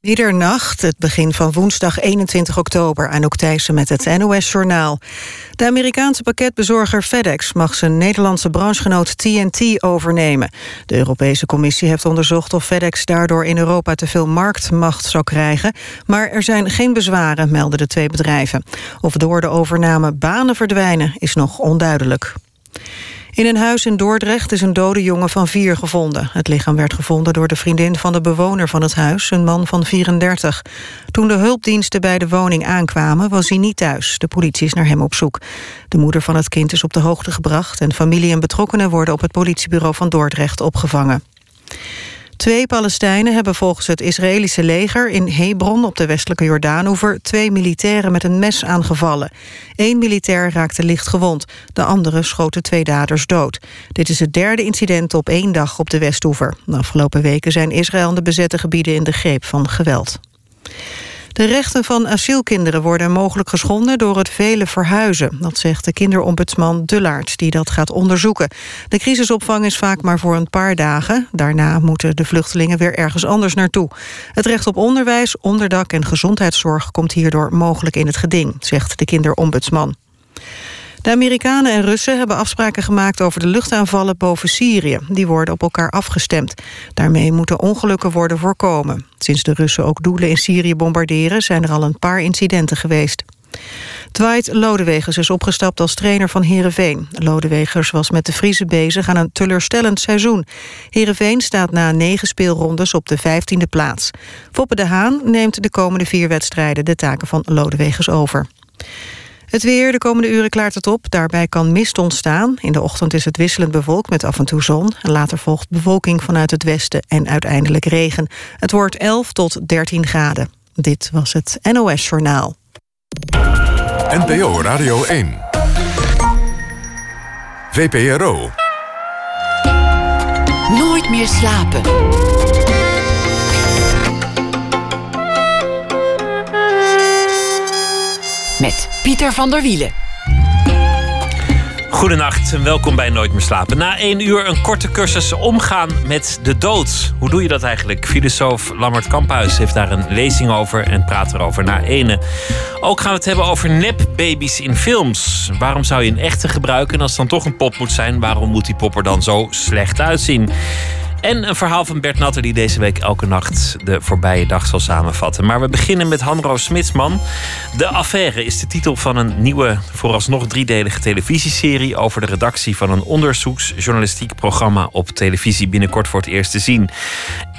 Middernacht, het begin van woensdag 21 oktober... aan Thijssen met het NOS-journaal. De Amerikaanse pakketbezorger FedEx mag zijn Nederlandse branchegenoot TNT overnemen. De Europese Commissie heeft onderzocht of FedEx daardoor in Europa te veel marktmacht zou krijgen. Maar er zijn geen bezwaren, melden de twee bedrijven. Of door de overname banen verdwijnen, is nog onduidelijk. In een huis in Dordrecht is een dode jongen van vier gevonden. Het lichaam werd gevonden door de vriendin van de bewoner van het huis, een man van 34. Toen de hulpdiensten bij de woning aankwamen, was hij niet thuis. De politie is naar hem op zoek. De moeder van het kind is op de hoogte gebracht... en familie en betrokkenen worden op het politiebureau van Dordrecht opgevangen. Twee Palestijnen hebben volgens het Israëlische leger in Hebron op de westelijke Jordaanoever twee militairen met een mes aangevallen. Eén militair raakte licht gewond, de andere schoten twee daders dood. Dit is het derde incident op één dag op de Westoever. De afgelopen weken zijn Israël en de bezette gebieden in de greep van geweld. De rechten van asielkinderen worden mogelijk geschonden door het vele verhuizen. Dat zegt de kinderombudsman Dullaert, die dat gaat onderzoeken. De crisisopvang is vaak maar voor een paar dagen. Daarna moeten de vluchtelingen weer ergens anders naartoe. Het recht op onderwijs, onderdak en gezondheidszorg komt hierdoor mogelijk in het geding, zegt de kinderombudsman. De Amerikanen en Russen hebben afspraken gemaakt over de luchtaanvallen boven Syrië. Die worden op elkaar afgestemd. Daarmee moeten ongelukken worden voorkomen. Sinds de Russen ook doelen in Syrië bombarderen... zijn er al een paar incidenten geweest. Dwight Lodewegers is opgestapt als trainer van Heerenveen. Lodewegers was met de Friese bezig aan een teleurstellend seizoen. Heerenveen staat na negen speelrondes op de vijftiende plaats. Foppe de Haan neemt de komende vier wedstrijden de taken van Lodewegers over. Het weer, de komende uren klaart het op. Daarbij kan mist ontstaan. In de ochtend is het wisselend bewolkt met af en toe zon. Later volgt bewolking vanuit het westen en uiteindelijk regen. Het wordt 11 tot 13 graden. Dit was het NOS Journaal. NPO Radio 1. VPRO. Nooit meer slapen. Met Pieter van der Wielen. Goedenacht en welkom bij Nooit meer slapen. Na één uur een korte cursus omgaan met de dood. Hoe doe je dat eigenlijk? Filosoof Lammert Kamphuis heeft daar een lezing over en praat erover na ene. Ook gaan we het hebben over nepbabies in films. Waarom zou je een echte gebruiken en als het dan toch een pop moet zijn... waarom moet die pop er dan zo slecht uitzien? En een verhaal van Bert Natter die deze week elke nacht de voorbije dag zal samenvatten. Maar we beginnen met Hanro Smitsman. De Affaire is de titel van een nieuwe, vooralsnog driedelige televisieserie over de redactie van een onderzoeksjournalistiek programma op televisie binnenkort voor het eerst te zien.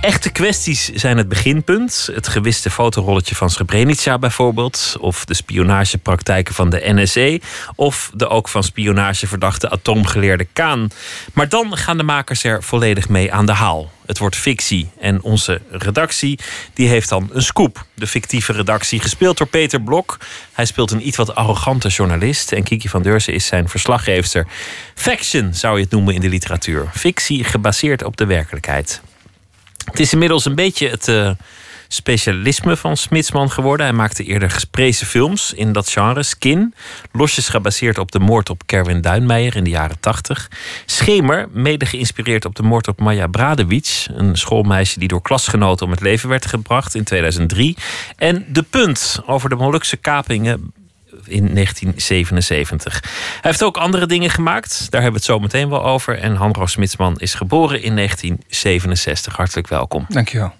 Echte kwesties zijn het beginpunt. Het gewiste fotorolletje van Srebrenica bijvoorbeeld. Of de spionagepraktijken van de NSE. Of de ook van spionage verdachte atoomgeleerde Kaan. Maar dan gaan de makers er volledig mee aan de haal. Het wordt fictie. En onze redactie die heeft dan een scoop. De fictieve redactie, gespeeld door Peter Blok. Hij speelt een iets wat arrogante journalist. En Kiki van Deurzen is zijn verslaggeefster. Faction zou je het noemen in de literatuur. Fictie gebaseerd op de werkelijkheid. Het is inmiddels een beetje het uh, specialisme van Smitsman geworden. Hij maakte eerder gesprezen films in dat genre. Skin, losjes gebaseerd op de moord op Kerwin Duinmeijer in de jaren 80. Schemer, mede geïnspireerd op de moord op Maya Bradewicz, een schoolmeisje die door klasgenoten om het leven werd gebracht in 2003. En De Punt, over de Molukse kapingen in 1977. Hij heeft ook andere dingen gemaakt. Daar hebben we het zo meteen wel over. En Hanro Smitsman is geboren in 1967. Hartelijk welkom. Dankjewel.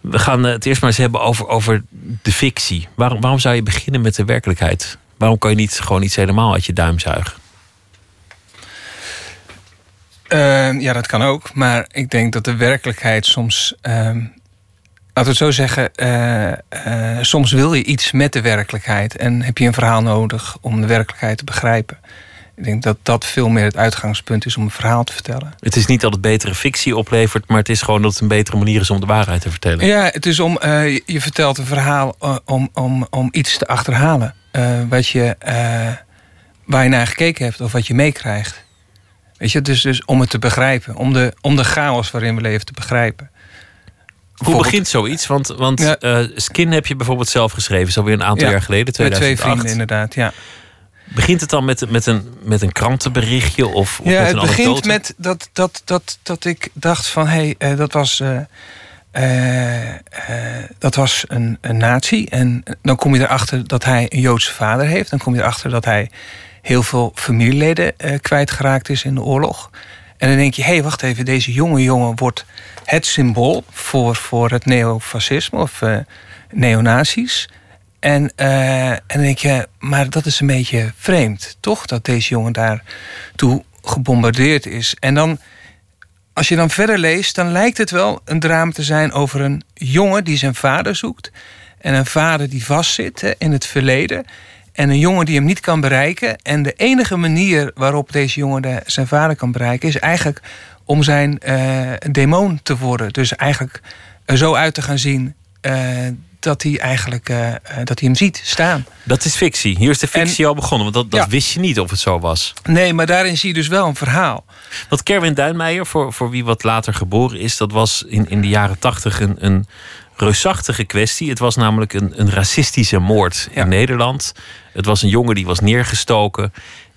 We gaan het eerst maar eens hebben over, over de fictie. Waarom, waarom zou je beginnen met de werkelijkheid? Waarom kan je niet gewoon iets helemaal uit je duim zuigen? Uh, ja, dat kan ook. Maar ik denk dat de werkelijkheid soms uh, Laten we het zo zeggen, uh, uh, soms wil je iets met de werkelijkheid en heb je een verhaal nodig om de werkelijkheid te begrijpen. Ik denk dat dat veel meer het uitgangspunt is om een verhaal te vertellen. Het is niet dat het betere fictie oplevert, maar het is gewoon dat het een betere manier is om de waarheid te vertellen. Ja, het is om, uh, je vertelt een verhaal om, om, om iets te achterhalen. wat je, waar je naar gekeken hebt of wat je meekrijgt. Weet je, dus, dus om het te begrijpen, om de, om de chaos waarin we leven te begrijpen. Hoe begint zoiets? Want, want ja. uh, Skin heb je bijvoorbeeld zelf geschreven, zo weer een aantal ja, jaar geleden, 2008. Met twee vrienden inderdaad, ja. Begint het dan met, met, een, met een krantenberichtje of, of ja, met een het begint anekdote? met dat, dat, dat, dat ik dacht van... hé, hey, uh, dat was... Uh, dat was een, een nazi. En dan kom je erachter dat hij een Joodse vader heeft. Dan kom je erachter dat hij heel veel familieleden uh, kwijtgeraakt is in de oorlog. En dan denk je, hé, hey, wacht even, deze jonge jongen wordt het symbool voor, voor het neofascisme of neonazies. En, uh, en dan denk je, maar dat is een beetje vreemd, toch? Dat deze jongen daar toe gebombardeerd is. En dan, als je dan verder leest, dan lijkt het wel een drama te zijn over een jongen die zijn vader zoekt. En een vader die vastzit in het verleden. En een jongen die hem niet kan bereiken. En de enige manier waarop deze jongen zijn vader kan bereiken, is eigenlijk om zijn uh, demon te worden. Dus eigenlijk er zo uit te gaan zien uh, dat hij eigenlijk uh, dat hij hem ziet staan. Dat is fictie. Hier is de fictie en, al begonnen, want dat, dat ja. wist je niet of het zo was. Nee, maar daarin zie je dus wel een verhaal. Wat Kerwin Duinmeijer, voor, voor wie wat later geboren is, dat was in, in de jaren tachtig een, een reusachtige kwestie. Het was namelijk een, een racistische moord ja. in Nederland. Het was een jongen die was neergestoken.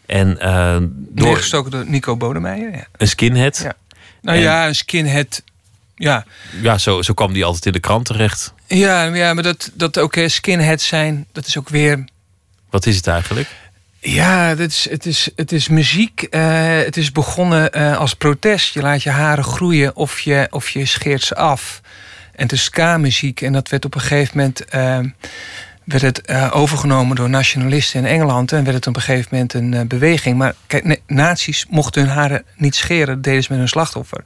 En, uh, door neergestoken door Nico Bodemeijer. Ja. Een skinhead. Ja. Nou en, ja, een skinhead. Ja, ja zo, zo kwam die altijd in de krant terecht. Ja, ja maar dat, dat ook uh, skinhead zijn, dat is ook weer. Wat is het eigenlijk? Ja, het is, het is, het is muziek. Uh, het is begonnen uh, als protest. Je laat je haren groeien of je, of je scheert ze af. En het is ska-muziek. En dat werd op een gegeven moment uh, werd het, overgenomen door nationalisten in Engeland. En werd het op een gegeven moment een beweging. Maar kijk, nazi's mochten hun haren niet scheren. Dat deden ze met hun slachtoffer.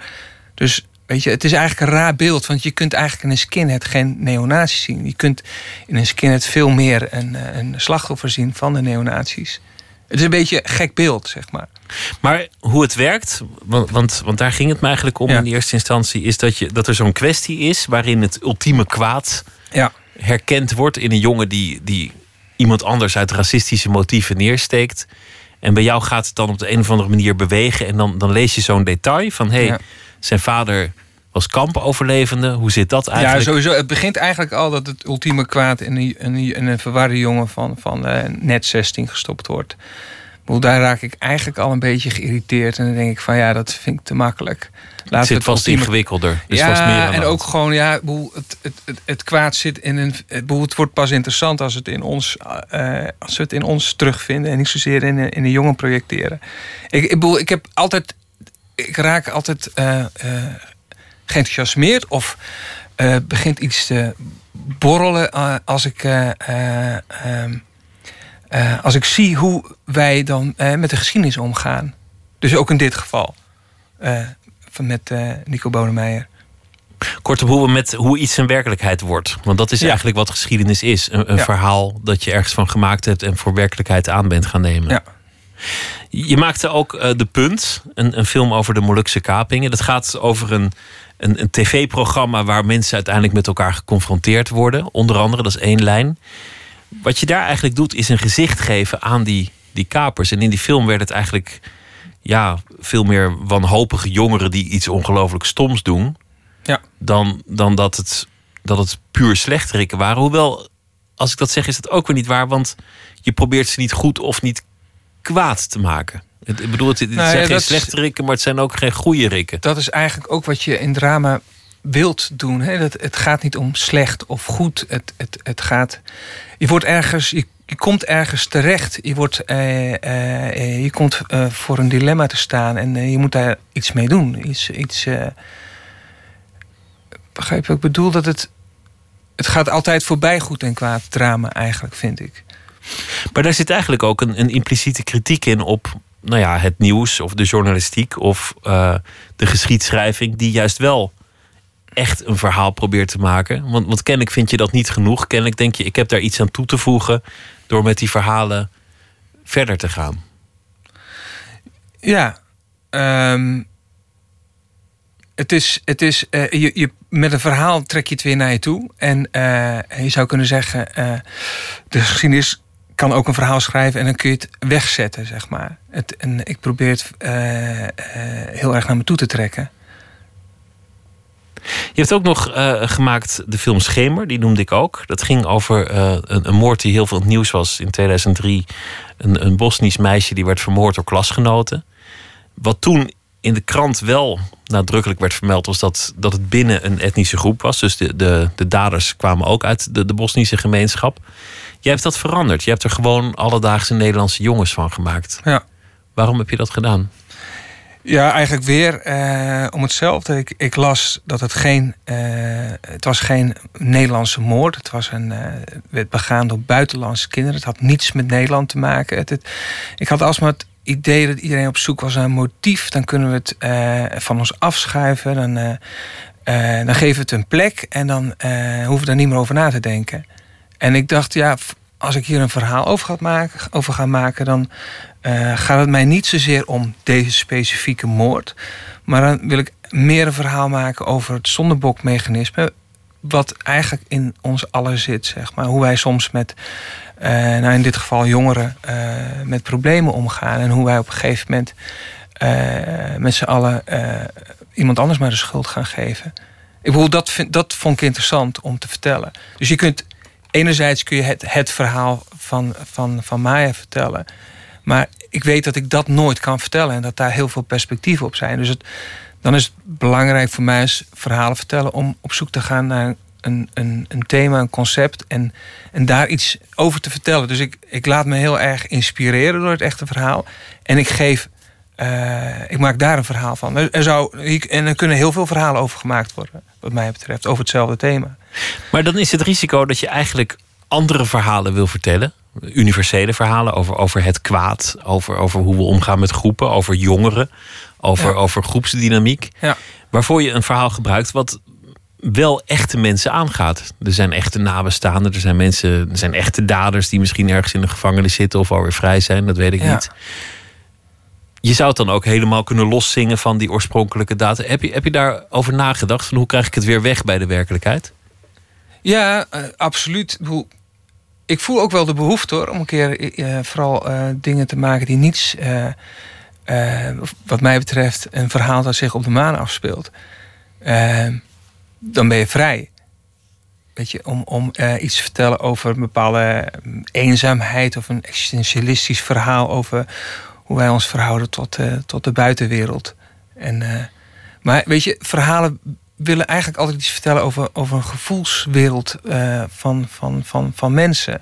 Dus weet je, het is eigenlijk een raar beeld. Want je kunt eigenlijk in een skinhead geen neonazies zien. Je kunt in een skinhead veel meer een, een slachtoffer zien van de neonazies. Het is een beetje een gek beeld, zeg maar. Maar hoe het werkt, want, want, want daar ging het me eigenlijk om ja. in eerste instantie, is dat, je, dat er zo'n kwestie is waarin het ultieme kwaad ja. herkend wordt in een jongen die, die iemand anders uit racistische motieven neersteekt. En bij jou gaat het dan op de een of andere manier bewegen. En dan, dan lees je zo'n detail van hé, hey, ja. Zijn vader was kampoverlevende. Hoe zit dat eigenlijk? Ja, sowieso. Het begint eigenlijk al dat het ultieme kwaad in een, in een verwarde jongen van, van uh, net 16 gestopt wordt. Daar raak ik eigenlijk al een beetje geïrriteerd. En dan denk ik van ja, dat vind ik te makkelijk. Laat het zit vast ultieme... ingewikkelder. Is ja, vast meer aan en ook gewoon, ja, het, het, het, het, kwaad zit in een. Het wordt pas interessant als, het in ons, uh, als we het in ons terugvinden. En niet zozeer in, in de jongen projecteren. Ik, ik, bedoel, ik heb altijd. Ik raak altijd uh, uh, geenthousiasmeerd of uh, begint iets te borrelen als ik. Uh, als ik zie hoe wij dan met de geschiedenis omgaan. Dus ook in dit geval. met Nico Bodemeijer. Kortom, hoe, we met, hoe iets een werkelijkheid wordt. Want dat is ja. eigenlijk wat geschiedenis is. Een, een ja. verhaal dat je ergens van gemaakt hebt en voor werkelijkheid aan bent gaan nemen. Ja. Je maakte ook uh, De Punt, een, een, film over de Molukse kapingen. Dat gaat over een, een, een tv-programma waar mensen uiteindelijk met elkaar geconfronteerd worden. Onder andere, dat is één lijn. Wat je daar eigenlijk doet, is een gezicht geven aan die, die kapers. En in die film werd het eigenlijk ja, veel meer wanhopige jongeren die iets ongelooflijk stoms doen. Ja. Dan, dan dat, het, dat het puur slechterikken waren. Hoewel, als ik dat zeg, is dat ook weer niet waar. Want je probeert ze niet goed of niet kwaad te maken. Ik bedoel, het, het nou, zijn ja, geen slechte rikken, maar het zijn ook geen goede rikken. Dat is eigenlijk ook wat je in drama wilt doen. Hè? Dat, het gaat niet om slecht of goed. Het, het, het gaat. Je wordt ergens. Je, je komt ergens terecht. Je, wordt, eh, eh, je komt uh, voor een dilemma te staan en je moet daar iets mee doen. Iets. iets begrijp je wat ik bedoel? Dat het. Het gaat altijd voorbij goed en kwaad drama, eigenlijk, vind ik. Maar daar zit eigenlijk ook een, een impliciete kritiek in op nou ja, het nieuws of de journalistiek of uh, de geschiedschrijving, die juist wel echt een verhaal probeert te maken. Want, want kennelijk vind je dat niet genoeg. Kennelijk denk je, ik heb daar iets aan toe te voegen door met die verhalen verder te gaan. Ja, um, het is, het is uh, je, je, met een verhaal trek je het weer naar je toe. En uh, je zou kunnen zeggen, de geschiedenis kan ook een verhaal schrijven en dan kun je het wegzetten, zeg maar. Het, ik probeer het uh, uh, heel erg naar me toe te trekken. Je hebt ook nog uh, gemaakt de film Schemer, die noemde ik ook. Dat ging over een, moord die heel veel nieuws was in 2003. Een, een Bosnisch meisje die werd vermoord door klasgenoten. Wat toen in de krant wel nadrukkelijk werd vermeld, was dat, dat het binnen een etnische groep was. Dus de, de, de daders kwamen ook uit de, de Bosnische gemeenschap. Jij hebt dat veranderd. Je hebt er gewoon alledaagse Nederlandse jongens van gemaakt. Ja. Waarom heb je dat gedaan? Ja, eigenlijk weer eh, om hetzelfde. Ik, ik, las dat het geen. Uh, het was geen Nederlandse moord. Het was een. Uh, werd begaan door buitenlandse kinderen. Het had niets met Nederland te maken. Het, het, ik had alsmaar het idee dat iedereen op zoek was naar een motief. Dan kunnen we het van ons afschuiven. Dan, dan geven we het een plek. En dan hoeven we daar niet meer over na te denken. En ik dacht, ja, als ik hier een verhaal over ga maken, over ga maken dan uh, gaat het mij niet zozeer om deze specifieke moord. Maar dan wil ik meer een verhaal maken over het zondebokmechanisme. Wat eigenlijk in ons allen zit, zeg maar. Hoe wij soms met, uh, nou in dit geval jongeren, uh, met problemen omgaan. En hoe wij op een gegeven moment met z'n allen iemand anders maar de schuld gaan geven. Ik bedoel, dat, dat vond ik interessant om te vertellen. Dus je kunt, enerzijds kun je het, het verhaal van, van, van Maya vertellen. Maar ik weet dat ik dat nooit kan vertellen en dat daar heel veel perspectieven op zijn. Dus het, dan is het belangrijk voor mij verhalen vertellen om op zoek te gaan naar een, een, een thema, een concept en, en daar iets over te vertellen. Dus ik, ik laat me heel erg inspireren door het echte verhaal en ik geef. Uh, ik maak daar een verhaal van. Er zou, en er kunnen heel veel verhalen over gemaakt worden, wat mij betreft, over hetzelfde thema. Maar dan is het risico dat je eigenlijk andere verhalen wil vertellen universele verhalen over, over het kwaad, over, over hoe we omgaan met groepen, over jongeren, over, over groepsdynamiek. Ja. Waarvoor je een verhaal gebruikt wat wel echte mensen aangaat. Er zijn echte nabestaanden, er zijn mensen, er zijn echte daders die misschien ergens in de gevangenis zitten of alweer vrij zijn, dat weet ik niet. Je zou het dan ook helemaal kunnen loszingen van die oorspronkelijke data. Heb je, heb je daarover nagedacht? Van hoe krijg ik het weer weg bij de werkelijkheid? Ja, uh, absoluut ik voel ook wel de behoefte hoor, om een keer uh, vooral uh, dingen te maken die niets, wat mij betreft, een verhaal dat zich op de maan afspeelt. dan ben je vrij. Weet je, om, om iets te vertellen over een bepaalde eenzaamheid of een existentialistisch verhaal over hoe wij ons verhouden tot, tot de buitenwereld. En, maar weet je, verhalen willen eigenlijk altijd iets vertellen over, over een gevoelswereld uh, van, van, van, van mensen.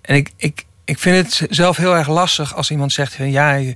En ik, ik, ik vind het zelf heel erg lastig als iemand zegt van ja, je,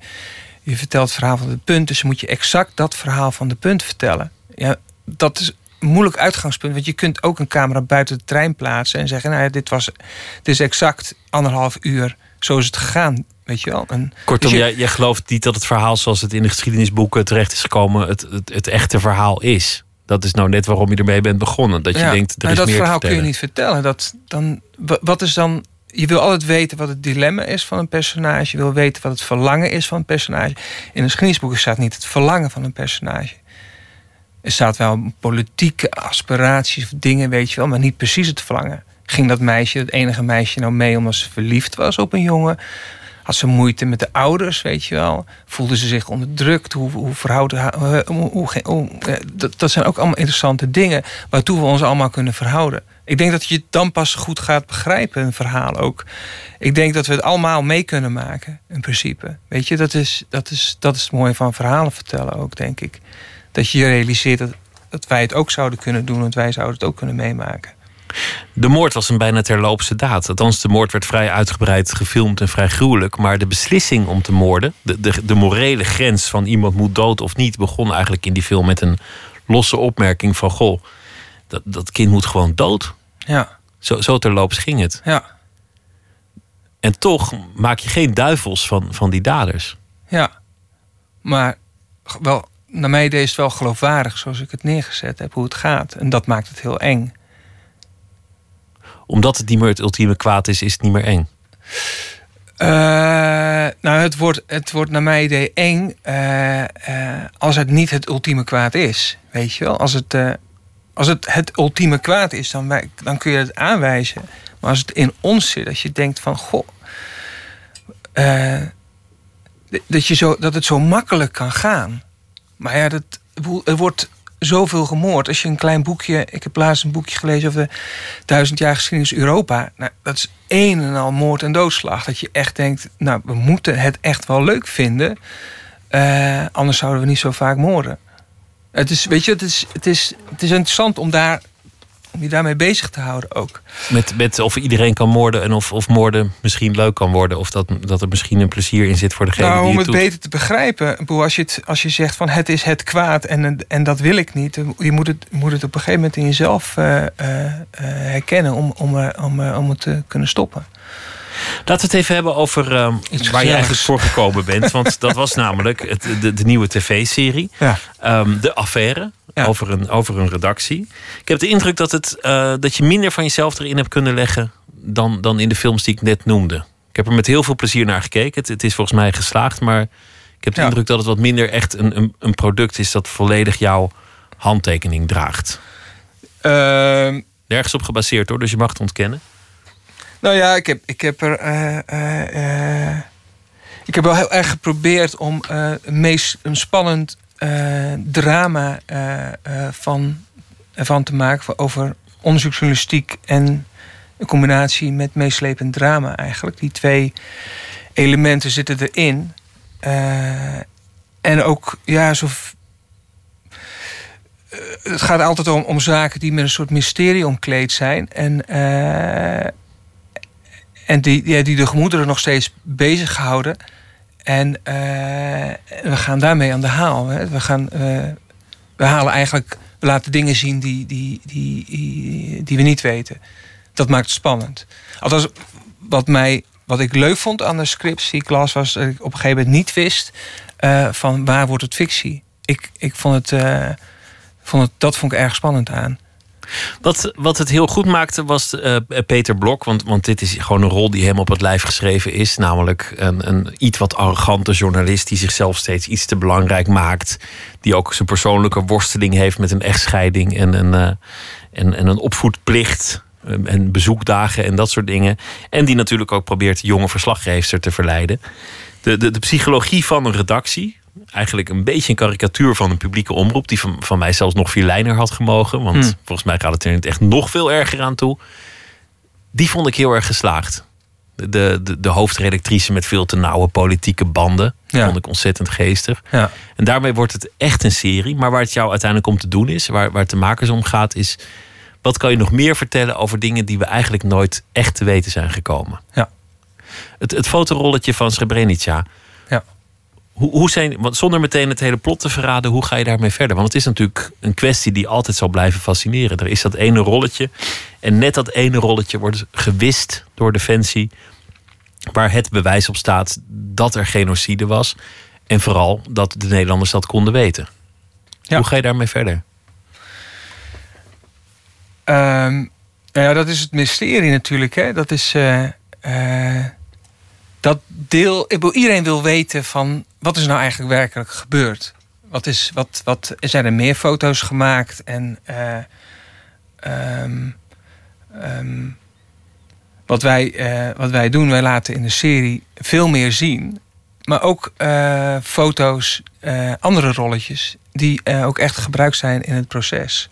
je vertelt het verhaal van de punt, dus moet je exact dat verhaal van de punt vertellen. Ja, dat is een moeilijk uitgangspunt, want je kunt ook een camera buiten de trein plaatsen en zeggen, nou dit was, dit is exact anderhalf uur, zo is het gegaan. Weet je wel? En Kortom, dus jij, jij gelooft niet dat het verhaal zoals het in de geschiedenisboeken terecht is gekomen, het, het, het echte verhaal is. Dat is nou net waarom je ermee bent begonnen. Dat je denkt, er maar is dat meer verhaal kun je niet vertellen. Dat, dan, wat is dan... Je wil altijd weten wat het dilemma is van een personage. Je wil weten wat het verlangen is van een personage. In een geschiedenisboek staat niet het verlangen van een personage. Er staat wel politieke aspiraties of dingen, weet je wel, maar niet precies het verlangen. Ging dat meisje, het enige meisje, nou mee omdat ze verliefd was op een jongen? Had ze moeite met de ouders, weet je wel? Voelde ze zich onderdrukt? Hoe, hoe verhouden hoe, hoe, hoe, dat, zijn ook allemaal interessante dingen waartoe we ons allemaal kunnen verhouden. Ik denk dat je het dan pas goed gaat begrijpen, een verhaal ook. Ik denk dat we het allemaal mee kunnen maken, in principe. Weet je, dat is, dat is, dat is het mooie van verhalen vertellen ook, denk ik. Dat je je realiseert dat, dat wij het ook zouden kunnen doen, en wij zouden het ook kunnen meemaken. De moord was een bijna terloopse daad. Althans, de moord werd vrij uitgebreid gefilmd en vrij gruwelijk. Maar de beslissing om te moorden, de, de, de morele grens van iemand moet dood of niet, begon eigenlijk in die film met een losse opmerking van: Goh, dat, dat kind moet gewoon dood. Ja. Zo, zo terloops ging het. Ja. En toch maak je geen duivels van, van die daders. Ja. Maar wel, naar mij is het wel geloofwaardig zoals ik het neergezet heb, hoe het gaat. En dat maakt het heel eng omdat het niet meer het ultieme kwaad is, is het niet meer eng? Uh, nou, het wordt, het wordt naar mijn idee eng uh, uh, als het niet het ultieme kwaad is. Weet je wel? Als het, als het het ultieme kwaad is, dan, dan kun je het aanwijzen. Maar als het in ons zit, als je denkt van... Goh, dat, je zo, dat het zo makkelijk kan gaan. Maar ja, dat, er wordt zoveel gemoord. Als je een klein boekje, ik heb laatst een boekje gelezen over duizend jaar geschiedenis Europa. Nou, dat is een en al moord en doodslag. Dat je echt denkt, nou, we moeten het echt wel leuk vinden. Eh, anders zouden we niet zo vaak moorden. Het is, weet je, het is, het is, het is interessant om, daar, om je daarmee bezig te houden ook. Met, met of iedereen kan moorden en of, of moorden misschien leuk kan worden. Of dat, dat er misschien een plezier in zit voor degene nou, die om het het doet. beter te begrijpen, als je, het, als je zegt van het is het kwaad en, en dat wil ik niet, je moet het, moet het op een gegeven moment in jezelf eh, eh, eh, herkennen om, om, om, om het te kunnen stoppen. Laten we het even hebben over ehm, waar je eigenlijk voor gekomen bent. Want dat was namelijk het, de, de nieuwe tv-serie. Ja. Ehm, de affaire Ja. over, een, over een redactie. Ik heb de indruk dat, het, eh, dat je minder van jezelf erin hebt kunnen leggen... Dan, dan in de films die ik net noemde. Ik heb er met heel veel plezier naar gekeken. Het, het is volgens mij geslaagd, maar ik heb de Ja. indruk dat het wat minder echt een, een, een product is... dat volledig jouw handtekening draagt. Ehm, Nergens op gebaseerd hoor, dus je mag het ontkennen. Nou ja, ik heb, ik heb er. eh, eh, eh, ik heb wel heel erg geprobeerd om een, meest, een spannend drama van, ervan te maken. Over onderzoeksjournalistiek en een combinatie met meeslepend drama eigenlijk. Die twee elementen zitten erin. En ook, ja, zo. Het gaat altijd om, om zaken die met een soort mysterie omkleed zijn. En en die, ja, die de gemoederen nog steeds bezighouden. En eh, we gaan daarmee aan de haal. Hè. We, gaan, eh, we halen eigenlijk, we laten dingen zien die, die, die, die, die we niet weten. Dat maakt het spannend. Althans, wat, mij, wat ik leuk vond aan de scripts die ik las, was dat ik op een gegeven moment niet wist eh, van waar wordt het fictie. Ik, ik vond het, vond het, dat vond ik erg spannend aan. Wat, wat het heel goed maakte was eh, Peter Blok. Want, want dit is gewoon een rol die hem op het lijf geschreven is. Namelijk een, een iets wat arrogante journalist die zichzelf steeds iets te belangrijk maakt. Die ook zijn persoonlijke worsteling heeft met een echtscheiding en een, eh, en, en een opvoedplicht. eh, En bezoekdagen en dat soort dingen. En die natuurlijk ook probeert jonge verslaggever te verleiden. De, de, de psychologie van een redactie. Eigenlijk een beetje een karikatuur van een publieke omroep. Die van, van mij zelfs nog lijner had gemogen. Want Hmm. volgens mij gaat het er echt nog veel erger aan toe. Die vond ik heel erg geslaagd. De, de, de hoofdredactrice met veel te nauwe politieke banden. Ja. Vond ik ontzettend geestig. Ja. En daarmee wordt het echt een serie. Maar waar het jou uiteindelijk om te doen is, waar, waar het de makers om gaat, is. Wat kan je nog meer vertellen over dingen die we eigenlijk nooit echt te weten zijn gekomen? Ja. Het, het fotorolletje van Srebrenica. Hoe, hoe zijn, want zonder meteen het hele plot te verraden, hoe ga je daarmee verder? Want het is natuurlijk een kwestie die altijd zal blijven fascineren. Er is dat ene rolletje. En net dat ene rolletje wordt gewist door Defensie. Waar het bewijs op staat dat er genocide was. En vooral dat de Nederlanders dat konden weten. Ja. Hoe ga je daarmee verder? Ehm, nou ja, dat is het mysterie natuurlijk. Hè? Dat is. eh, eh, deel. Ik iedereen wil weten van. Wat is nou eigenlijk werkelijk gebeurd? Wat is. Wat, wat, zijn er meer foto's gemaakt? En. eh, ehm, ehm, wat, wij, eh, wat wij doen, wij laten in de serie veel meer zien. Maar ook eh, foto's, andere rolletjes. die ook echt gebruikt zijn in het proces.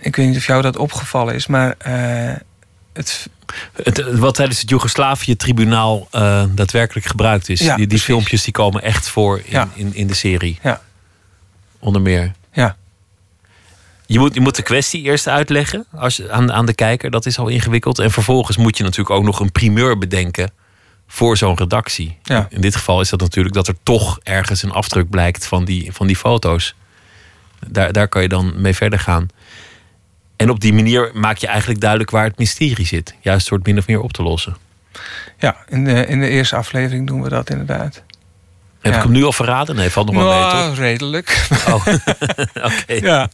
Ik weet niet of jou dat opgevallen is, maar het, Het, wat tijdens het Joegoslavië-tribunaal eh, daadwerkelijk gebruikt is. Ja, die die filmpjes die komen echt voor in, Ja. in, in de serie. Ja. Onder meer. ja, Je moet, je moet de kwestie eerst uitleggen als, aan, aan de kijker. Dat is al ingewikkeld. En vervolgens moet je natuurlijk ook nog een primeur bedenken voor zo'n redactie. Ja. In dit geval is dat natuurlijk dat er toch ergens een afdruk blijkt van die, van die foto's. Daar, daar kan je dan mee verder gaan. En op die manier maak je eigenlijk duidelijk waar het mysterie zit. Juist door het min of meer op te lossen. ja in, de, in de eerste aflevering doen we dat inderdaad. Heb Ja. ik hem nu al verraden? Nee, valt nog wel mee, Nou, toch? redelijk. Oh, oké. ja.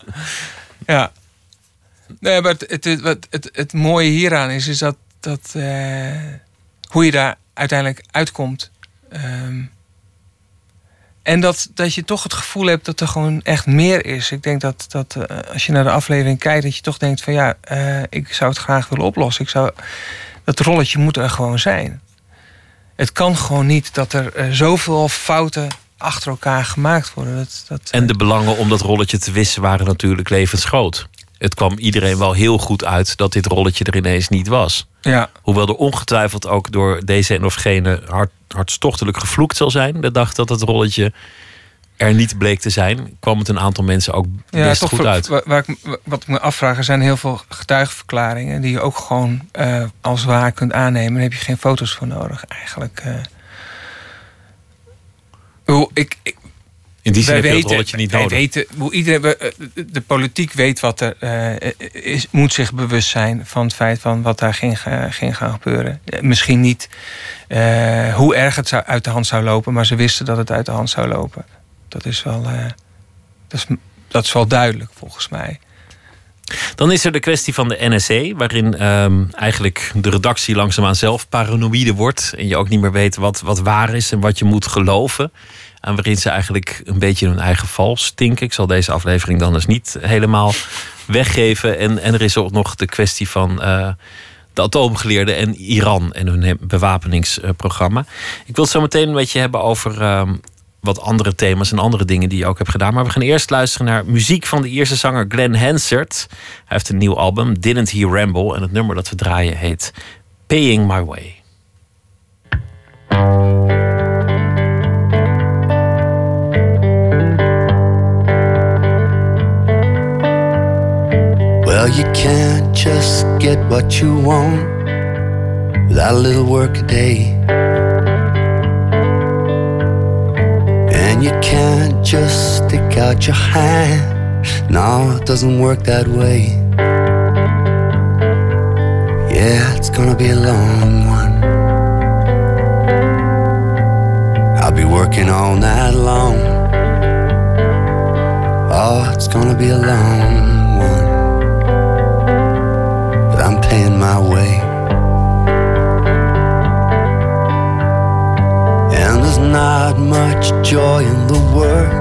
ja. Nee, maar het, het, het, het, het mooie hieraan is, is dat, dat eh, hoe je daar uiteindelijk uitkomt. Ehm, en dat, dat je toch het gevoel hebt dat er gewoon echt meer is. Ik denk dat, dat eh, als je naar de aflevering kijkt, dat je toch denkt van ja, eh, ik zou het graag willen oplossen. Ik zou, dat rolletje moet er gewoon zijn. Het kan gewoon niet dat er eh, zoveel fouten achter elkaar gemaakt worden. Dat, dat, En de belangen om dat rolletje te wissen waren natuurlijk levensgroot. Het kwam iedereen wel heel goed uit dat dit rolletje er ineens niet was. Ja. Hoewel er ongetwijfeld ook door deze en of gene hart, hartstochtelijk gevloekt zal zijn. De dag dat het rolletje er niet bleek te zijn, kwam het een aantal mensen ook Ja, best toch goed uit. wa- Waar ik, wa- wat ik me afvraag, er zijn heel veel getuigenverklaringen die je ook gewoon eh, als waar kunt aannemen. Daar heb je geen foto's voor nodig, eigenlijk. ik, ik, In die zin wij heb je dat weten, rolletje niet wij nodig. weten hoe iedereen, eh, de- politiek weet wat er eh, is, moet zich bewust zijn van het feit van wat daar ging, ga- ging gaan gebeuren. Eh, Misschien niet eh, hoe erg het zou, uit de hand zou lopen, maar ze wisten dat het uit de hand zou lopen. Dat is wel, eh, dat is, dat is wel duidelijk volgens mij. Dan is er de kwestie van de NSC, waarin ehm, eigenlijk de redactie langzaamaan zelf paranoïde wordt. En je ook niet meer weet wat, wat waar is en wat je moet geloven. En waarin ze eigenlijk een beetje hun eigen val stinken. Ik zal deze aflevering dan dus niet helemaal weggeven. En, en er is ook nog de kwestie van eh, de atoomgeleerden en Iran en hun bewapeningsprogramma. Ik wil het zo meteen met je hebben over ehm, wat andere thema's en andere dingen die je ook hebt gedaan. Maar we gaan eerst luisteren naar muziek van de eerste zanger Glenn Hansard. Hij heeft een nieuw album, Didn't He Ramble. En het nummer dat we draaien heet Paying My Way. Well, you can't just get what you want without a little work a day. And you can't just stick out your hand. No, it doesn't work that way. Yeah, it's gonna be a long one. I'll be working all night long. Oh, it's gonna be a long my way. And there's not much joy in the work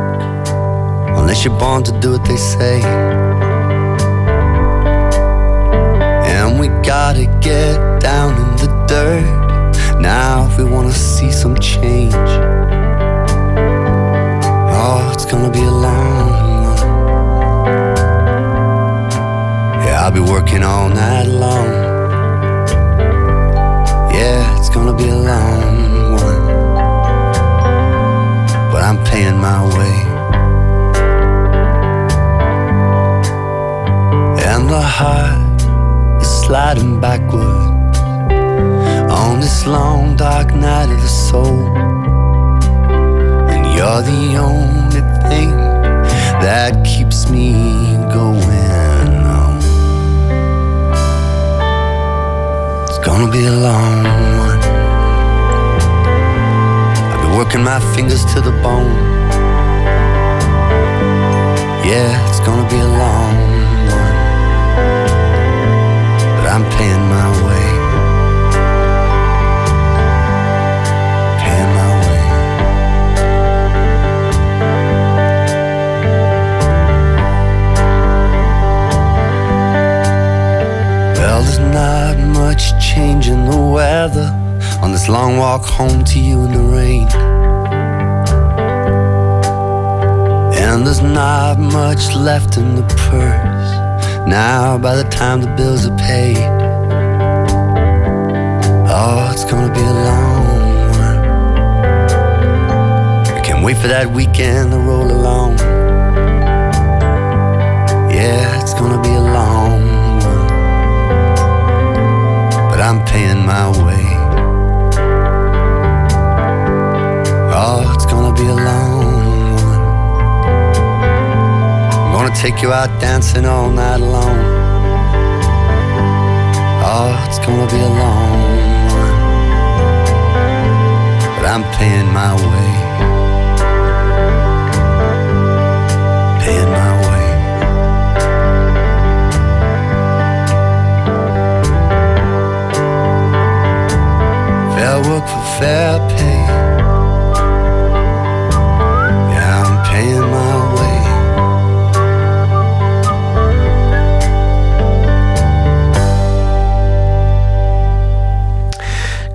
unless you're born to do what they say. And we gotta get down in the dirt now if we wanna see some change. Oh, it's gonna be a long one. Yeah, I'll be working all night long. It's gonna be a long one. But I'm paying my way. And the heart is sliding backward on this long dark night of the soul. And you're the only thing that keeps me going on. It's gonna be a long working my fingers to the bone. Yeah, it's gonna be a long one. But I'm paying my way. Paying my way. Well, there's not much change in the weather on this long walk home to you in the rain. And there's not much left in the purse now by the time the bills are paid. Oh, it's gonna be a long one. I can't wait for that weekend to roll along. Yeah, it's gonna be a long one. But I'm paying my way. Oh, it's gonna be a long take you out dancing all night long. Oh, it's gonna be a long one. But I'm paying my way. Paying my way. Fair work for fair pay.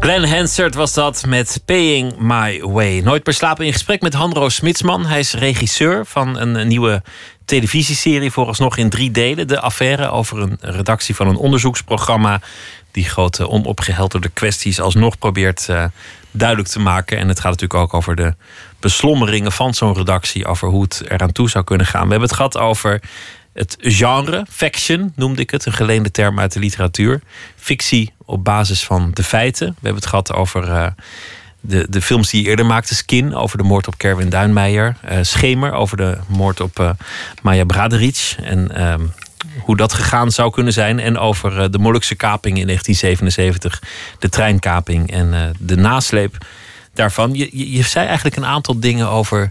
Glenn Hansard was dat met Paying My Way. Nooit meer slapen in gesprek met Hanro Smitsman. Hij is regisseur van een, nieuwe televisieserie vooralsnog in drie delen. De affaire over een redactie van een onderzoeksprogramma... die grote onopgehelderde kwesties alsnog probeert uh, duidelijk te maken. En het gaat natuurlijk ook over de beslommeringen van zo'n redactie... over hoe het eraan toe zou kunnen gaan. We hebben het gehad over het genre, faction noemde ik het, een geleende term uit de literatuur. Fictie op basis van de feiten. We hebben het gehad over uh, de, de films die je eerder maakte. Skin, over de moord op Kerwin Duinmeijer. Uh, Schemer, over de moord op uh, Maya Braderic. En ehm, hoe dat gegaan zou kunnen zijn. En over de Molukse kaping in 1977. De treinkaping en de nasleep daarvan. Je, je zei eigenlijk een aantal dingen over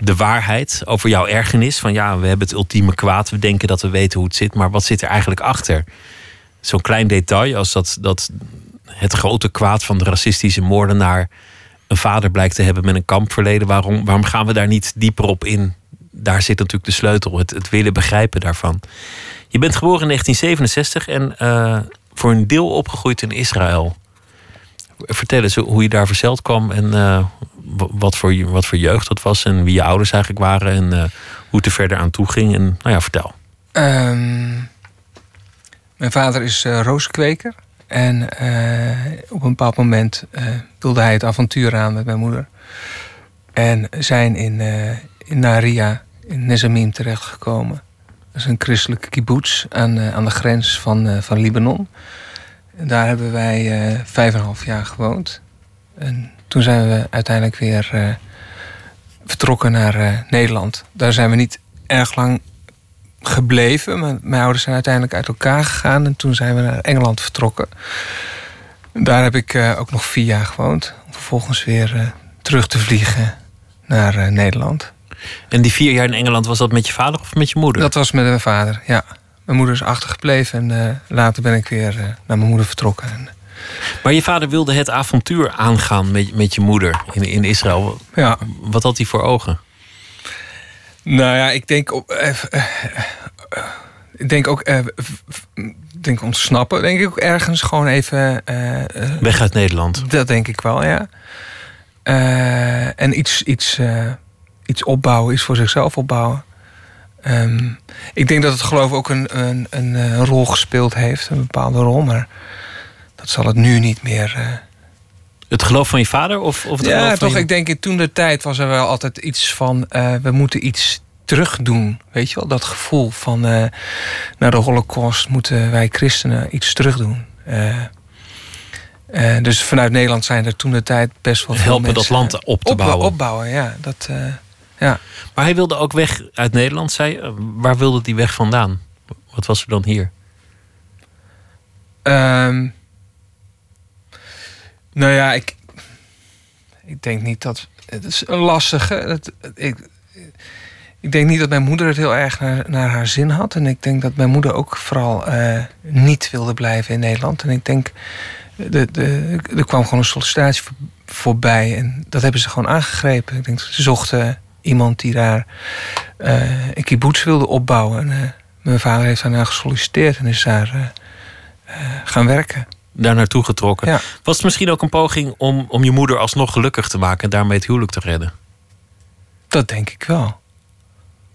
de waarheid over jouw ergernis. Van ja, we hebben het ultieme kwaad. We denken dat we weten hoe het zit. Maar wat zit er eigenlijk achter? Zo'n klein detail als dat, dat het grote kwaad van de racistische moordenaar een vader blijkt te hebben met een kampverleden. Waarom, waarom gaan we daar niet dieper op in? Daar zit natuurlijk de sleutel, het, het willen begrijpen daarvan. Je bent geboren in 1967 en uh, voor een deel opgegroeid in Israël. Vertel eens hoe je daar verzeld kwam en uh, wat, voor, wat voor jeugd dat was en wie je ouders eigenlijk waren en uh, hoe het er verder aan toe ging. En nou ja, vertel. Um, mijn vader is uh, rooskweker. En uh, op een bepaald moment wilde hij het avontuur aan met mijn moeder. En zijn in, in Naria, in Nezamim terechtgekomen. Dat is een christelijke kibbutz aan, aan de grens van, van Libanon. En daar hebben wij vijf en een half jaar gewoond. En toen zijn we uiteindelijk weer uh, vertrokken naar uh, Nederland. Daar zijn we niet erg lang gebleven. Maar mijn ouders zijn uiteindelijk uit elkaar gegaan. En toen zijn we naar Engeland vertrokken. Daar heb ik uh, ook nog vier jaar gewoond. Om vervolgens weer terug te vliegen naar Nederland. En die vier jaar in Engeland, was dat met je vader of met je moeder? Dat was met mijn vader, ja. Mijn moeder is achtergebleven en later ben ik weer naar mijn moeder vertrokken. En, maar je vader wilde het avontuur aangaan met, met je moeder in, in Israël. Ja. Wat had hij voor ogen? Nou ja, ik denk op. Uh, uh, ik denk ook. Denk ontsnappen, denk ik ook ergens. Gewoon even. Weg uit Nederland. Dat denk ik wel, ja. en iets, iets, iets opbouwen, iets voor zichzelf opbouwen. Um, ik denk dat het geloof ook een, een, een rol gespeeld heeft, een bepaalde rol. Maar dat zal het nu niet meer. Uh... Het geloof van je vader? Of, of het ja, toch. Je... Ik denk in toen de tijd was er wel altijd iets van. Uh, we moeten iets terug doen. Weet je wel? Dat gevoel van. Uh, na de Holocaust moeten wij christenen iets terug doen. dus vanuit Nederland zijn er toen de tijd best wel. Helpen veel dat land op te op, bouwen. Opbouwen, ja. Dat, ja. Maar hij wilde ook weg uit Nederland, zei Waar wilde hij weg vandaan? Wat was er dan hier? Um, nou ja, ik, ik denk niet dat. Het is een lastige. Ik, ik denk niet dat mijn moeder het heel erg naar, naar haar zin had. En ik denk dat mijn moeder ook vooral uh, niet wilde blijven in Nederland. En ik denk, de, de, er kwam gewoon een sollicitatie voor, voorbij. En dat hebben ze gewoon aangegrepen. Ik denk, ze zochten iemand die daar uh, een kibbutz wilde opbouwen. En uh, mijn vader heeft daarna gesolliciteerd en is daar gaan werken daar naartoe getrokken. Ja. Was het misschien ook een poging om, om je moeder alsnog gelukkig te maken en daarmee het huwelijk te redden? Dat denk ik wel.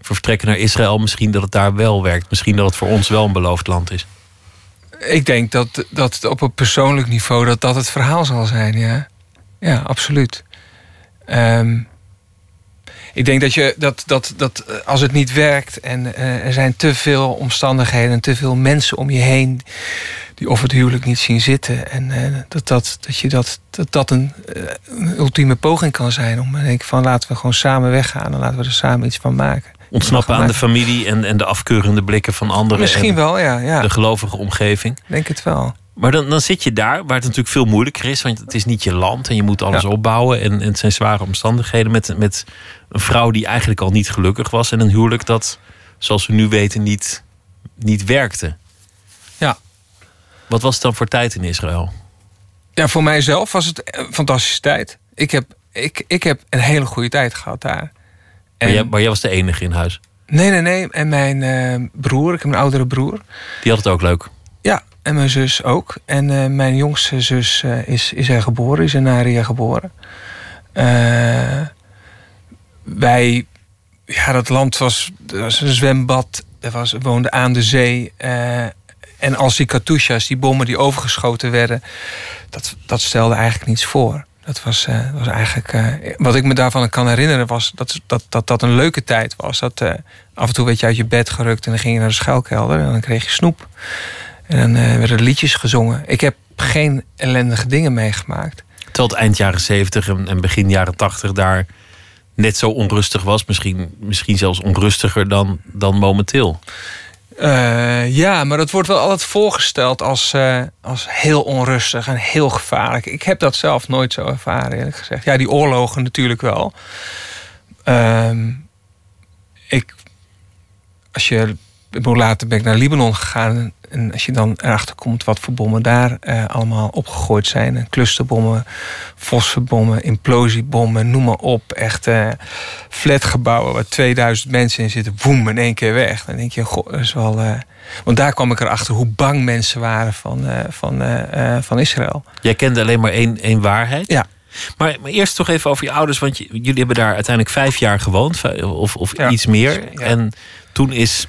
Voor vertrekken naar Israël, misschien dat het daar wel werkt. Misschien dat het voor ons wel een beloofd land is. Ik denk dat, dat op een persoonlijk niveau dat dat het verhaal zal zijn, ja. Ja, absoluut. Um, ik denk dat, je, dat, dat, dat als het niet werkt en uh, er zijn te veel omstandigheden en te veel mensen om je heen die of het huwelijk niet zien zitten. En uh, dat, dat, dat, je dat, dat, dat een, uh, een, ultieme poging kan zijn om te denken van laten we gewoon samen weggaan en laten we er samen iets van maken. Ontsnappen aan de familie en, en de afkeurende blikken van anderen. Misschien wel, ja, ja. De gelovige omgeving. Denk het wel. Maar dan, dan zit je daar, waar het natuurlijk veel moeilijker is. Want het is niet je land en je moet alles ja. opbouwen. En, en het zijn zware omstandigheden. Met, met een vrouw die eigenlijk al niet gelukkig was. En een huwelijk dat, zoals we nu weten, niet, niet werkte. Ja. Wat was het dan voor tijd in Israël? Ja, voor mijzelf was het een fantastische tijd. Ik heb, ik, ik heb een hele goede tijd gehad daar. En... Maar, jij, maar jij was de enige in huis? Nee, nee, nee. En mijn uh, broer, ik heb een oudere broer. Die had het ook leuk? Ja, en mijn zus ook. En uh, mijn jongste zus uh, is, is er geboren, is in Naria geboren. wij ja, dat land was, er was een zwembad. Er was, woonde aan de zee. En als die Katusha's, die bommen die overgeschoten werden... dat, dat stelde eigenlijk niets voor. Dat was, eh, was eigenlijk... eh, wat ik me daarvan kan herinneren was dat dat, dat, dat een leuke tijd was. Dat eh, af en toe werd je uit je bed gerukt... en dan ging je naar de schuilkelder en dan kreeg je snoep. En dan werden er liedjes gezongen. Ik heb geen ellendige dingen meegemaakt. Het eind jaren 70 en, en begin jaren 80 daar net zo onrustig was. Misschien, misschien zelfs onrustiger dan, dan momenteel. Eh, ja, maar dat wordt wel altijd voorgesteld als, eh, als heel onrustig en heel gevaarlijk. Ik heb dat zelf nooit zo ervaren, eerlijk gezegd. Ja, die oorlogen natuurlijk wel. Ehm, ik, als je, ik later ben naar Libanon gegaan. En als je dan erachter komt wat voor bommen daar eh, allemaal opgegooid zijn. En clusterbommen, fosforbommen, implosiebommen, noem maar op. Echt eh, flatgebouwen waar 2000 mensen in zitten. Woem, in één keer weg. Dan denk je, goh, dat is wel... eh, want daar kwam ik erachter hoe bang mensen waren van, eh, van, eh, eh, van Israël. Jij kende alleen maar één, één waarheid. Ja. Maar, maar eerst toch even over je ouders. Want jullie hebben daar uiteindelijk vijf jaar gewoond. Of, of Ja. iets meer. Ja. En toen is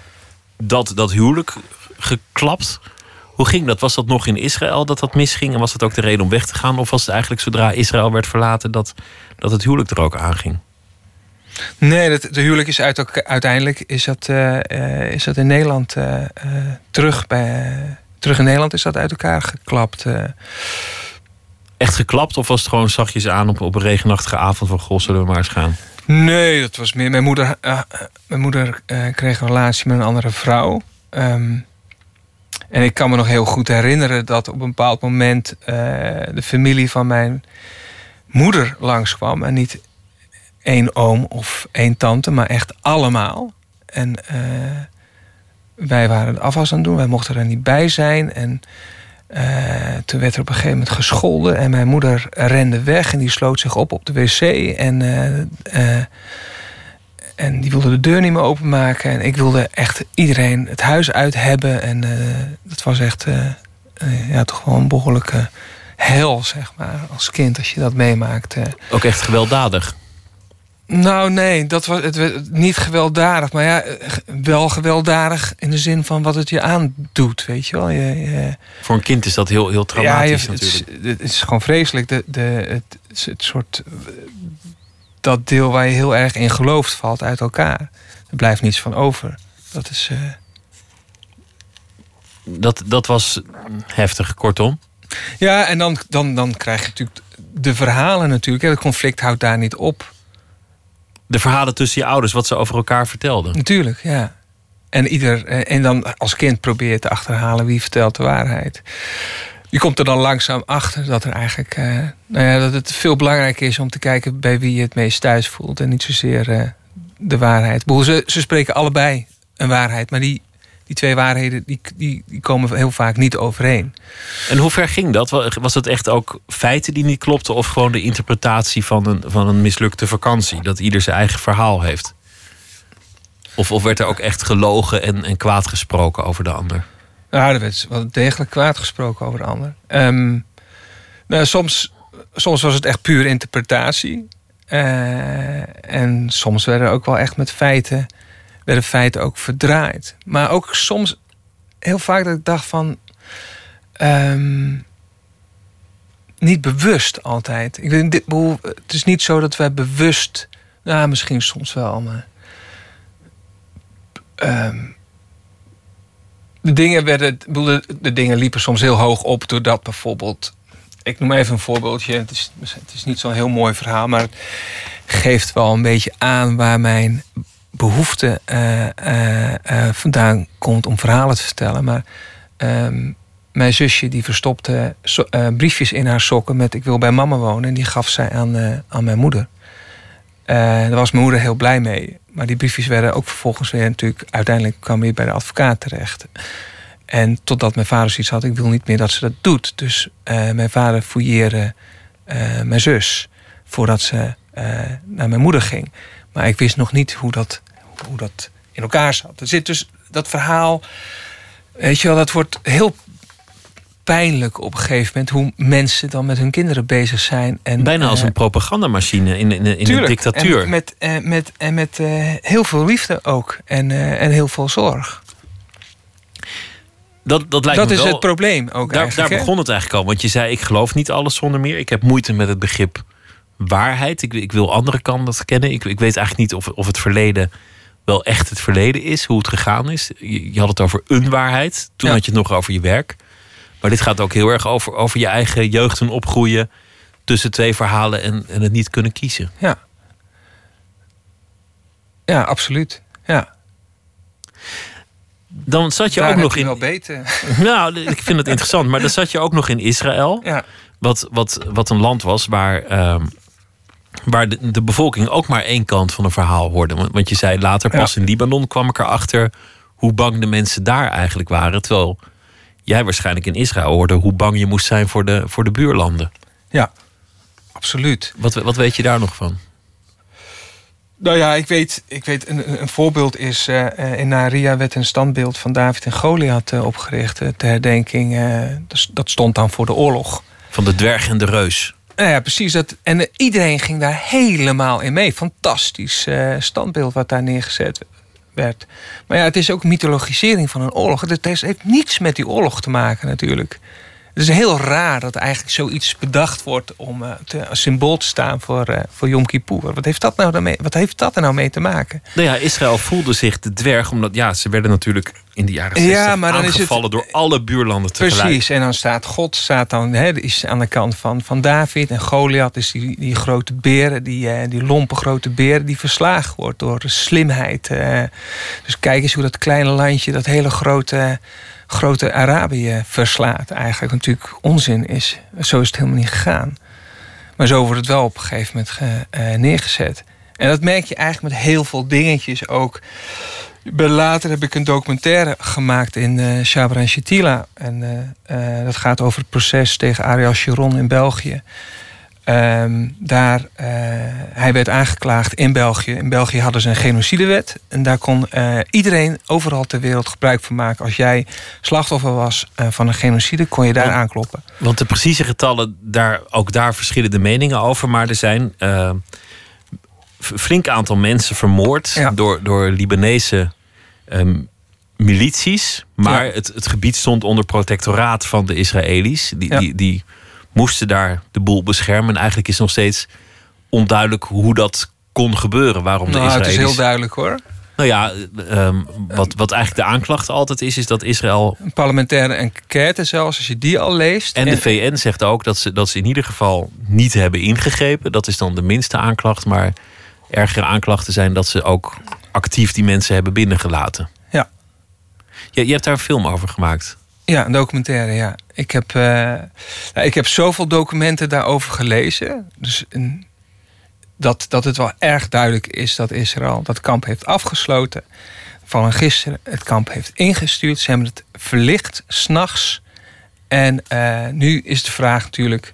dat, dat huwelijk geklapt. Hoe ging dat? Was dat nog in Israël dat dat misging? En was dat ook de reden om weg te gaan? Of was het eigenlijk zodra Israël werd verlaten... dat, dat het huwelijk er ook aanging? Nee, dat, de huwelijk is uit, uiteindelijk is dat, eh, eh, is dat in Nederland eh, terug bij. terug in Nederland is dat uit elkaar geklapt. Echt geklapt? Of was het gewoon zachtjes aan op, op een regenachtige avond... van goh, zullen we maar eens gaan? Nee, dat was meer. Mijn moeder, mijn moeder kreeg een relatie met een andere vrouw. Ehm, en ik kan me nog heel goed herinneren dat op een bepaald moment eh, de familie van mijn moeder langskwam. En niet één oom of één tante, maar echt allemaal. En eh, wij waren de afwas aan het doen, wij mochten er niet bij zijn. En eh, toen werd er op een gegeven moment gescholden en mijn moeder rende weg en die sloot zich op op de wc. En, en die wilde de deur niet meer openmaken. En ik wilde echt iedereen het huis uit hebben. En eh, dat was echt eh, eh, ja, toch wel een behoorlijke hel, zeg maar, als kind als je dat meemaakt. Ook echt gewelddadig. Nou, nee, dat was het, niet gewelddadig. Maar ja, wel gewelddadig in de zin van wat het je aandoet, weet je wel. Je, je, Voor een kind is dat heel, heel traumatisch ja, je- het, is, natuurlijk. het is gewoon vreselijk. De, de, het soort. Dat deel waar je heel erg in gelooft, valt uit elkaar. Er blijft niets van over. Dat is. eh, Dat, dat was heftig, kortom. Ja, en dan, dan, dan krijg je natuurlijk de verhalen natuurlijk. Het conflict houdt daar niet op. De verhalen tussen je ouders, wat ze over elkaar vertelden. Natuurlijk, ja. En, ieder, eh, en dan als kind probeer je te achterhalen wie vertelt de waarheid. Je komt er dan langzaam achter dat er eigenlijk. eh, nou ja, dat het veel belangrijker is om te kijken bij wie je het meest thuis voelt. En niet zozeer eh, de waarheid. Ze, ze spreken allebei een waarheid, maar die, die twee waarheden die, die, komen heel vaak niet overeen. En hoe ver ging dat? Wa- Was het echt ook feiten die niet klopten... of gewoon de interpretatie van een, van een mislukte vakantie? Dat ieder zijn eigen verhaal heeft? Of, of werd er ook echt gelogen en, en kwaad gesproken over de ander? Nou, er werd wel degelijk kwaad gesproken over de ander. Ehm, nou, soms, soms was het echt puur interpretatie. Eh, en soms werden ook wel echt met feiten, werden feiten ook verdraaid. Maar ook soms, heel vaak dat ik dacht van... ehm, niet bewust altijd. Ik weet, dit, het is niet zo dat wij bewust... Nou, misschien soms wel, maar... ehm, de dingen werden, de, dingen liepen soms heel hoog op doordat bijvoorbeeld. Ik noem even een voorbeeldje. Het is, het is niet zo'n heel mooi verhaal, maar het geeft wel een beetje aan waar mijn behoefte eh, eh, eh, vandaan komt om verhalen te vertellen. Maar ehm, mijn zusje die verstopte briefjes in haar sokken met ik wil bij mama wonen. En die gaf zij aan, aan mijn moeder. Eh, daar was mijn moeder heel blij mee. Maar die briefjes werden ook vervolgens weer natuurlijk... uiteindelijk kwam weer bij de advocaat terecht. En totdat mijn vader zoiets had... ik wil niet meer dat ze dat doet. Dus eh, mijn vader fouilleerde eh, mijn zus... voordat ze naar mijn moeder ging. Maar ik wist nog niet hoe dat, hoe dat in elkaar zat. Er zit dus dat verhaal... Weet je wel, dat wordt heel pijnlijk op een gegeven moment hoe mensen dan met hun kinderen bezig zijn. En, Bijna als eh, een propagandamachine in, in, in een dictatuur. En met, eh, met, en met eh, heel veel liefde ook. En, en heel veel zorg. dat, dat lijkt Dat me is wel- het probleem ook Daar, daar begon het eigenlijk al. Want je zei, ik geloof niet alles zonder meer. Ik heb moeite met het begrip waarheid. Ik, ik wil andere kanten kennen. Ik, ik weet eigenlijk niet of, of het verleden wel echt het verleden is. Hoe het gegaan is. Je, je had het over een waarheid. Toen Ja. had je het nog over je werk. Maar dit gaat ook heel erg over, over je eigen jeugd en opgroeien... tussen twee verhalen en, en het niet kunnen kiezen. Ja. Ja, absoluut. Ja. Dan zat je Daar ook nog in... wel beter. Nou, ik vind het interessant. Maar dan zat je ook nog in Israël. Ja. Wat, wat, wat een land was waar, ehm, waar de, de bevolking ook maar één kant van een verhaal hoorde. Want, want je zei later, pas Ja. in Libanon kwam ik erachter hoe bang de mensen daar eigenlijk waren. Terwijl jij waarschijnlijk in Israël hoorde hoe bang je moest zijn voor de, voor de buurlanden. ja, absoluut. Wat, wat weet je daar nog van? Nou ja, ik weet, ik weet een, een voorbeeld is... eh, eh, in Naria werd een standbeeld van David en Goliath eh, opgericht... eh, ter herdenking. dat- stond dan voor de oorlog. Van de dwerg en de reus. Nou ja, precies. Dat, en iedereen ging daar helemaal in mee. Fantastisch standbeeld wat daar neergezet Maar ja, het is ook mythologisering van een oorlog. Het heeft niets met die oorlog te maken natuurlijk. Het is heel raar dat eigenlijk zoiets bedacht wordt... om eh, te, als symbool te staan voor, eh, voor Yom Kippur. Wat heeft, dat nou daarmee, wat heeft dat er nou mee te maken? Nou ja, Israël voelde zich de dwerg, omdat ja, ze werden natuurlijk in de jaren 60 Ja, maar dan is het- aangevallen door alle buurlanden tegelijk. Precies, en dan staat God staat dan, hè, is aan de kant van, van David. En Goliath is die, die grote beren, die, eh, die lompe grote beren... die verslagen wordt door slimheid. dus kijk eens hoe dat kleine landje, dat hele grote, grote Arabië verslaat. Eigenlijk natuurlijk onzin is. Zo is het helemaal niet gegaan. Maar zo wordt het wel op een gegeven moment eh, neergezet. En dat merk je eigenlijk met heel veel dingetjes ook. Later heb ik een documentaire gemaakt in eh Shabra en eh, eh, dat gaat over het proces tegen Ariel Sharon in België. Ehm, daar, eh, hij werd aangeklaagd in België. In België hadden ze een genocidewet. En daar kon eh, iedereen overal ter wereld gebruik van maken. Als jij slachtoffer was eh, van een genocide, kon je daar Want- aankloppen. Want de precieze getallen, daar, ook daar verschillen de meningen over. Maar er zijn f- flink aantal mensen vermoord Ja. door, door Libanese ehm, milities. Maar Ja. het, het gebied stond onder protectoraat van de Israëli's. Die, Ja. die, die moesten daar de boel beschermen. En eigenlijk is nog steeds onduidelijk hoe dat kon gebeuren. Waarom de Nou, het Israëli's... is heel duidelijk hoor. Nou ja, ehm, wat, wat eigenlijk de aanklacht altijd is, is dat Israël Een parlementaire enquête zelfs, als je die al leest. En de VN zegt ook dat ze, dat ze in ieder geval niet hebben ingegrepen. Dat is dan de minste aanklacht. Maar ergere aanklachten zijn dat ze ook actief die mensen hebben binnengelaten. Ja. Je, je hebt daar een film over gemaakt. Ja, een documentaire, ja. Ik heb, eh, nou, ik heb zoveel documenten daarover gelezen. Dus een- dat, dat het wel erg duidelijk is dat Israël dat kamp heeft afgesloten. Van gisteren het kamp heeft ingestuurd. Ze hebben het verlicht, s'nachts. En eh, nu is de vraag natuurlijk...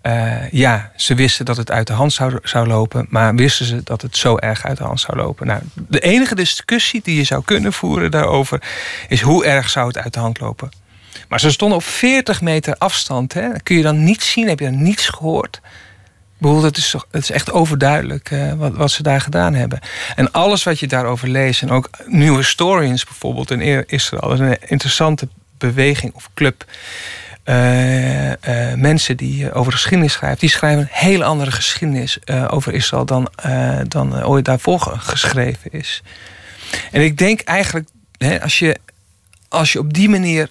eh, ja, ze wisten dat het uit de hand zou, zou lopen... maar wisten ze dat het zo erg uit de hand zou lopen? Nou, de enige discussie die je zou kunnen voeren daarover... is hoe erg zou het uit de hand lopen? Maar ze stonden op 40 meter afstand. Hè? Kun je dan niets zien? Heb je dan niets gehoord? Bedoel, het is, het is echt overduidelijk eh, wat, wat ze daar gedaan hebben. En alles wat je daarover leest, en ook New Historians bijvoorbeeld in Israël, dat is een interessante beweging of club. eh, eh, mensen die over geschiedenis schrijven, die schrijven een hele andere geschiedenis over Israël dan, dan ooit daarvoor ge- geschreven is. En ik denk eigenlijk, hè, als, je, als je op die manier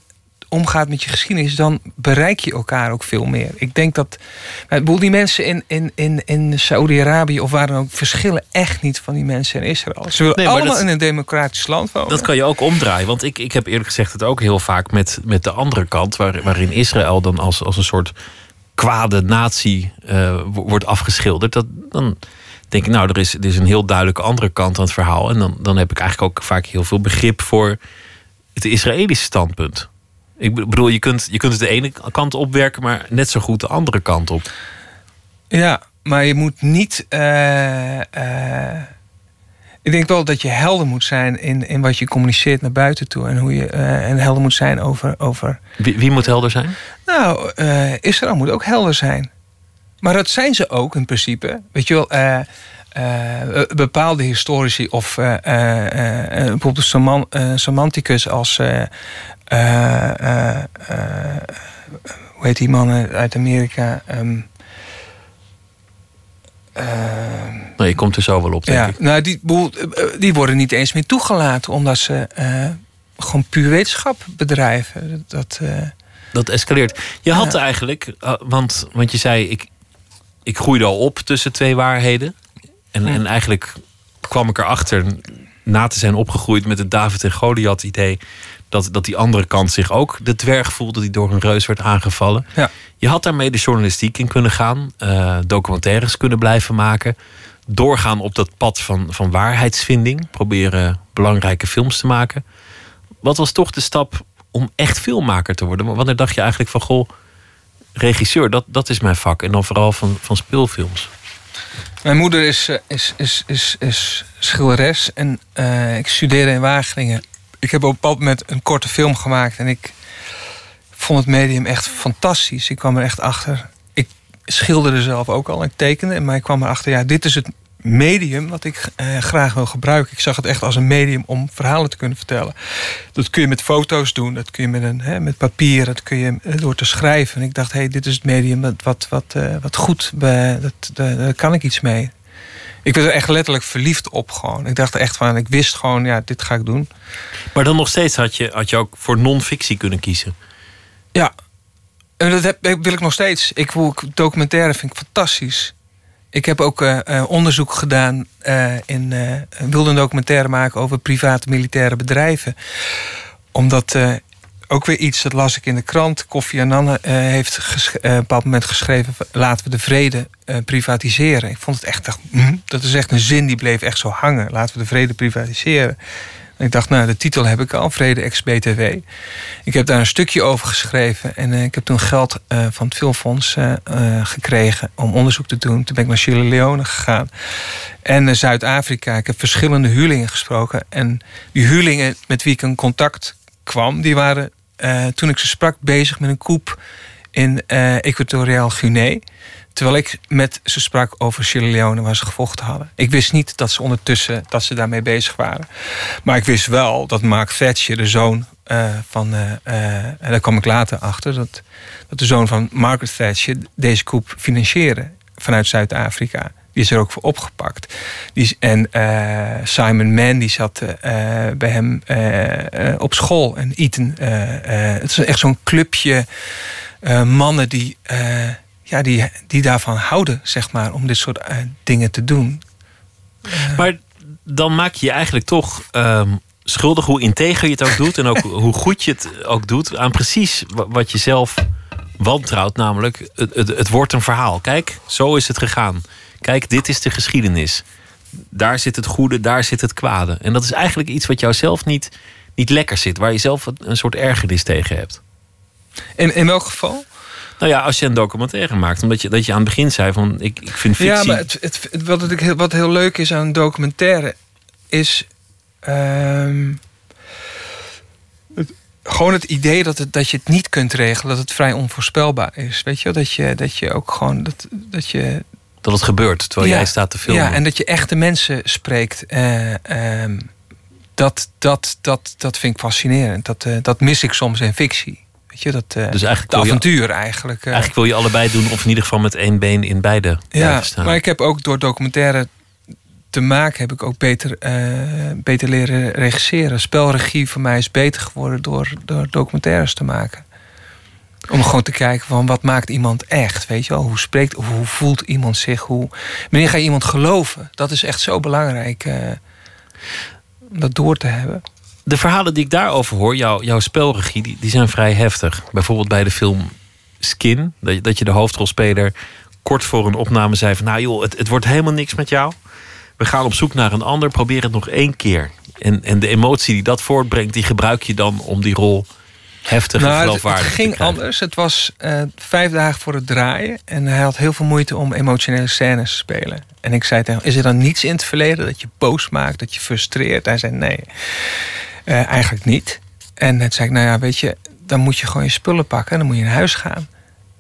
omgaat met je geschiedenis, dan bereik je elkaar ook veel meer. Ik denk dat. Die mensen in, in, in, in Saoedi-Arabië of waar dan ook verschillen echt niet van die mensen in Israël. Ze willen Nee, allemaal dat- in een democratisch land wonen. Dat kan je ook omdraaien. Want ik, ik heb eerlijk gezegd het ook heel vaak met, met de andere kant. Waar, waarin Israël dan als, als een soort kwade natie eh, wo- wordt afgeschilderd. Dat, dan denk ik, nou, er is, er is een heel duidelijke andere kant aan het verhaal. En dan, dan heb ik eigenlijk ook vaak heel veel begrip voor het Israëlische standpunt. Ik bedoel, je kunt, je kunt het de ene kant opwerken, maar net zo goed de andere kant op. Ja, maar je moet niet. eh, eh, Ik denk wel dat je helder moet zijn in, in wat je communiceert naar buiten toe. En hoe je eh, en helder moet zijn over. over... Wie, wie moet helder zijn? Nou, Israël moet ook helder zijn. Maar dat zijn ze ook in principe. Weet je wel, eh, bepaalde historici of eh, eh, bijvoorbeeld eh, Semanticus als. hoe heet die man uit Amerika? Nee, je komt er zo wel op, denk ja, ik. nou, die, die worden niet eens meer toegelaten omdat ze gewoon puur wetenschap bedrijven. Dat, Dat escaleert. Je had eigenlijk, want, want je zei, ik, ik groeide al op tussen twee waarheden. En, en eigenlijk kwam ik erachter, na te zijn opgegroeid met het David en Goliath idee, dat, dat die andere kant zich ook de dwerg voelde die door een reus werd aangevallen. Ja. Je had daarmee de journalistiek in kunnen gaan, eh, documentaires kunnen blijven maken, doorgaan op dat pad van, van waarheidsvinding, proberen belangrijke films te maken. Wat was toch de stap om echt filmmaker te worden? Wanneer dacht je eigenlijk van, goh, regisseur, dat, dat is mijn vak. En dan vooral van, van speelfilms. Mijn moeder is, eh, is, is, is, is schilderes en eh, ik studeerde in Wageningen. Ik heb op een bepaald moment een korte film gemaakt en ik vond het medium echt fantastisch. Ik kwam er echt achter. Ik schilderde zelf ook al, ik tekende, maar ik kwam erachter, ja, dit is het medium wat ik eh, graag wil gebruiken. Ik zag het echt als een medium om verhalen te kunnen vertellen. Dat kun je met foto's doen, dat kun je met, een, hè, met papier, dat kun je eh, door te schrijven. En ik dacht, hé, hey, dit is het medium wat, wat, wat, eh, wat goed, bij, dat, daar, daar kan ik iets mee. Ik werd er echt letterlijk verliefd op gewoon. Ik dacht echt van, ik wist gewoon, ja, dit ga ik doen. Maar dan nog steeds had je, had je ook voor non-fictie kunnen kiezen. Ja, en dat heb, wil ik nog steeds. Ik wil documentaire vind ik fantastisch. Ik heb ook eh, eh, onderzoek gedaan eh, in uh, wilde een documentaire maken over private militaire bedrijven. Omdat ook weer iets, dat las ik in de krant. Kofi Annan heeft op een bepaald moment geschreven: laten we de vrede privatiseren. Ik vond het echt, mm, dat is echt een zin die bleef echt zo hangen. Laten we de vrede privatiseren. Ik dacht, nou, de titel heb ik al, Vrede ex-BTW. Ik heb daar een stukje over geschreven. En uh, ik heb toen geld uh, van het Filmfonds uh, gekregen om onderzoek te doen. Toen ben ik naar Sierra Leone gegaan. En Zuid-Afrika. Ik heb verschillende huurlingen gesproken. En die huurlingen met wie ik in contact kwam... die waren, toen ik ze sprak, bezig met een koep in Equatoriaal Guinea... Terwijl ik met ze sprak over Sierra Leone waar ze gevochten hadden. Ik wist niet dat ze ondertussen dat ze daarmee bezig waren. Maar ik wist wel dat Mark Thatcher, de zoon uh, van... Uh, uh, en daar kwam ik later achter... Dat, dat de zoon van Margaret Thatcher deze coup financierde vanuit Zuid-Afrika. Die is er ook voor opgepakt. Die, en Simon Mann die zat bij hem op school. En Eton. het is echt zo'n clubje mannen die ja, die, die daarvan houden, zeg maar, om dit soort uh, dingen te doen. Maar dan maak je je eigenlijk toch um, schuldig hoe integer je het ook doet en ook hoe goed je het ook doet aan precies wat je zelf wantrouwt, namelijk het, het, het wordt een verhaal. Kijk, zo is het gegaan. Kijk, dit is de geschiedenis. Daar zit het goede, daar zit het kwade. En dat is eigenlijk iets wat jou zelf niet, niet lekker zit, waar je zelf een soort ergernis tegen hebt. In, in welk geval? Nou ja, als je een documentaire maakt, omdat je, dat je aan het begin zei van ik, ik vind fictie. Ja, maar het, het, wat, het, heel, wat heel leuk is aan een documentaire is. Um, het, gewoon het idee dat, het, dat je het niet kunt regelen, dat het vrij onvoorspelbaar is. Weet je, dat je, dat je ook gewoon. Dat, dat je. Dat het gebeurt terwijl ja, jij staat te filmen. Ja, en dat je echte mensen spreekt. Uh, um, dat, dat, dat, dat vind ik fascinerend. Dat, uh, dat mis ik soms in fictie. Weet je, dat, uh, dus eigenlijk de avontuur je, eigenlijk. Uh, eigenlijk wil je allebei doen, of in ieder geval met één been in beide ja, staan. Maar ik heb ook door documentaire te maken, heb ik ook beter, uh, beter leren regisseren. Spelregie voor mij is beter geworden door, door documentaires te maken. Om gewoon te kijken van wat maakt iemand echt, weet je wel? Hoe spreekt, of hoe voelt iemand zich? Hoe, wanneer ga je iemand geloven? Dat is echt zo belangrijk om dat door te hebben de verhalen die ik daarover hoor, jou, jouw spelregie, die, die zijn vrij heftig. Bijvoorbeeld bij de film Skin, dat je, dat je de hoofdrolspeler kort voor een opname zei van... nou joh, het, het wordt helemaal niks met jou. We gaan op zoek naar een ander, probeer het nog één keer. En, en de emotie die dat voortbrengt, die gebruik je dan om die rol heftig en Nou, het, geloofwaardig het te ging anders. Het was eh, vijf dagen voor het draaien. En hij had heel veel moeite om emotionele scènes te spelen. En ik zei tegen hem, is er dan niets in het verleden dat je boos maakt, dat je frustreert? Hij zei nee, Eh, eigenlijk niet. En toen zei ik, nou ja, weet je, dan moet je gewoon je spullen pakken en dan moet je naar huis gaan.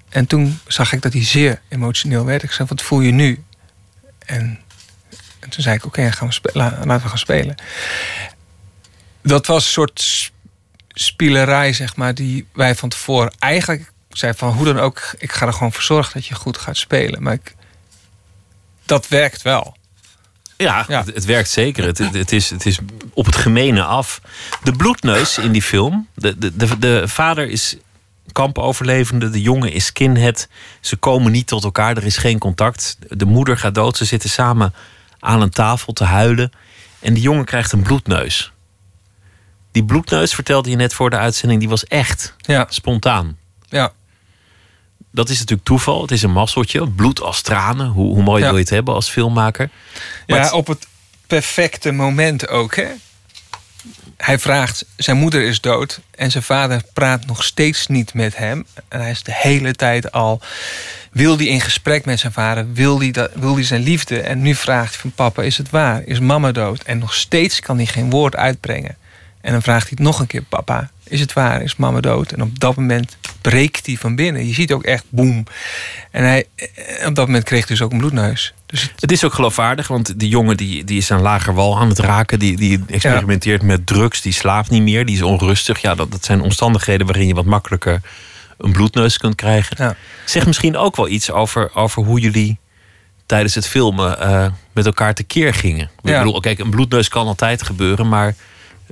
En toen zag ik dat hij zeer emotioneel werd. Ik zei, wat voel je nu? En, en toen zei ik, oké, spe- la- laten we gaan spelen. Dat was een soort spielerij, zeg maar, die wij van tevoren eigenlijk zei van hoe dan ook, ik ga er gewoon voor zorgen dat je goed gaat spelen. Maar ik, dat werkt wel. Ja, Ja. Het, het werkt zeker. Het, het, het is, het is op het gemene af. De bloedneus in die film. De, de, de, de vader is kampoverlevende. De jongen is skinhead. Ze komen niet tot elkaar. Er is geen contact. De moeder gaat dood. Ze zitten samen aan een tafel te huilen. En die jongen krijgt een bloedneus. Die bloedneus, vertelde je net voor de uitzending, die was echt. Ja, Spontaan. ja, Dat is natuurlijk toeval. Het is een masseltje. Bloed als tranen. Hoe, hoe mooi Ja. wil je het hebben als filmmaker? Maar ja het- op het perfecte moment ook. Hè? Hij vraagt, zijn moeder is dood en zijn vader praat nog steeds niet met hem. En hij is de hele tijd al, wil hij in gesprek met zijn vader, wil hij, dat, wil hij zijn liefde. En nu vraagt hij van papa, is het waar? Is mama dood? En nog steeds kan hij geen woord uitbrengen. En dan vraagt hij het nog een keer, papa, is het waar? Is mama dood? En op dat moment breekt hij van binnen. Je ziet ook echt boem. En hij, eh, op dat moment kreeg hij dus ook een bloedneus. Dus het, Het is ook geloofwaardig, want die jongen die, die is aan lager wal aan het raken. Die, die experimenteert met drugs, die slaapt niet meer, die is onrustig. Ja, dat, dat zijn omstandigheden waarin je wat makkelijker een bloedneus kunt krijgen. ja. Zeg misschien ook wel iets over, over hoe jullie tijdens het filmen eh, met elkaar tekeer gingen. Ik Ja. bedoel, kijk, een bloedneus kan altijd gebeuren, maar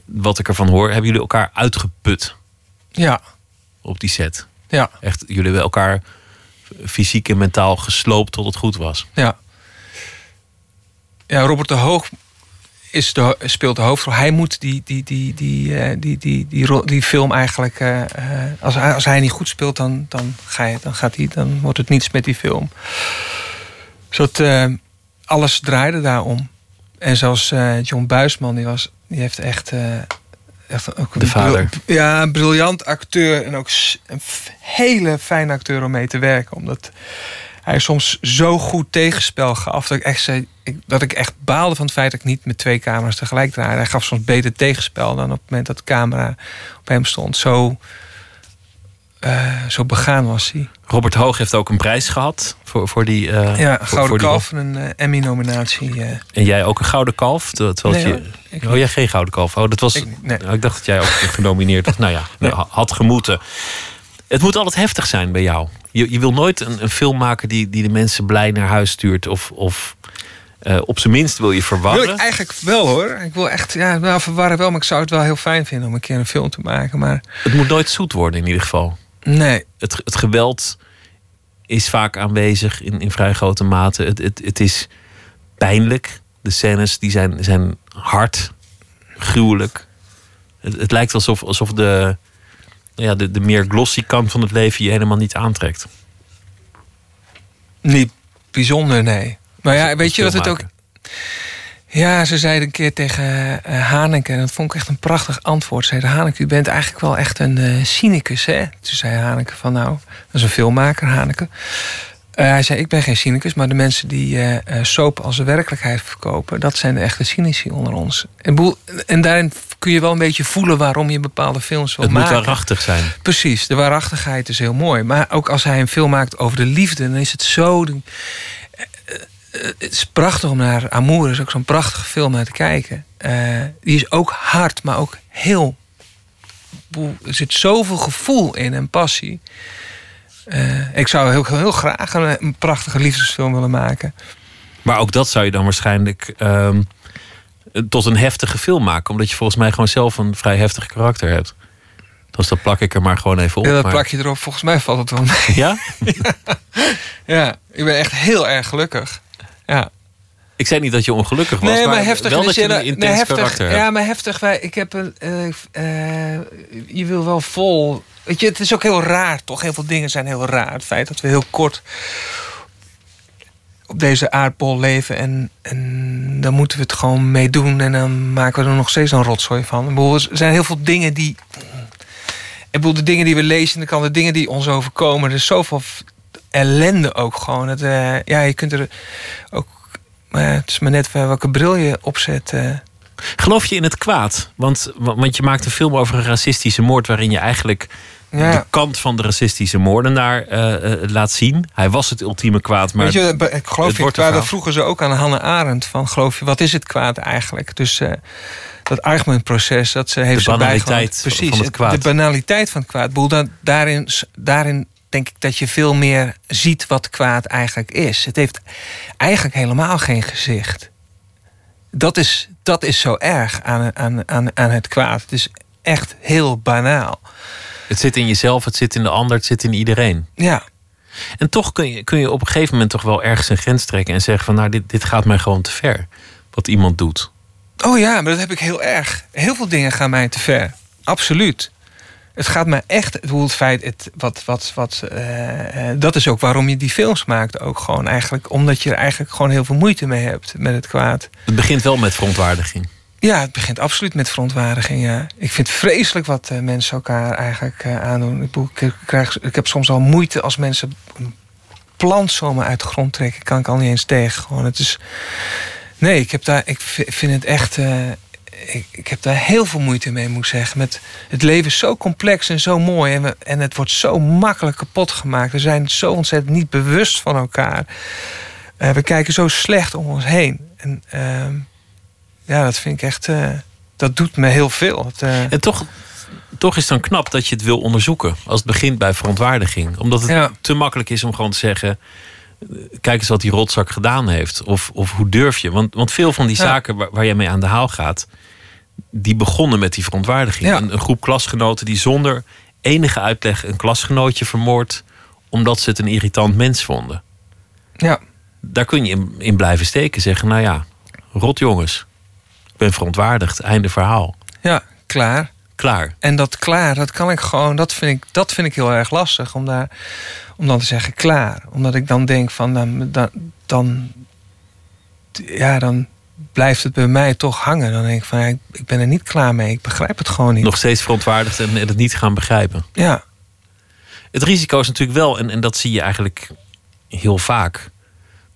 wat ik ervan hoor, hebben jullie elkaar uitgeput ja, op die set. ja. Echt, jullie hebben elkaar fysiek en mentaal gesloopt tot het goed was. Ja. Ja, Robert de Hoog is de, speelt de hoofdrol. Hij moet die, die, die, die, eh, die, die, die, die film eigenlijk. eh, eh, als, hij, als hij niet goed speelt, dan, dan, ga je, dan, gaat hij, dan wordt het niets met die film. Eh, alles draaide daarom. En zoals eh, John Buisman, die, was, die heeft echt. echt ook een De vader. ja, een briljant acteur. En ook een hele fijne acteur om mee te werken. Omdat hij soms zo goed tegenspel gaf dat ik echt zei, ik, dat ik echt baalde van het feit dat ik niet met twee camera's tegelijk draaide. Hij gaf soms beter tegenspel dan op het moment dat de camera op hem stond. Zo, eh, zo begaan was hij. Robert Hoog heeft ook een prijs gehad voor, voor die. eh, Ja, voor- Gouden voor die Kalf en een eh, Emmy-nominatie. En jij ook een gouden kalf? Nee, het hoor, je... oh, jij geen gouden kalf. Oh, dat was... Ik nee. Nou, ik dacht dat jij ook genomineerd was. Nou ja, ha- had gemoeten. Het moet altijd heftig zijn bij jou. Je, je wil nooit een, een film maken die, die de mensen blij naar huis stuurt. Of, of op zijn minst wil je Wil verwarren. ik eigenlijk wel hoor. Ik wil echt, ja, nou, verwarren wel, maar ik zou het wel heel fijn vinden om een keer een film te maken. Maar Het moet nooit zoet worden in ieder geval. Nee, Het, het geweld is vaak aanwezig in, in vrij grote mate. Het, het, het is pijnlijk. De scènes die zijn, zijn hard, gruwelijk. Het, het lijkt alsof, alsof de, ja, de, de meer glossy kant van het leven je helemaal niet aantrekt. niet bijzonder, nee. Maar ja, weet je dat het ook. Ja, ze zeiden een keer tegen eh, Haneke, en dat vond ik echt een prachtig antwoord. Ze zeiden, Haneke, u bent eigenlijk wel echt een eh, cynicus, hè? Toen zei Haneke van, nou, dat is een filmmaker, Haneke. Eh, hij zei, ik ben geen cynicus, maar de mensen die eh, soap als de werkelijkheid verkopen... dat zijn de echte cynici onder ons. En, boel- en daarin kun je wel een beetje voelen waarom je bepaalde films wil Het moet maken. waarachtig zijn. Precies, de waarachtigheid is heel mooi. Maar ook als hij een film maakt over de liefde, dan is het zo. de- het is prachtig om naar Amour, is ook zo'n prachtige film naar te kijken. Eh, die is ook hard, maar ook heel. Er zit zoveel gevoel in en passie. Eh, ik zou heel, heel graag een, een prachtige liefdesfilm willen maken. Maar ook dat zou je dan waarschijnlijk ehm, tot een heftige film maken. Omdat je volgens mij gewoon zelf een vrij heftig karakter hebt. Dus dat plak ik er maar gewoon even op. ja, dat maar- plak je erop. Volgens mij valt het wel mee. Ja? Ja, ik ben echt heel erg gelukkig. Ja. Ik zei niet dat je ongelukkig was. Nee, maar, maar heftig wel dat je een intens nee, heftig, karakter. Ja, maar heftig. Wij, ik heb een. eh, eh, je wil wel vol. Weet je, het is ook heel raar, toch? Heel veel dingen zijn heel raar. Het feit dat we heel kort op deze aardbol leven en, en dan moeten we het gewoon mee doen en dan maken we er nog steeds een rotzooi van. Ik bedoel, Er zijn heel veel dingen die. Ik bedoel, de dingen die we lezen de krant, de dingen die ons overkomen. Er is zoveel ellende ook gewoon. Het, eh, ja, je kunt er ook... Maar ja, het is maar net welke bril je opzet. eh. Geloof je in het kwaad? Want, want je maakt een film over een racistische moord... waarin je eigenlijk Ja. de kant van de racistische moordenaar eh, eh, laat zien. Hij was het ultieme kwaad, maar Weet je, ik geloof het een dat vroegen ze ook aan Hannah Arendt. Van, geloof je, wat is het kwaad eigenlijk? Dus eh, dat argumentproces, dat ze heeft De banaliteit bijgewoond. van Precies, het kwaad. de banaliteit van het kwaad. Ik bedoel, dat, daarin, daarin denk ik dat je veel meer ziet wat kwaad eigenlijk is. Het heeft eigenlijk helemaal geen gezicht. Dat is, dat is zo erg aan, aan, aan, aan het kwaad. Het is echt heel banaal. het zit in jezelf, het zit in de ander, het zit in iedereen. Ja, En toch kun je, kun je op een gegeven moment toch wel ergens een grens trekken... en zeggen van, nou, dit, dit gaat mij gewoon te ver. Wat iemand doet. Oh ja, maar dat heb ik heel erg. Heel veel dingen gaan mij te ver. Absoluut. Het gaat me echt. Het, feit. Het, wat, wat, wat, eh, eh, dat is ook waarom je die films maakt. Ook gewoon eigenlijk. Omdat je er eigenlijk gewoon heel veel moeite mee hebt met het kwaad. Het begint wel met verontwaardiging. Ja, het begint absoluut met verontwaardiging. Ja. Ik vind vreselijk wat eh, mensen elkaar eigenlijk aandoen. Ik, krijg, ik heb soms al moeite als mensen een plant zomaar uit de grond trekken. Kan ik al niet eens tegen. Gewoon, het is. Nee, ik, heb daar, ik vind het echt. Ik, ik heb daar heel veel moeite mee, moet ik zeggen. Met, het leven is zo complex en zo mooi. En, we, en het wordt zo makkelijk kapot gemaakt. We zijn zo ontzettend niet bewust van elkaar. Eh, we kijken zo slecht om ons heen. En ehm, ja, dat vind ik echt. eh, dat doet me heel veel. Het, eh, En toch, toch is het dan knap dat je het wil onderzoeken. Als het begint bij verontwaardiging. Omdat het Ja. te makkelijk is om gewoon te zeggen... kijk eens wat die rotzak gedaan heeft. Of, of hoe durf je? Want, want veel van die Ja. zaken waar, waar jij mee aan de haal gaat... die begonnen met die verontwaardiging. Ja. Een, een groep klasgenoten die zonder enige uitleg... een klasgenootje vermoord... omdat ze het een irritant mens vonden. ja, Daar kun je in, in blijven steken. Zeggen, nou ja, rot jongens. Ik ben verontwaardigd. Einde verhaal. ja, klaar. Klaar. En dat klaar, dat kan ik gewoon, dat vind ik, dat vind ik heel erg lastig om, daar, om dan te zeggen klaar. Omdat ik dan denk van, dan, dan, dan, ja, dan blijft het bij mij toch hangen. Dan denk ik van, ja, ik, ben er niet klaar mee. Ik begrijp het gewoon niet. Nog steeds verontwaardigd en, en het niet gaan begrijpen. Ja, Het risico is natuurlijk wel, en, en dat zie je eigenlijk heel vaak,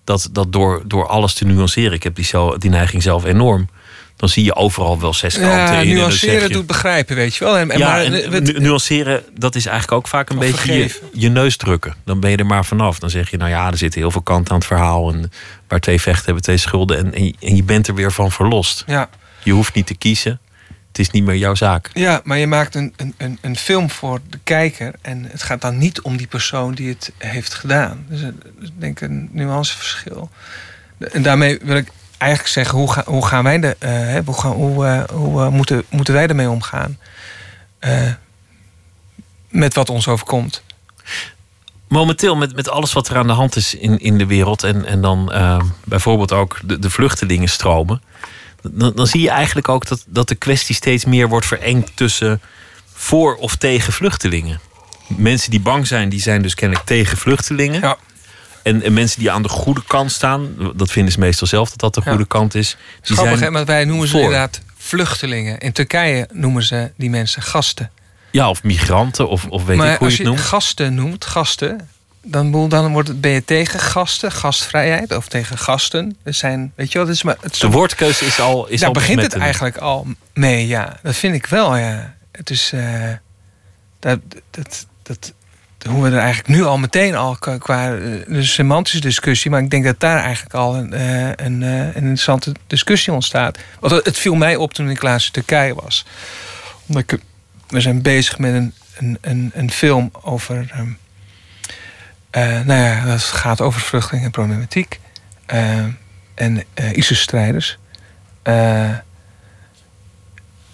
dat, dat door, door alles te nuanceren, ik heb die, zo, die neiging zelf enorm, dan zie je overal wel zes kanten ja in. nuanceren je- doet begrijpen, weet je wel. En, en ja, maar, en nuanceren, dat is eigenlijk ook vaak een beetje je, je neus drukken. Dan ben je er maar vanaf. Dan zeg je, nou ja, er zitten heel veel kanten aan het verhaal. En waar twee vechten hebben twee schulden. En, en, je, en je bent er weer van verlost. ja, Je hoeft niet te kiezen. Het is niet meer jouw zaak. ja, maar je maakt een, een, een, film voor de kijker. En het gaat dan niet om die persoon die het heeft gedaan. Dus is denk ik een nuanceverschil. En daarmee wil ik eigenlijk zeggen, hoe, ga, hoe gaan wij de, eh, hoe, gaan, hoe, eh, hoe eh, moeten, moeten wij ermee omgaan? Met wat ons overkomt. Momenteel, met, met alles wat er aan de hand is in, in de wereld. En, en dan bijvoorbeeld ook de, de vluchtelingenstromen. Dan, dan zie je eigenlijk ook dat, dat de kwestie steeds meer wordt verengd tussen voor of tegen vluchtelingen. Mensen die bang zijn, die zijn dus kennelijk tegen vluchtelingen. Ja. En, en mensen die aan de goede kant staan, dat vinden ze meestal zelf dat dat de Ja. goede kant is. Die Grappig, zijn, hè? Want wij noemen ze voor. inderdaad vluchtelingen. In Turkije noemen ze die mensen gasten. Ja, of migranten, of, of weet maar ik hoe als je je het noemt. gasten noemt, gasten, dan, dan wordt het, ben je tegen gasten, gastvrijheid of tegen gasten. Er zijn, weet je wel, het is maar het De woordkeuze is al. Is daar al begint het eigenlijk al mee, ja. Dat vind ik wel, ja. Het is eh, dat, dat, dat, hoe we er eigenlijk nu al meteen al qua, eh, semantische discussie, maar ik denk dat daar eigenlijk al een, eh, eh, een interessante discussie ontstaat. Want het- viel mij op toen ik laatst in Turkije was. Omdat we zijn bezig met een, een, een, film over. ehm, eh, nou ja, dat gaat over vluchtelingen en problematiek. en eh ISIS-strijders.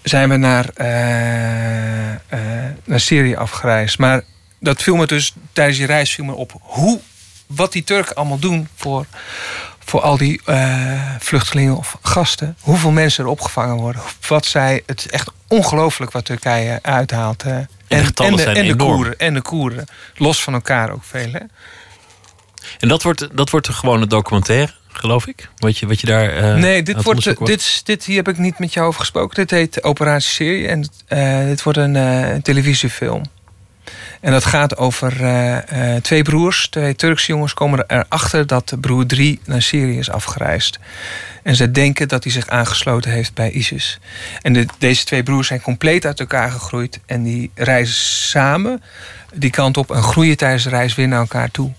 Zijn we naar, naar Syrië afgereisd. Maar dat viel me dus tijdens die reis viel me op hoe, wat die Turken allemaal doen voor, voor al die eh, vluchtelingen of gasten. Hoeveel mensen er opgevangen worden. Wat zij, het is echt ongelooflijk wat Turkije uithaalt. de getallen de, zijn en de. Koeren, en de Koeren. Los van elkaar ook veel. Hè? En dat wordt, dat wordt een gewone documentaire. geloof ik. Wat je, wat je daar. eh, nee, dit, wordt, dit, dit hier heb ik niet met jou over gesproken. Dit heet Operatie Serie en eh, dit wordt een televisiefilm. En dat gaat over eh, eh, twee broers, twee Turkse jongens komen erachter dat broer 3 naar Syrië is afgereisd. En ze denken dat hij zich aangesloten heeft bij ISIS. En de, deze twee broers zijn compleet uit elkaar gegroeid en die reizen samen die kant op en groeien tijdens de reis weer naar elkaar toe.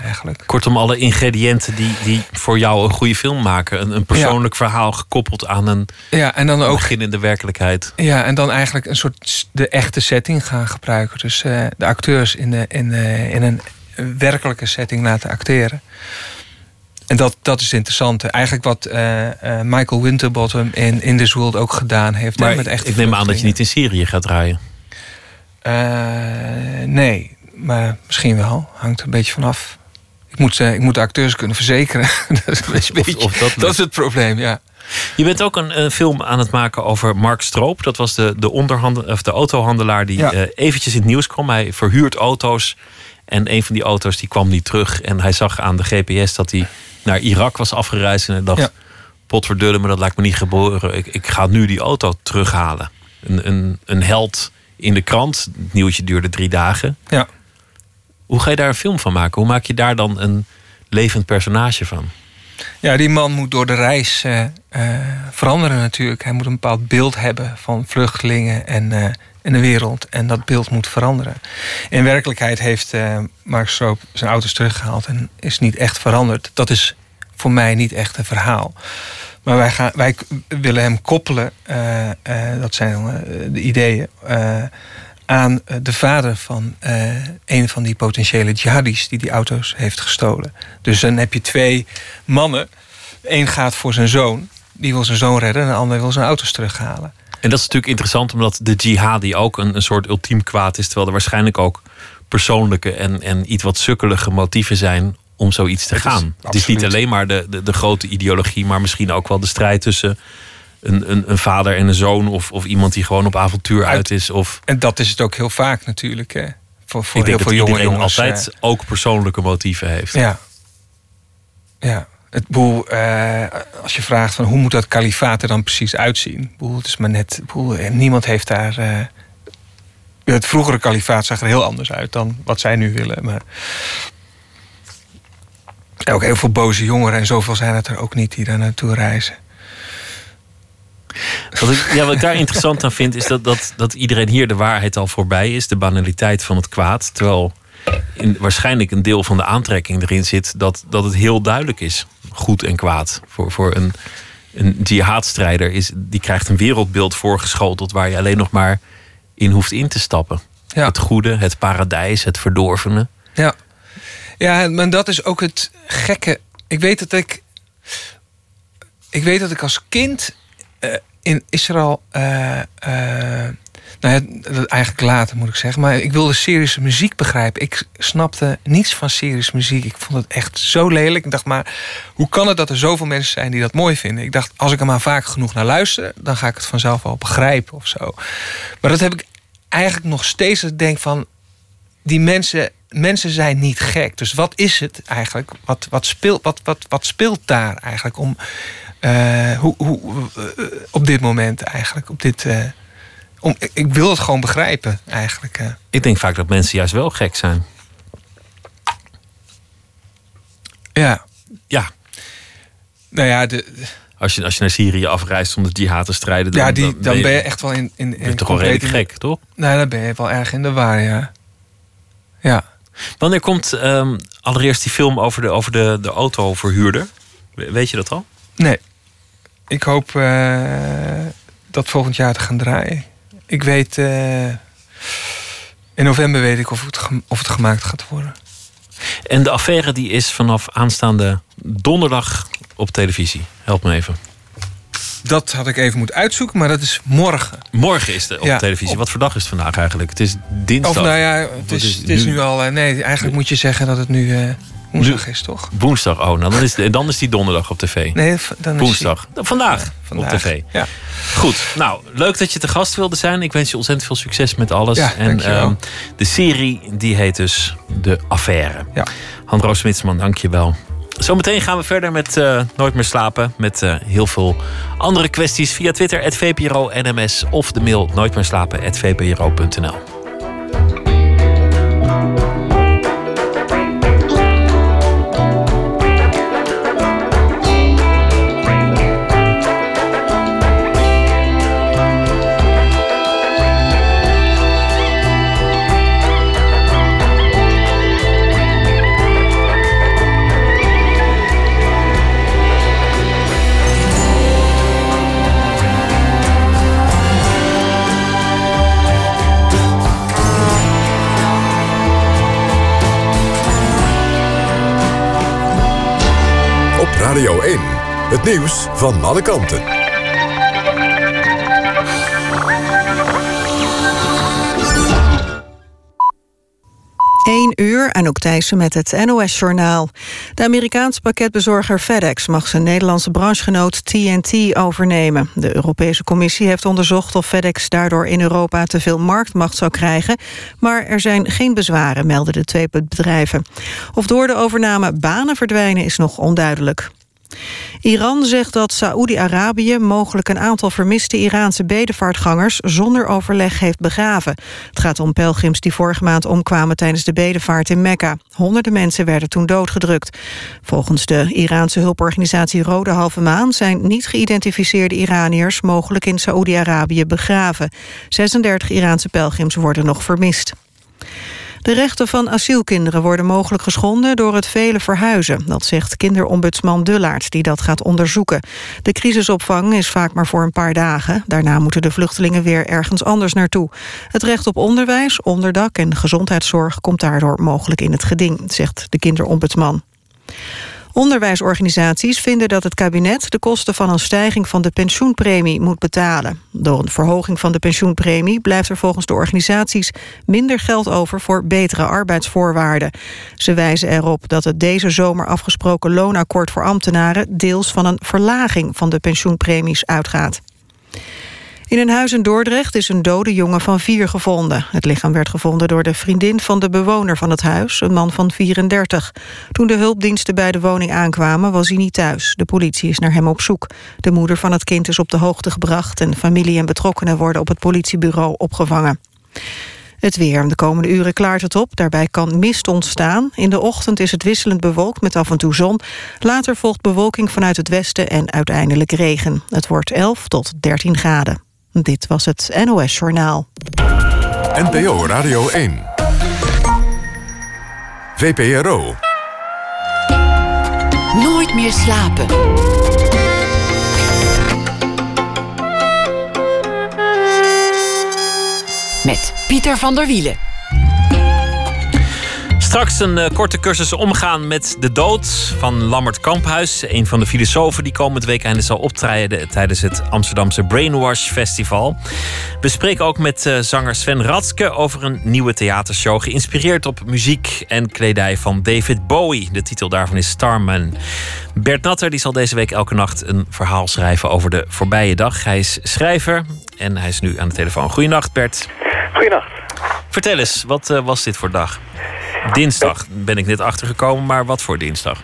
Eigenlijk. Kortom, alle ingrediënten die, die voor jou een goede film maken. Een, een persoonlijk verhaal gekoppeld aan een Ja, en dan ook beginnende werkelijkheid. Ja, en dan eigenlijk een soort de echte setting gaan gebruiken. Dus eh, de acteurs in, de, in, in een werkelijke setting laten acteren. En dat, dat is interessant. Eigenlijk wat eh, eh, Michael Winterbottom in In This World ook gedaan heeft. Maar met ik neem aan dat je niet in Syrië gaat draaien. Nee, maar misschien wel. Hangt er een beetje vanaf. Ik moet, eh, ik moet de acteurs kunnen verzekeren. dat, is een beetje, Of- of dat dat is het probleem, ja. Je bent ook een, een film aan het maken over Mark Stroop. Dat was de, de, onderhandel, of de autohandelaar die Ja. eh, eventjes in het nieuws kwam. Hij verhuurt auto's. En een van die auto's die kwam niet terug. En hij zag aan de GPS dat hij naar Irak was afgereisd. En hij dacht, Ja. potverdulle, maar dat lijkt me niet geboren. Ik, ik ga nu die auto terughalen. Een, een, een held in de krant. Het nieuwtje duurde drie dagen. ja. Hoe ga je daar een film van maken? Hoe maak je daar dan een levend personage van? Ja, die man moet door de reis eh, eh, veranderen natuurlijk. Hij moet een bepaald beeld hebben van vluchtelingen en, eh, en de wereld. En dat beeld moet veranderen. In werkelijkheid heeft Mark Stroop zijn auto's teruggehaald en is niet echt veranderd. Dat is voor mij niet echt een verhaal. Maar wij, gaan, wij willen hem koppelen, dat zijn de ideeën, aan eh, de vader van eh, een van die potentiële jihadis die die auto's heeft gestolen. Dus dan heb je twee mannen. Eén gaat voor zijn zoon, die wil zijn zoon redden, en de ander wil zijn auto's terughalen. En dat is natuurlijk interessant, omdat de jihadi ook een, een soort ultiem kwaad is. Terwijl er waarschijnlijk ook persoonlijke en, en iets wat sukkelige motieven zijn om zoiets te Het is gaan. het is niet alleen maar de, de, de grote ideologie, maar misschien ook wel de strijd tussen een, een, een vader en een zoon. Of, of iemand die gewoon op avontuur uit, Uit- is. Of En dat is het ook heel vaak natuurlijk. Hè. Voor, voor ik heel denk dat jonge jongens. altijd eh, ook persoonlijke motieven heeft. Ja. Ja. Het boel, eh, als je vraagt van hoe moet dat kalifaat er dan precies uitzien? Boel, het is maar net, boel, niemand heeft daar. eh, het vroegere kalifaat zag er heel anders uit dan wat zij nu willen. Maar ook heel veel boze jongeren en zoveel zijn het er ook niet die daar naartoe reizen. Wat ik, ja, wat ik daar interessant aan vind, is dat, dat, dat iedereen hier de waarheid al voorbij is. De banaliteit van het kwaad. Terwijl in, waarschijnlijk een deel van de aantrekking erin zit dat, dat het heel duidelijk is. Goed en kwaad. Voor, voor een, een jihadstrijder is, die krijgt een wereldbeeld voorgeschoteld waar je alleen nog maar in hoeft in te stappen. Ja. Het goede, het paradijs, het verdorvene. Ja. Ja, maar dat is ook het gekke. Ik weet dat ik. Ik weet dat ik als kind in Israël. eh, eh, nou ja, eigenlijk later moet ik zeggen. Maar ik wilde Syrische muziek begrijpen. Ik snapte niets van Syrische muziek. Ik vond het echt zo lelijk. Ik dacht maar, hoe kan het dat er zoveel mensen zijn die dat mooi vinden? Ik dacht, als ik er maar vaak genoeg naar luister, dan ga ik het vanzelf wel begrijpen of zo. Maar dat heb ik eigenlijk nog steeds. Ik denk van, die mensen, mensen zijn niet gek. Dus wat is het eigenlijk? Wat, wat, speelt, wat, wat, wat speelt daar eigenlijk om? Eh, hoe, hoe, eh, op dit moment eigenlijk? Op dit, eh, om, ik- wil het gewoon begrijpen eigenlijk. Ik denk vaak dat mensen juist wel gek zijn. ja, Ja, nou ja, de, als je, als je naar Syrië afreist om de jihad te strijden, dan, ja die, dan ben je echt wel in. in, in toch wel redelijk gek, toch? Nou, dan ben je wel erg in de war, ja. Ja. Wanneer komt ehm, allereerst die film over de, over de, de autoverhuurder? We- Weet je dat al? Nee. Ik hoop eh, dat volgend jaar te gaan draaien. Ik weet. eh, in november weet ik of het, of het gemaakt gaat worden. En de affaire die is vanaf aanstaande donderdag op televisie. Help me even. Dat had ik even moeten uitzoeken, maar dat is morgen. Morgen is het op Ja, televisie. op- Wat voor dag is het vandaag eigenlijk? Het is dinsdag. Of nou ja, het is, het is nu? al. eh, nee, eigenlijk moet je zeggen dat het nu woensdag is, toch? Woensdag. Oh, nou, dan, is, dan is die donderdag op tv. Nee, dan is Woensdag. Vandaag, vandaag. op tv. Ja. Goed. Nou, leuk dat je te gast wilde zijn. Ik wens je ontzettend veel succes met alles. Ja, en ehm, de serie die heet dus De Affaire. Ja. Handro Smitsman, dank je wel. Zometeen gaan we verder met uh, Nooit meer slapen. Met uh, heel veel andere kwesties via Twitter, het VPRO NMS of de mail nooitmeerslapen.vpro.nl. 1. Het nieuws van alle kanten. 1 uur en ook Thijssen met het NOS-journaal. De Amerikaanse pakketbezorger FedEx mag zijn Nederlandse branchegenoot TNT overnemen. De Europese Commissie heeft onderzocht of FedEx daardoor in Europa te veel marktmacht zou krijgen. Maar er zijn geen bezwaren, melden de twee bedrijven. Of door de overname banen verdwijnen is nog onduidelijk. Iran zegt dat Saoedi-Arabië mogelijk een aantal vermiste Iraanse bedevaartgangers zonder overleg heeft begraven. Het gaat om pelgrims die vorige maand omkwamen tijdens de bedevaart in Mekka. Honderden mensen werden toen doodgedrukt. Volgens de Iraanse hulporganisatie Rode Halve Maan zijn niet geïdentificeerde Iraniërs mogelijk in Saoedi-Arabië begraven. 36 Iraanse pelgrims worden nog vermist. De rechten van asielkinderen worden mogelijk geschonden door het vele verhuizen. Dat zegt kinderombudsman Dullaert, die dat gaat onderzoeken. De crisisopvang is vaak maar voor een paar dagen. Daarna moeten de vluchtelingen weer ergens anders naartoe. Het recht op onderwijs, onderdak en gezondheidszorg komt daardoor mogelijk in het geding, zegt de kinderombudsman. Onderwijsorganisaties vinden dat het kabinet de kosten van een stijging van de pensioenpremie moet betalen. Door een verhoging van de pensioenpremie blijft er volgens de organisaties minder geld over voor betere arbeidsvoorwaarden. Ze wijzen erop dat het deze zomer afgesproken loonakkoord voor ambtenaren deels van een verlaging van de pensioenpremies uitgaat. In een huis in Dordrecht is een dode jongen van vier gevonden. Het lichaam werd gevonden door de vriendin van de bewoner van het huis, een man van 34. Toen de hulpdiensten bij de woning aankwamen, was hij niet thuis. De politie is naar hem op zoek. De moeder van het kind is op de hoogte gebracht... en familie en betrokkenen worden op het politiebureau opgevangen. Het weer. De komende uren klaart het op. Daarbij kan mist ontstaan. In de ochtend is het wisselend bewolkt met af en toe zon. Later volgt bewolking vanuit het westen en uiteindelijk regen. Het wordt 11 tot 13 graden. Dit was het NOS Journaal. NPO Radio 1. VPRO. Nooit meer slapen. Met Pieter van der Wielen. Straks een uh, korte cursus omgaan met de dood van Lammert Kamphuis. Een van de filosofen die komend weekend zal optreden tijdens het Amsterdamse Brainwash Festival. We spreken ook met uh, zanger Sven Ratske over een nieuwe theatershow. Geïnspireerd op muziek en kledij van David Bowie. De titel daarvan is Starman. Bert Natter die zal deze week elke nacht een verhaal schrijven over de voorbije dag. Hij is schrijver en hij is nu aan de telefoon. Goedenacht Bert. Goedenacht. Vertel eens, wat uh, was dit voor dag? Dinsdag ben ik net achtergekomen, maar wat voor dinsdag?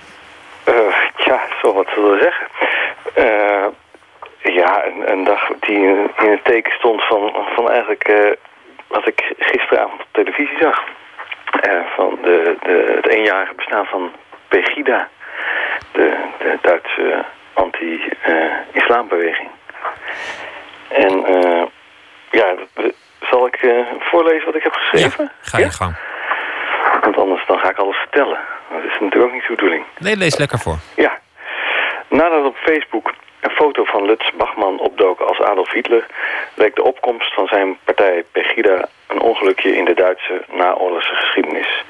Uh, ja, zo wat zullen we zeggen. Uh, ja, een, een, dag die in, in, het teken stond van, van eigenlijk uh, wat ik gisteravond op televisie zag. van de, de, het eenjarige bestaan van Pegida, de, de Duitse anti-islambeweging. en ja, zal ik voorlezen wat ik heb geschreven? Ja, ga je ja? gang. Want anders dan ga ik alles vertellen. Dat is natuurlijk ook niet de bedoeling. Nee, lees lekker voor. Ja. Nadat op Facebook een foto van Lutz Bachmann opdook als Adolf Hitler... leek de opkomst van zijn partij Pegida een ongelukje in de Duitse naoorlogse geschiedenis.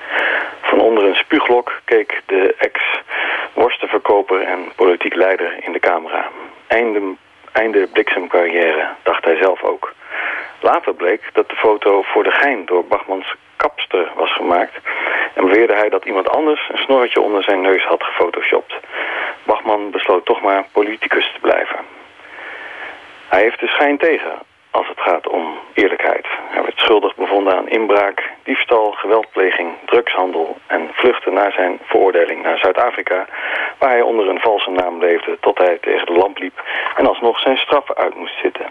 Van onder een spuuglok keek de ex-worstenverkoper en politiek leider in de camera. Einde, einde bliksemcarrière, dacht hij zelf ook. Later bleek dat de foto voor de gein door Bachmans kapster was gemaakt... en beweerde hij dat iemand anders een snorretje onder zijn neus had gefotoshopt. Bachman besloot toch maar politicus te blijven. Hij heeft de schijn tegen als het gaat om eerlijkheid. Hij werd schuldig bevonden aan inbraak, diefstal, geweldpleging, drugshandel en vluchten naar zijn veroordeling naar Zuid-Afrika, waar hij onder een valse naam leefde tot hij tegen de lamp liep en alsnog zijn straf uit moest zitten.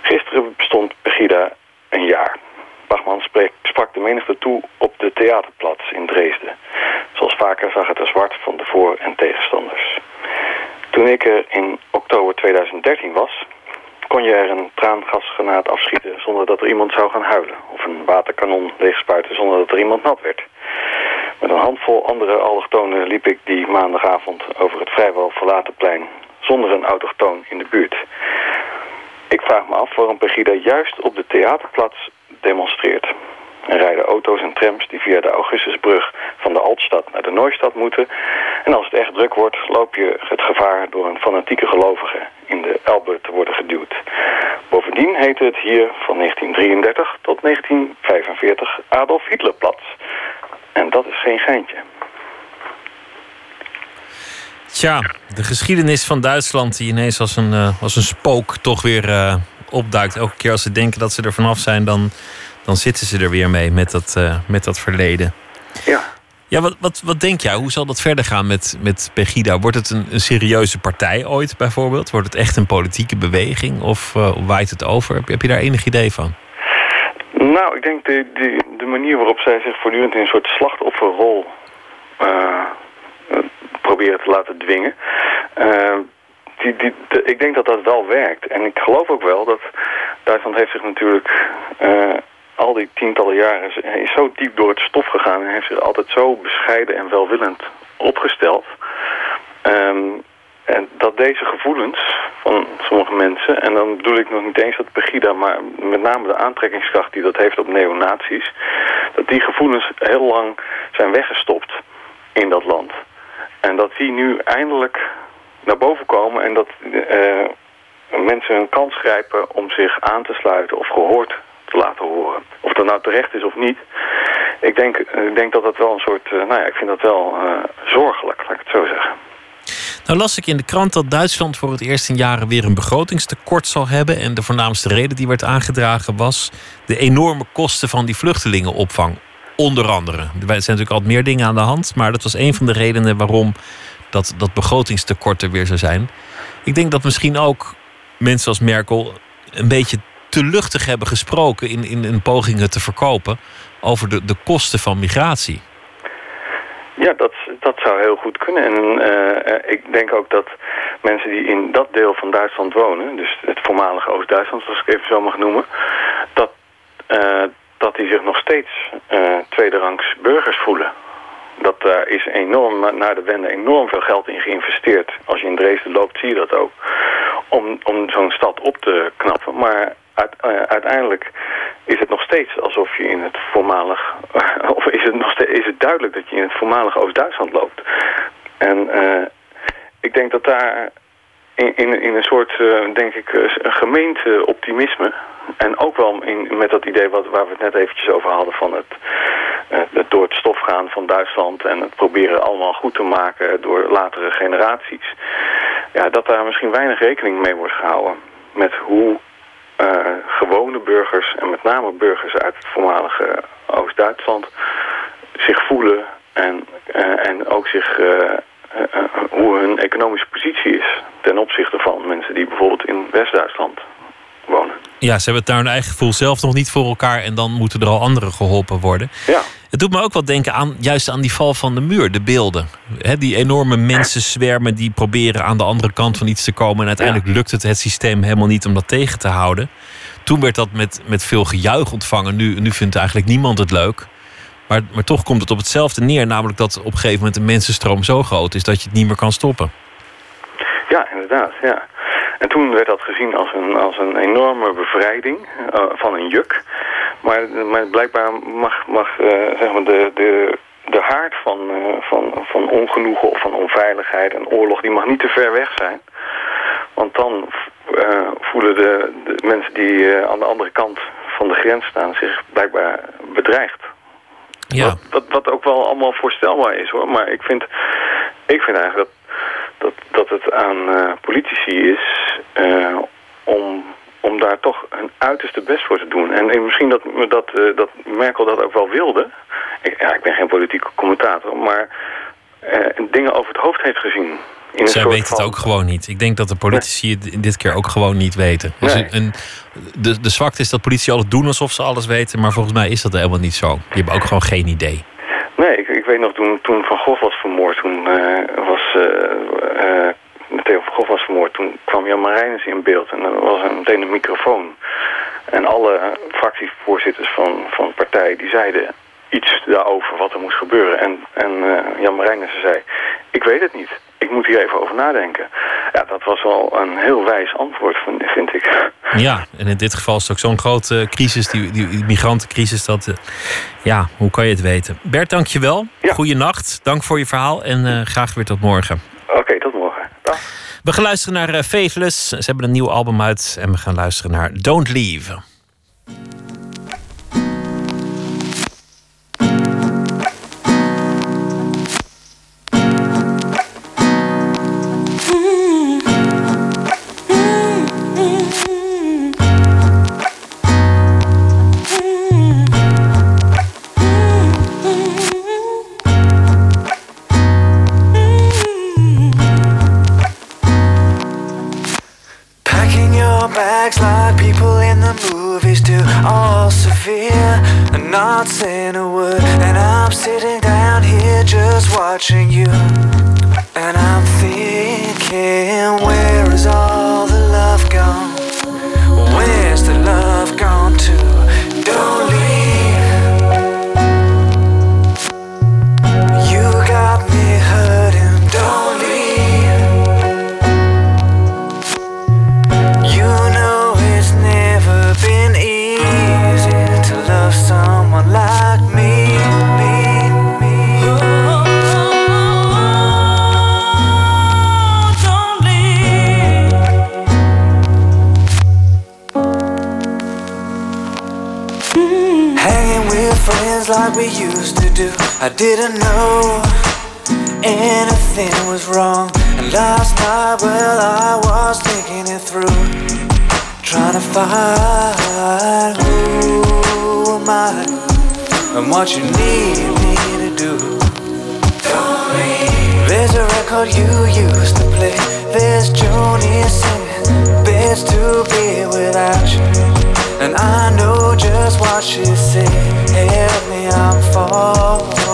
Gisteren bestond Pegida een jaar. Bachman sprak de menigte toe op de theaterplaats in Dresden. Zoals vaker zag het er zwart van de voor- en tegenstanders. Toen ik er in oktober 2013 was, kon je er een traangasgranaat afschieten zonder dat er iemand zou gaan huilen. Of een waterkanon leegspuiten zonder dat er iemand nat werd. Met een handvol andere allochtonen liep ik die maandagavond over het vrijwel verlaten plein. Zonder een autochtoon in de buurt. Ik vraag me af waarom Pegida juist op de theaterplaats demonstreert. Er rijden auto's en trams die via de Augustusbrug van de Altstad naar de Nooistad moeten. En als het echt druk wordt, loop je het gevaar door een fanatieke gelovige in de Elbe te worden geduwd. Bovendien heette het hier van 1933 tot 1945 Adolf Hitlerplatz. En dat is geen geintje. Tja, de geschiedenis van Duitsland die ineens als een, uh, als een spook toch weer uh, opduikt. Elke keer als ze denken dat ze er vanaf zijn, dan, dan zitten ze er weer mee met dat, uh, met dat verleden. Ja. Ja, wat, wat, wat denk jij? Hoe zal dat verder gaan met, met Pegida? Wordt het een, een serieuze partij ooit bijvoorbeeld? Wordt het echt een politieke beweging? Of waait het over? Heb, heb je daar enig idee van? Nou, ik denk de, de, de manier waarop zij zich voortdurend in een soort slachtofferrol proberen te laten dwingen. Uh, die, ik denk dat dat wel werkt. En ik geloof ook wel dat Duitsland heeft zich natuurlijk uh, al die tientallen jaren is zo diep door het stof gegaan en heeft zich altijd zo bescheiden en welwillend opgesteld. Um, en dat deze gevoelens van sommige mensen, en dan bedoel ik nog niet eens dat Pegida, maar met name de aantrekkingskracht die dat heeft op neonazies, dat die gevoelens heel lang zijn weggestopt in dat land. En dat die nu eindelijk naar boven komen en dat uh, mensen een kans grijpen om zich aan te sluiten of gehoord te laten horen. Of dat nou terecht is of niet. Ik denk, ik denk dat dat wel een soort, uh, nou ja, ik vind dat wel uh, zorgelijk, laat ik het zo zeggen. Nou las ik in de krant dat Duitsland voor het eerst in jaren weer een begrotingstekort zal hebben. En de voornaamste reden die werd aangedragen was de enorme kosten van die vluchtelingenopvang. Onder andere. Er zijn natuurlijk altijd meer dingen aan de hand. Maar dat was een van de redenen waarom dat, dat begrotingstekort er weer zou zijn. Ik denk dat misschien ook mensen als Merkel een beetje te luchtig hebben gesproken in, in, in pogingen te verkopen over de, de kosten van migratie. Ja, dat, dat zou heel goed kunnen. En uh, ik denk ook dat mensen die in dat deel van Duitsland wonen, dus het voormalige Oost-Duitsland, als ik even zo mag noemen, dat, uh, dat die zich nog steeds uh, tweederangs burgers voelen. Dat daar is enorm, naar de wende enorm veel geld in geïnvesteerd. Als je in Dresden loopt, zie je dat ook. Om, om zo'n stad op te knappen. Maar uh, uiteindelijk is het nog steeds alsof je in het voormalig... of is het, nog steeds, is het duidelijk dat je in het voormalige Oost-Duitsland loopt. En uh, ik denk dat daar in, in, een soort, denk ik, een gemeente optimisme... en ook wel in, met dat idee wat, waar we het net eventjes over hadden... van het, het van Duitsland... en het proberen allemaal goed te maken door latere generaties... ja, dat daar misschien weinig rekening mee wordt gehouden... met hoe uh, gewone burgers en met name burgers uit het voormalige Oost-Duitsland zich voelen en, uh, en ook zich, uh, hoe hun economische positie is ten opzichte van mensen die bijvoorbeeld in West-Duitsland wonen. Ja, ze hebben het naar hun eigen gevoel zelf nog niet voor elkaar en dan moeten er al anderen geholpen worden. Ja. Het doet me ook wel denken aan juist aan die val van de muur, de beelden. He, die enorme mensenzwermen die proberen aan de andere kant van iets te komen. En uiteindelijk ja. lukt het het systeem helemaal niet om dat tegen te houden. Toen werd dat met, met veel gejuich ontvangen. Nu, nu vindt eigenlijk niemand het leuk. Maar, maar toch komt het op hetzelfde neer. Namelijk dat op een gegeven moment de mensenstroom zo groot is dat je het niet meer kan stoppen. Ja, inderdaad. Ja. En toen werd dat gezien als een, als een enorme bevrijding uh, van een juk. Maar, maar blijkbaar mag, mag uh, zeg maar de, de, de haard van, uh, van, van ongenoegen of van onveiligheid en oorlog... die mag niet te ver weg zijn. Want dan voelen de, de, mensen die aan de andere kant van de grens staan... zich blijkbaar bedreigd. Ja. Wat, wat, wat ook wel allemaal voorstelbaar is hoor. Maar ik vind, ik vind eigenlijk dat dat, dat het aan uh, politici is uh, om om daar toch een uiterste best voor te doen. En misschien dat, dat, uh, dat Merkel dat ook wel wilde. Ik, ja, ik ben geen politieke commentator, maar dingen over het hoofd heeft gezien. In Zij weten het ook gewoon niet. Ik denk dat de politici het dit keer ook gewoon niet weten. Dus Nee. een, de, de zwakte is dat politici altijd doen alsof ze alles weten. Maar volgens mij is dat helemaal niet zo. Die hebben ook gewoon geen idee. Nee, ik, ik weet nog toen, toen Van Gogh was vermoord, toen uh, was uh, Theo van Gogh was vermoord, toen kwam Jan Marijnis in beeld en er was er meteen een microfoon. En alle fractievoorzitters van, van partijen die zeiden iets daarover wat er moest gebeuren. En, en uh, Jan Marijnissen zei, ik weet het niet. Ik moet hier even over nadenken. Ja, dat was wel een heel wijs antwoord, vind, vind ik. Ja, en in dit geval is het ook zo'n grote crisis, die, die, die migrantencrisis. Dat, uh, ja, hoe kan je het weten? Bert, dank je wel. Ja. Goeienacht. Dank voor je verhaal en uh, graag weer tot morgen. Oké, tot morgen. Dag. We gaan luisteren naar uh, Faithless. Ze hebben een nieuw album uit en we gaan luisteren naar Don't Leave. Not saying a word And I'm sitting down here just watching you And I'm thinking Where is all the love gone? Where's the love gone to? Don't leave like we used to do. I didn't know anything was wrong. And last night, well, I was thinking it through. Trying to find who am I and what you need me to do. There's a record you used to play. There's Joni singing. Best to be without you. And I know just what she said. Help me, I'm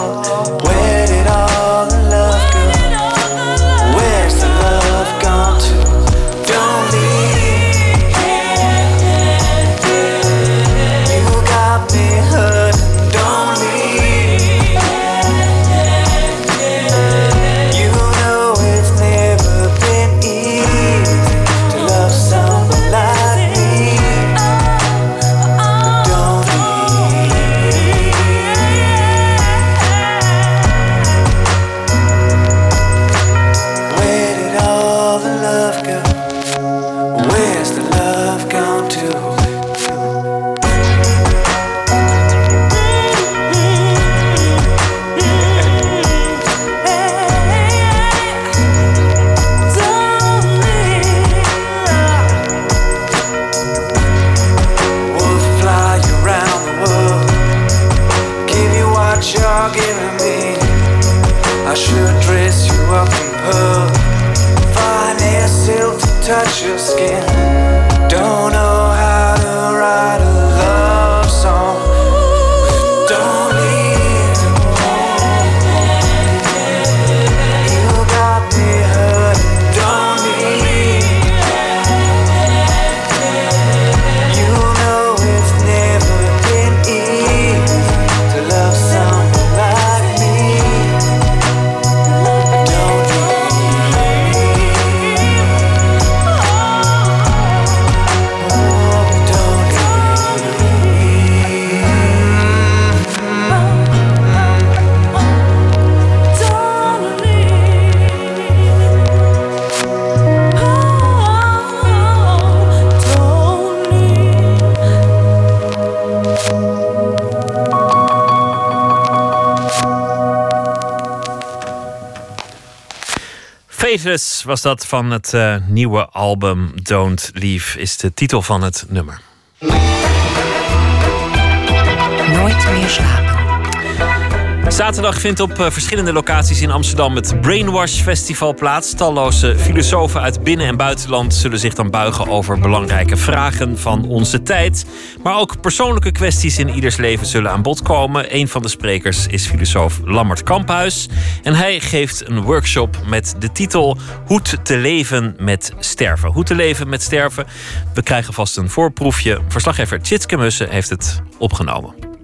was dat van het uh, nieuwe album Don't Leave, is de titel van het nummer. Nooit meer slapen. Zaterdag vindt op eh, verschillende locaties in Amsterdam het Brainwash Festival plaats. Talloze filosofen uit binnen- en buitenland zullen zich dan buigen over belangrijke vragen van onze tijd. Maar ook persoonlijke kwesties in ieders leven zullen aan bod komen. Een van de sprekers is filosoof Lammert Kamphuis. En hij geeft een workshop met de titel Hoe te leven met sterven. Hoe te leven met sterven. We krijgen vast een voorproefje. Verslaggever Tjitske Mussen heeft het opgenomen.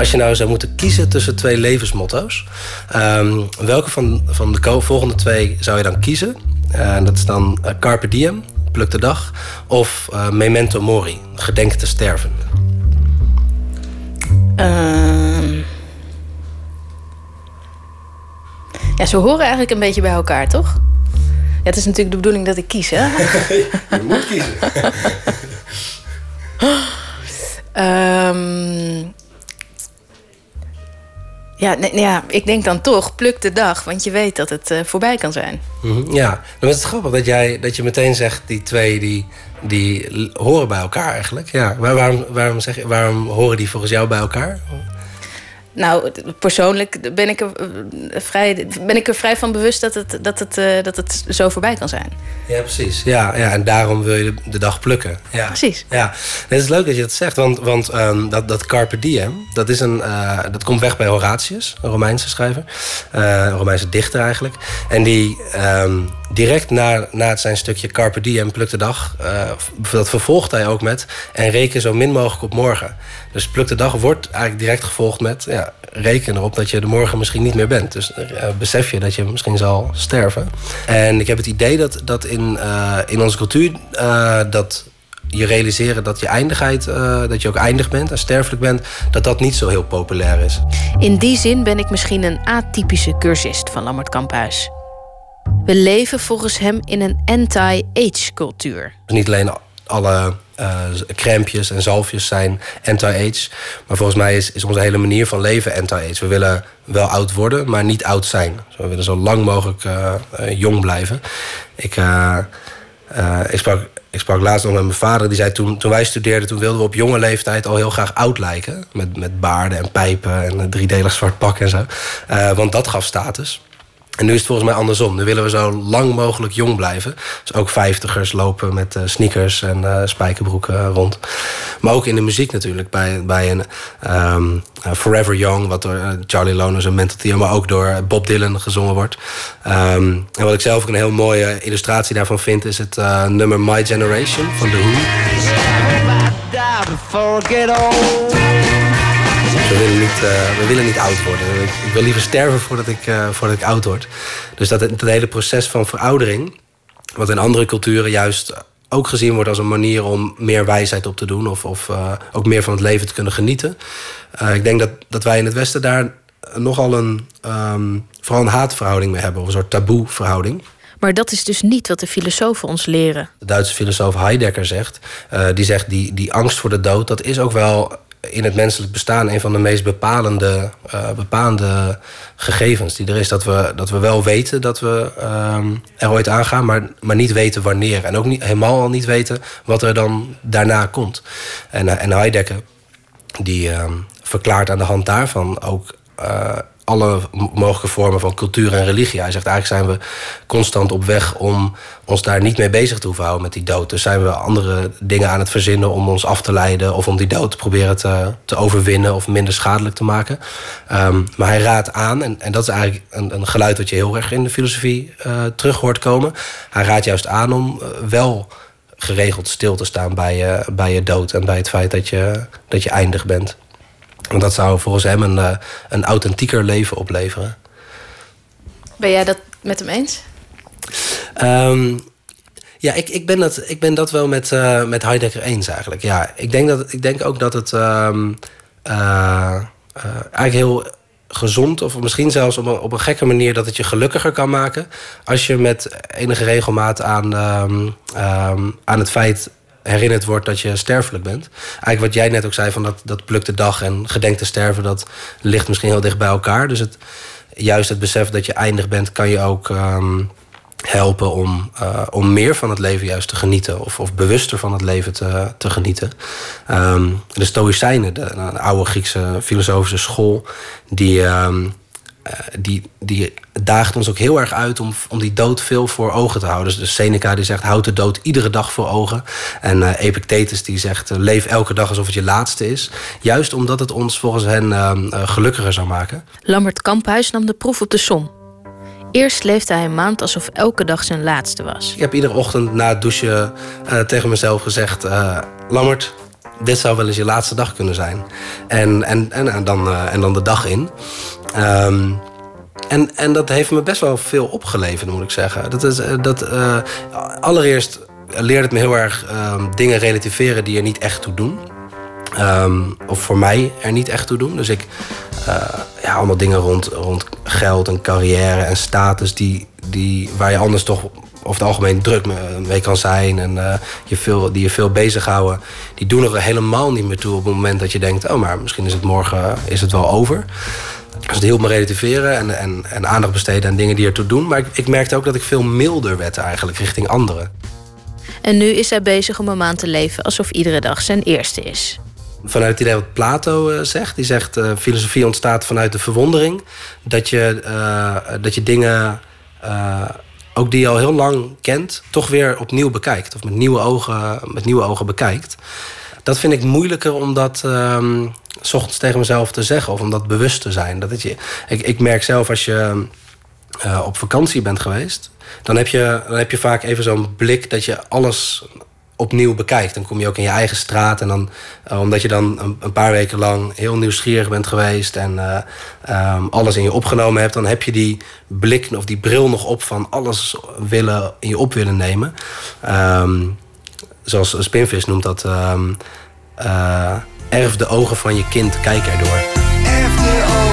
Als je nou zou moeten kiezen tussen twee levensmotto's, um, welke van, van de volgende twee zou je dan kiezen? Uh, dat is dan uh, Carpe Diem, pluk de dag, of uh, Memento Mori, gedenk te sterven. Ehm. Ja, ze horen eigenlijk een beetje bij elkaar, toch? Ja, het is natuurlijk de bedoeling dat ik kies, hè? je moet kiezen. um, ja, nee, ja, ik denk dan toch, pluk de dag, want je weet dat het uh, voorbij kan zijn. -hmm, ja, dan is het grappig dat, jij, dat je meteen zegt, die twee die, die horen bij elkaar eigenlijk. Ja, waarom, waarom, zeg, waarom horen die volgens jou bij elkaar? Nou, persoonlijk ben ik, er eh, vrij, ben ik er vrij van bewust dat het, dat, het, uh, dat het zo voorbij kan zijn. Ja, precies. Ja, ja, en daarom wil je de, dag plukken. Ja. Precies. Ja. Het is leuk dat je dat zegt, want, want um, dat, dat Carpe Diem, dat, is een, uh, dat komt weg bij Horatius, een Romeinse schrijver. een Romeinse dichter eigenlijk. En die um, direct na, na zijn stukje Carpe Diem, pluk de dag, dat vervolgt hij ook met en reken zo min mogelijk op morgen. Dus pluk de dag wordt eigenlijk direct gevolgd met ja, reken erop dat je er morgen misschien niet meer bent. Dus uh, besef je dat je misschien zal sterven. En ik heb het idee dat, dat in, uh, in onze cultuur uh, dat je realiseren dat je eindigheid, dat je ook eindig bent en sterfelijk bent, dat dat niet zo heel populair is. In die zin ben ik misschien een atypische cursist van Lammert Kamphuis. We leven volgens hem in een anti-age cultuur. Niet alleen alle uh, en zalfjes zijn anti-age. Maar volgens mij is, is onze hele manier van leven anti-age. We willen wel oud worden, maar niet oud zijn. Dus we willen zo lang mogelijk uh, uh, jong blijven. Ik, ik, sprak, ik sprak laatst nog met mijn vader. Die zei toen, toen wij studeerden, toen wilden we op jonge leeftijd al heel graag oud lijken. Met, met baarden en pijpen en een driedelig zwart pak en zo. want dat gaf status. En nu is het volgens mij andersom. Nu willen we zo lang mogelijk jong blijven. Dus ook vijftigers lopen met uh, sneakers en uh, spijkerbroeken uh, rond. Maar ook in de muziek natuurlijk. Bij, bij een um, Forever Young, wat door Charlie Loners en Mental Theo... maar ook door Bob Dylan gezongen wordt. Um, en wat ik zelf ook een heel mooie illustratie daarvan vind... is het nummer My Generation van The Who. We willen niet, uh, we willen niet oud worden. Ik, ik, wil liever sterven voordat ik, uh, voordat ik oud word. Dus dat het, het, hele proces van veroudering... wat in andere culturen juist ook gezien wordt als een manier... om meer wijsheid op te doen of, of uh, ook meer van het leven te kunnen genieten. ik denk dat, dat wij in het Westen daar nogal een... Um, vooral een haatverhouding mee hebben. Of een soort taboe-verhouding. Maar dat is dus niet wat de filosofen ons leren. De Duitse filosoof Heidegger zegt... die zegt, die, die angst voor de dood... dat is ook wel in het menselijk bestaan een van de meest bepalende, uh, bepalende gegevens die er is. Dat we, dat we wel weten dat we um, er ooit aangaan, maar, maar niet weten wanneer. En ook niet, helemaal al niet weten wat er dan daarna komt. En, en Heidegger die uh, verklaart aan de hand daarvan ook uh, alle mogelijke vormen van cultuur en religie. Hij zegt eigenlijk zijn we constant op weg om ons daar niet mee bezig te hoeven houden met die dood. Dus zijn we andere dingen aan het verzinnen om ons af te leiden of om die dood te proberen te, te overwinnen of minder schadelijk te maken. Um, maar hij raadt aan, en, en dat is eigenlijk een, een, geluid wat je heel erg in de filosofie uh, terug hoort komen. Hij raadt juist aan om uh, wel geregeld stil te staan bij je, bij je dood en bij het feit dat je, dat je eindig bent. Want dat zou volgens hem een, uh, een authentieker leven opleveren. Ben jij dat met hem eens? Um, ja, ik, ik, ben dat, ik ben dat wel met, uh, met Heidegger eens eigenlijk. Ja, ik, denk dat, ik denk ook dat het um, uh, eigenlijk heel gezond... of misschien zelfs op een, op een gekke manier dat het je gelukkiger kan maken... als je met enige regelmaat aan, um, aan het feit herinnerd wordt dat je sterfelijk bent. Eigenlijk wat jij net ook zei, van dat, dat pluk de dag en gedenk te sterven, dat ligt misschien heel dicht bij elkaar. Dus het, juist het besef dat je eindig bent, kan je ook ehm, helpen om, uh, om meer van het leven juist te genieten. Of, of bewuster van het leven te, te genieten. Um, de Stoïcijnen, de, de, oude Griekse filosofische school, die. Uh, die, die daagt ons ook heel erg uit om, om die dood veel voor ogen te houden. Dus Seneca die zegt, houd de dood iedere dag voor ogen. En uh, Epictetus die zegt, leef elke dag alsof het je laatste is. Juist omdat het ons volgens hen gelukkiger zou maken. Lambert Kamphuis nam de proef op de som. Eerst leefde hij een maand alsof elke dag zijn laatste was. Ik heb iedere ochtend na het douchen tegen mezelf gezegd... Lammert, dit zou wel eens je laatste dag kunnen zijn. En, en, en, dan, uh, en dan de dag in. Um, en, en dat heeft me best wel veel opgeleverd, moet ik zeggen. Dat is, dat, allereerst leerde het me heel erg dingen relativeren die er niet echt toe doen. Um, of voor mij er niet echt toe doen. Dus ik, uh, ja, allemaal dingen rond, rond geld en carrière en status, die, die, waar je anders toch over het algemeen druk mee kan zijn en uh, je veel, die je veel bezighouden, die doen er helemaal niet meer toe op het moment dat je denkt: oh, maar misschien is het morgen is het wel over. Dus het hielp me relativeren en, en, en aandacht besteden aan dingen die ertoe doen. Maar ik, ik merkte ook dat ik veel milder werd eigenlijk richting anderen. En nu is hij bezig om een maand te leven alsof iedere dag zijn eerste is vanuit het idee wat Plato uh, zegt. Die zegt, uh, filosofie ontstaat vanuit de verwondering. Dat je, uh, dat je dingen, ook die je al heel lang kent... toch weer opnieuw bekijkt. Of met nieuwe ogen, met nieuwe ogen bekijkt. Dat vind ik moeilijker om dat um, s ochtends tegen mezelf te zeggen. Of om dat bewust te zijn. Dat het je, ik, ik merk zelf als je op vakantie bent geweest... Dan heb, je, dan heb je vaak even zo'n blik dat je alles opnieuw bekijkt. Dan kom je ook in je eigen straat. En dan, uh, omdat je dan een, paar weken lang heel nieuwsgierig bent geweest en uh, um, alles in je opgenomen hebt, dan heb je die blik of die bril nog op van alles willen in je op willen nemen. Um, zoals Spinvis noemt dat. Um, erf de ogen van je kind, kijk erdoor.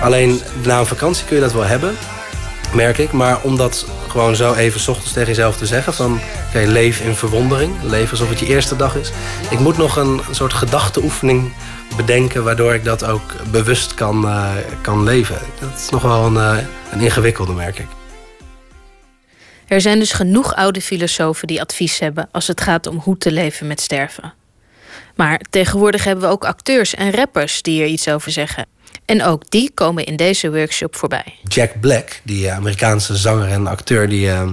Alleen na een vakantie kun je dat wel hebben, merk ik. Maar om dat gewoon zo even s ochtends tegen jezelf te zeggen... van okay, leef in verwondering, leef alsof het je eerste dag is. Ik moet nog een, soort gedachteoefening bedenken... waardoor ik dat ook bewust kan, uh, kan leven. Dat is nog wel een, uh, een ingewikkelde, merk ik. Er zijn dus genoeg oude filosofen die advies hebben... als het gaat om hoe te leven met sterven. Maar tegenwoordig hebben we ook acteurs en rappers die er iets over zeggen. En ook die komen in deze workshop voorbij. Jack Black, die Amerikaanse zanger en acteur, die, uh,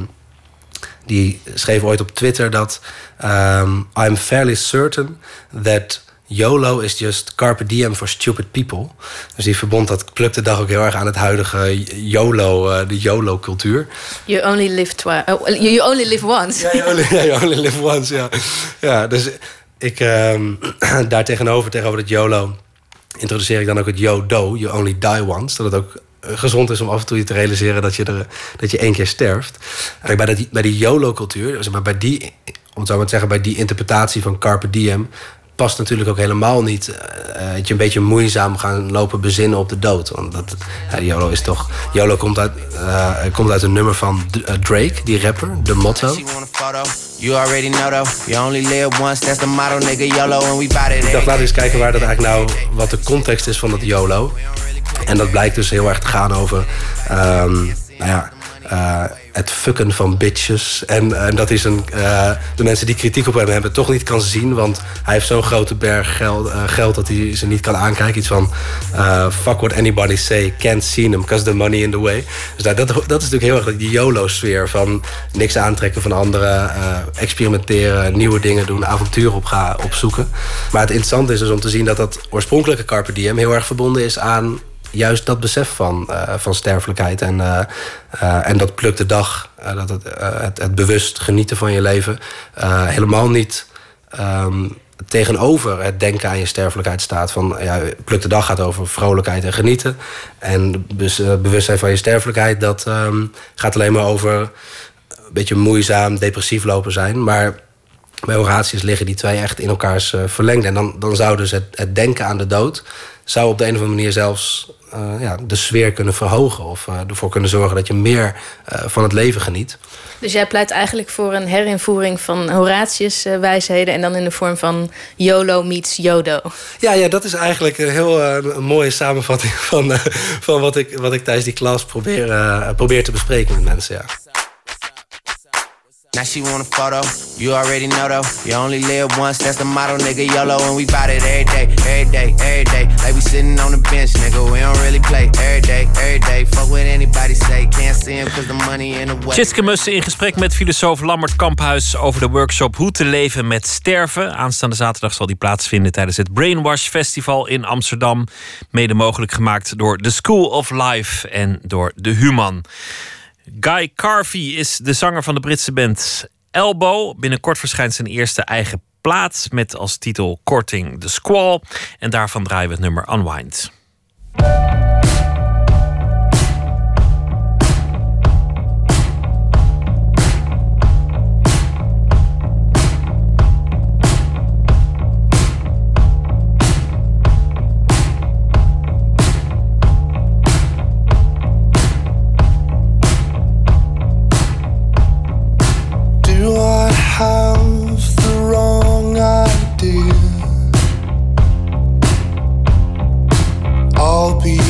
die schreef ooit op Twitter dat um, I'm fairly certain that YOLO is just carpe diem for stupid people. Dus die verbond dat plukte dag ook heel erg aan het huidige YOLO, uh, de YOLO-cultuur. You only live twice. Oh, you only live once. Ja, you yeah, you only live once. Ja, ja dus ik um, daar tegenover, tegenover het YOLO introduceer ik dan ook het yo-do, you only die once. Dat het ook gezond is om af en toe je te realiseren dat je, er, dat je één keer sterft. En bij, dat, bij die YOLO-cultuur, zeg maar bij die, om zo maar te zeggen, bij die interpretatie van Carpe Diem, past natuurlijk ook helemaal niet uh, dat je een beetje moeizaam gaan lopen bezinnen op de dood. Want dat, uh, YOLO is toch. YOLO komt uit, uh, komt uit een nummer van Drake, die rapper, de motto. You already know though, you only live once, that's the motto, nigga, YOLO, and we bout it. Ik dacht, laten eens kijken waar dat eigenlijk nou, wat de context is van dat YOLO. En dat blijkt dus heel erg te gaan over, um, nou ja, het fucken van bitches. En, en dat is een. Uh, de mensen die kritiek op hem hebben, toch niet kan zien. Want hij heeft zo'n grote berg geld, uh, geld dat hij ze niet kan aankijken. Iets van. Fuck what anybody say, can't see them because the money in the way. Dus nou, dat, dat is natuurlijk heel erg die YOLO-sfeer van niks aantrekken van anderen, experimenteren, nieuwe dingen doen, avonturen op gaan opzoeken. Maar het interessante is dus om te zien dat dat oorspronkelijke Carpe Diem heel erg verbonden is aan juist dat besef van, uh, van sterfelijkheid. En, uh, uh, en dat pluk de dag, dat het, het, bewust genieten van je leven... helemaal niet um, tegenover het denken aan je sterfelijkheid staat. Van, ja, pluk de dag gaat over vrolijkheid en genieten. En bewustzijn van je sterfelijkheid... dat um, gaat alleen maar over een beetje moeizaam, depressief lopen zijn. Maar bij Horatius liggen die twee echt in elkaars verlengde. En dan, dan zou dus het, het denken aan de dood zou op de een of andere manier zelfs uh, ja, de sfeer kunnen verhogen. Of uh, ervoor kunnen zorgen dat je meer uh, van het leven geniet. Dus jij pleit eigenlijk voor een herinvoering van Horatius wijsheden... en dan in de vorm van YOLO meets Yodo. Ja, ja dat is eigenlijk een heel een mooie samenvatting van, van wat, ik, wat ik tijdens die klas probeer, probeer te bespreken met mensen. Ja. Now she want a photo, you already know though. You only live once, that's the motto, nigga. YOLO, and we bout it every day, every day, every day. Like we sitting on the bench, nigga. We don't really play every day, every day. Fuck what anybody say, can't see him cause the money in the way. Tjitske in gesprek met filosoof Lammert Kamphuis over de workshop Hoe te leven met sterven. Aanstaande zaterdag zal die plaatsvinden tijdens het Brainwash Festival in Amsterdam. Mede mogelijk gemaakt door The School of Life en door de Human. Guy Carvey is de zanger van de Britse band Elbow. Binnenkort verschijnt zijn eerste eigen plaat met als titel Korting the Squall. En daarvan draaien we het nummer Unwind.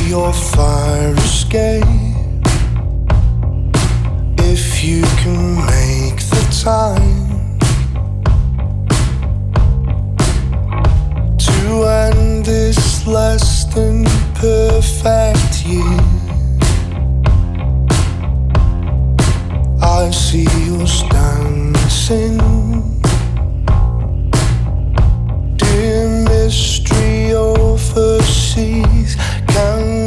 Your fire escape if you can make the time to end this less than perfect year. I see you dancing. Dear mystery she's gone.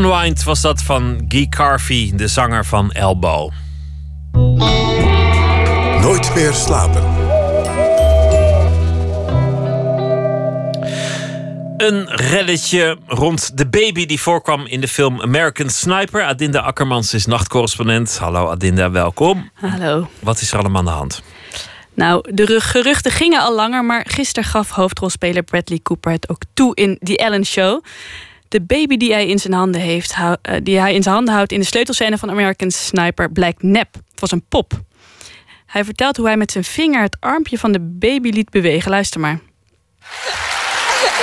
Unwind was dat van Guy Carvey, de zanger van Elbow. Nooit meer slapen. Een reddetje rond de baby die voorkwam in de film American Sniper. Adinda Akkermans is nachtcorrespondent. Hallo Adinda, welkom. Hallo. Wat is er allemaal aan de hand? Nou, de rug- geruchten gingen al langer, maar gisteren gaf hoofdrolspeler Bradley Cooper het ook toe in The Ellen Show. De baby die hij in zijn handen, heeft, eh, die hij in zijn handen houdt in de sleutelscène van American Sniper blijkt nep. Het was een pop. Hij vertelt hoe hij met zijn vinger het armpje van de baby liet bewegen. Luister maar.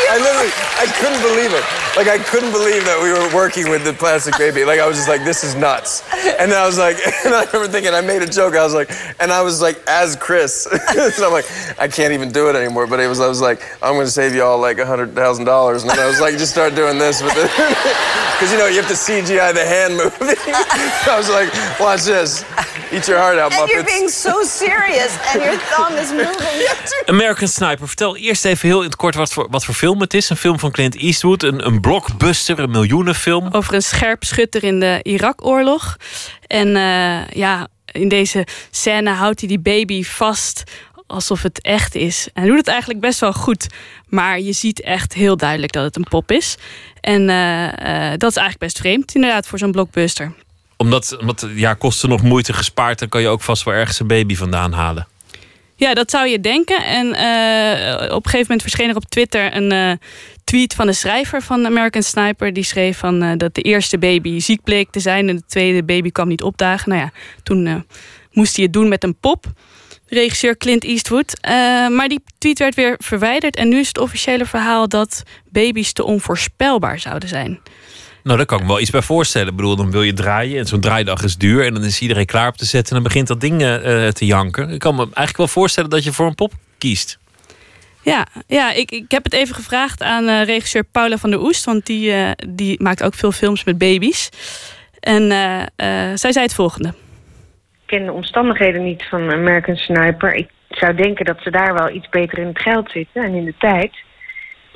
I literally, I couldn't believe it. Like, I couldn't believe that we were working with the plastic baby. Like, I was just like, this is nuts. And then I was like, and I remember thinking, I made a joke. I was like, and I was like, as Chris. so I'm like, I can't even do it anymore. But it was, I was like, I'm going to save you all like $100,000. And then I was like, just start doing this with it. Because, you know, you have to CGI the hand moving. I was like, watch this. Eat your heart out, And you're being so serious and your thumb is moving. American Sniper. Vertel eerst even heel in het kort wat voor, wat voor film het is. Een film van Clint Eastwood. Een, een blockbuster, een miljoenenfilm. Over een scherpschutter in de Irak-oorlog. En eh, ja, in deze scène houdt hij die baby vast alsof het echt is. En hij doet het eigenlijk best wel goed. Maar je ziet echt heel duidelijk dat het een pop is. En eh, eh, dat is eigenlijk best vreemd, inderdaad, voor zo'n blockbuster. Omdat, omdat ja, kosten nog moeite gespaard. Dan kan je ook vast wel ergens een baby vandaan halen. Ja, dat zou je denken. En eh, op een gegeven moment verscheen er op Twitter een eh, tweet van de schrijver van American Sniper. Die schreef van, eh, dat de eerste baby ziek bleek te zijn en de tweede baby kwam niet opdagen. Nou ja, toen moest hij het doen met een pop. Regisseur Clint Eastwood. Maar die tweet werd weer verwijderd. En nu is het officiële verhaal dat baby's te onvoorspelbaar zouden zijn. Nou, daar kan ik me wel iets bij voorstellen. Ik bedoel, dan wil je draaien en zo'n draaidag is duur. En dan is iedereen klaar op te zetten en dan begint dat ding eh, te janken. Ik kan me eigenlijk wel voorstellen dat je voor een pop kiest. Ja, ja ik, ik heb het even gevraagd aan eh, regisseur Paula van der Oest. Want die, eh, die maakt ook veel films met baby's. En eh, eh, zij zei het volgende. Ik ken de omstandigheden niet van American Sniper. Ik zou denken dat ze daar wel iets beter in het geld zitten en in de tijd.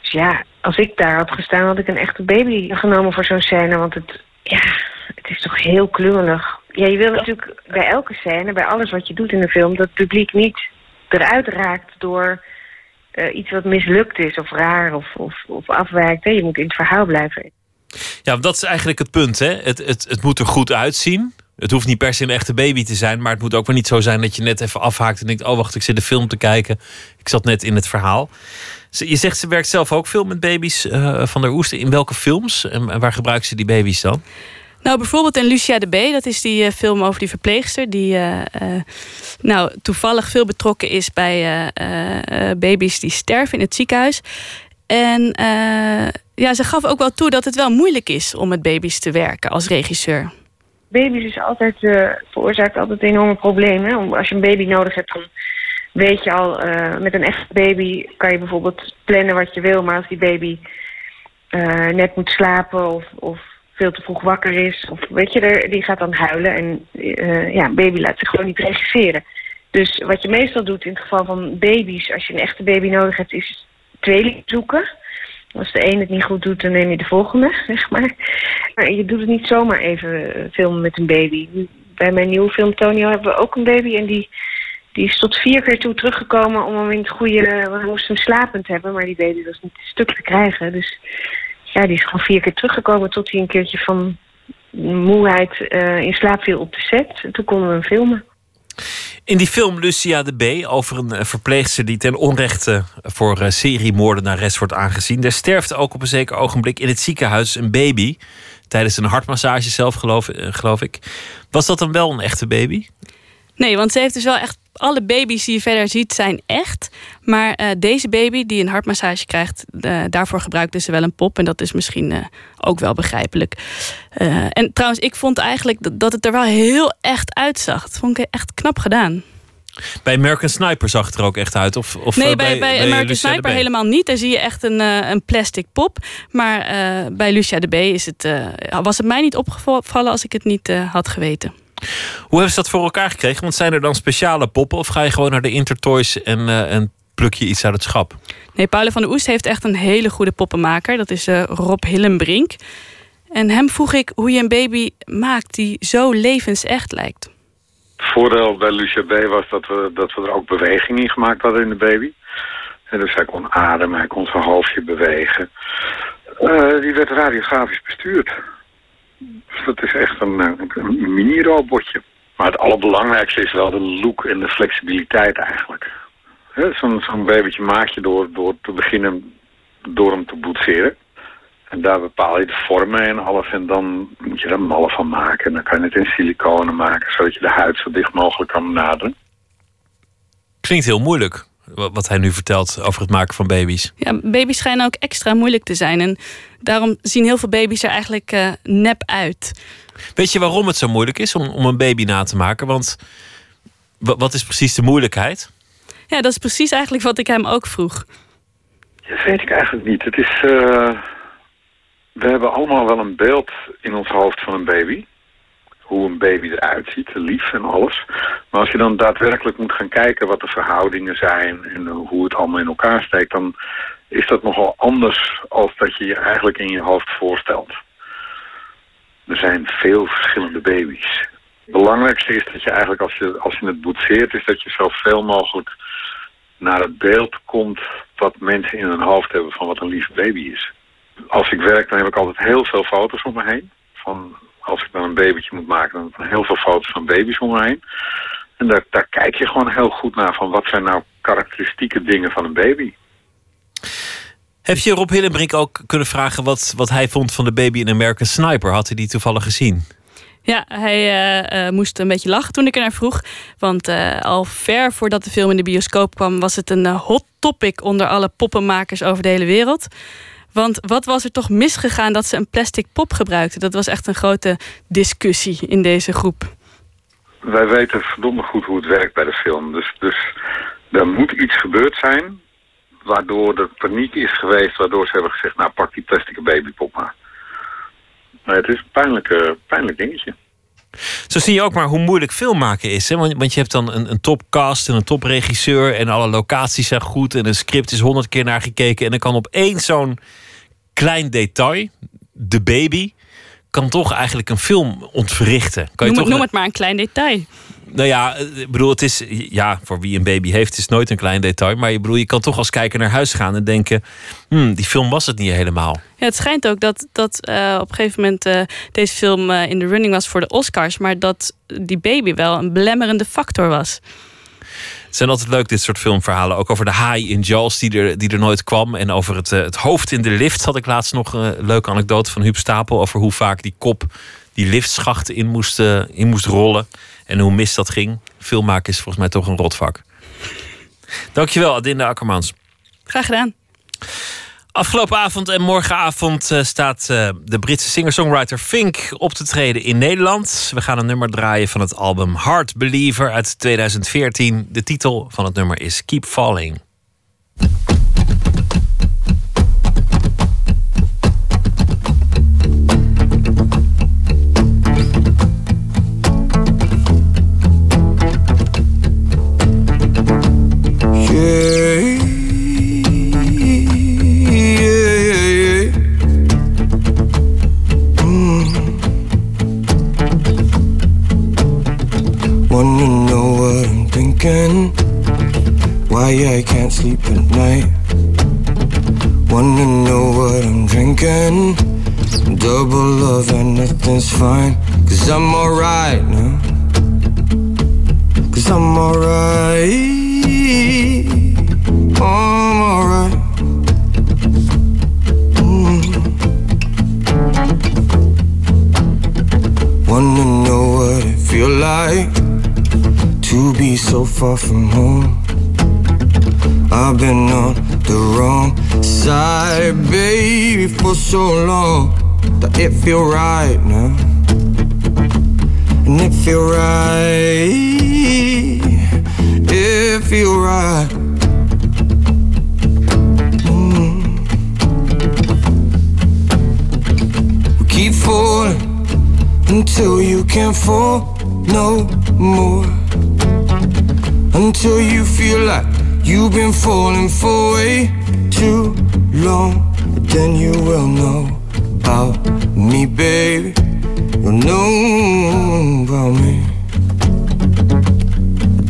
Dus ja, als ik daar had gestaan, had ik een echte baby genomen voor zo'n scène. Want het, ja, het is toch heel klungelig. Ja, je wil natuurlijk bij elke scène, bij alles wat je doet in een film, dat het publiek niet eruit raakt door eh, iets wat mislukt is of raar of, of, of afwijkt. Hè. Je moet in het verhaal blijven. Ja, dat is eigenlijk het punt. Hè? Het, het, het moet er goed uitzien. Het hoeft niet per se een echte baby te zijn. Maar het moet ook wel niet zo zijn dat je net even afhaakt en denkt: Oh, wacht, ik zit de film te kijken. Ik zat net in het verhaal. Ze- Je zegt ze werkt zelf ook veel met baby's eh, van der Oesten. In welke films en, waar gebruikt ze die baby's dan? Nou, bijvoorbeeld in Lucia de B, dat is die eh, film over die verpleegster. Die eh, eh, nou, toevallig veel betrokken is bij eh, eh, eh, baby's die sterven in het ziekenhuis. En eh, ja, ze gaf ook wel toe dat het wel moeilijk is om met baby's te werken als regisseur. baby's is altijd, eh, veroorzaakt altijd enorme problemen. Als je een baby nodig hebt, dan weet je al, eh, met een echt baby kan je bijvoorbeeld plannen wat je wil. Maar als die baby eh, net moet slapen of, of veel te vroeg wakker is, of weet je, er, die gaat dan huilen. En eh, ja, baby laat zich gewoon niet regisseren. Dus wat je meestal doet in het geval van baby's, als je een echte baby nodig hebt, is tweeling zoeken. Als de een het niet goed doet, dan neem je de volgende, zeg maar. Maar je doet het niet zomaar even filmen met een baby. Bij mijn nieuwe film Tonio hebben we ook een baby en die Die is tot vier keer toe teruggekomen om hem in het goede... Want we moesten hem slapend hebben, maar die baby was niet stuk te krijgen. Dus ja, die is gewoon vier keer teruggekomen tot hij een keertje van moeheid eh, in slaap viel op de set. En toen konden we hem filmen. In die film Lucia de B. over een eh, verpleegster die ten onrechte voor uh, seriemoordenares wordt aangezien. Daar sterft ook op een zeker ogenblik in het ziekenhuis een baby. Tijdens een hartmassage zelf, geloof, geloof ik. Was dat dan wel een echte baby? Nee, want ze heeft dus wel echt. Alle baby's die je verder ziet zijn echt. Maar uh, deze baby die een hartmassage krijgt, uh, daarvoor gebruikte ze wel een pop. En dat is misschien uh, ook wel begrijpelijk. en trouwens, ik vond eigenlijk dat, dat het er wel heel echt uitzag. Dat vond ik echt knap gedaan. Bij American Sniper zag het er ook echt uit? Of, of nee, bij, bij, bij American Sniper helemaal niet. Daar zie je echt een, een plastic pop. Maar bij Lucia de B is het, was het mij niet opgevallen als ik het niet had geweten. Hoe hebben ze dat voor elkaar gekregen? Want zijn er dan speciale poppen of ga je gewoon naar de Intertoys en, uh, en pluk je iets uit het schap? Nee, Paula van der Oest heeft echt een hele goede poppenmaker. Dat is uh, Rob Hillenbrink. En hem vroeg ik hoe je een baby maakt die zo levensecht lijkt. Het voordeel bij Lucia B was dat we, dat we er ook beweging in gemaakt hadden in de baby. En dus hij kon ademen, hij kon zijn hoofdje bewegen. Uh, die werd radiografisch bestuurd. Dus dat is echt een, een mini-robotje. Maar het allerbelangrijkste is wel de look en de flexibiliteit eigenlijk. Zo'n zo babytje maak je door, door te beginnen door hem te boetseren. En daar bepaal je de vormen en alles. En dan moet je er mallen van maken. En dan kan je het in siliconen maken, zodat je de huid zo dicht mogelijk kan benaderen. Klinkt heel moeilijk wat hij nu vertelt over het maken van baby's. Ja, baby's schijnen ook extra moeilijk te zijn. En daarom zien heel veel baby's er eigenlijk uh, nep uit. Weet je waarom het zo moeilijk is om, om een baby na te maken? Want wat is precies de moeilijkheid? Ja, dat is precies eigenlijk wat ik hem ook vroeg. Dat weet ik eigenlijk niet. Het is. Uh, we hebben allemaal wel een beeld in ons hoofd van een baby hoe een baby eruit ziet, lief en alles. Maar als je dan daadwerkelijk moet gaan kijken wat de verhoudingen zijn en hoe het allemaal in elkaar steekt, dan is dat nogal anders als dat je je eigenlijk in je hoofd voorstelt. Er zijn veel verschillende baby's. Het belangrijkste is dat je eigenlijk als je, als je het boetseert, is dat je zoveel mogelijk naar het beeld komt wat mensen in hun hoofd hebben van wat een lief baby is. Als ik werk, dan heb ik altijd heel veel foto's om me heen. Van als ik dan een babytje moet maken, dan ik heel veel foto's van baby's om me heen. En daar, daar kijk je gewoon heel goed naar van wat zijn nou karakteristieke dingen van een baby. Heb je Rob Hillenbrink ook kunnen vragen wat, wat hij vond van de baby in American Sniper? Had hij die toevallig gezien? Ja, hij uh, uh, moest een beetje lachen toen ik er naar vroeg. Want uh, al ver voordat de film in de bioscoop kwam, was het een hot topic onder alle poppenmakers over de hele wereld. Want wat was er toch misgegaan dat ze een plastic pop gebruikten? Dat was echt een grote discussie in deze groep. Wij weten verdomme goed hoe het werkt bij de film. Dus, dus er moet iets gebeurd zijn waardoor er paniek is geweest... waardoor ze hebben gezegd, nou pak die plastic babypop maar. Maar het is een pijnlijk, pijnlijk dingetje. Zo zie je ook maar hoe moeilijk film maken is. Hè? Want, want je hebt dan een, een topcast en een topregisseur... en alle locaties zijn goed en een script is honderd keer naar gekeken... en dan kan opeens zo'n klein detail, de baby... kan toch eigenlijk een film ontwrichten. Kan je noem, toch noem het maar een klein detail. Nou ja, ik bedoel, het is. Ja, voor wie een baby heeft, is nooit een klein detail. Maar je bedoel, je kan toch als kijker naar huis gaan en denken: hmm, die film was het niet helemaal. Ja, het schijnt ook dat, dat uh, op een gegeven moment uh, deze film uh, in de running was voor de Oscars. Maar dat die baby wel een belemmerende factor was. Het zijn altijd leuk, dit soort filmverhalen. Ook over de haai in Jaws die er, die er nooit kwam. En over het, het hoofd in de lift had ik laatst nog een leuke anekdote van Huub Stapel. Over hoe vaak die kop die liftschachten in moest, in moest rollen. En hoe mis dat ging. Filmmaken is volgens mij toch een rotvak. Dankjewel, Adinda Akkermans. Graag gedaan. Afgelopen avond en morgenavond staat de Britse singer-songwriter Fink op te treden in Nederland. We gaan een nummer draaien van het album Heart Believer uit 2014. De titel van het nummer is Keep Falling. Wanna know what I'm thinking? Why I can't sleep at night. Wanna know what I'm drinking? Double love and nothing's fine. Cause I'm alright now. Cause I'm alright. I'm alright. Mm. Wanna know what it feel like to be so far from home. I've been on the wrong side, baby, for so long that it feel right now, and it feel right, it feel right. Mm. We keep falling until you can't fall no more, until you feel like You've been falling for way too long. Then you will know about me, baby. You'll know about me.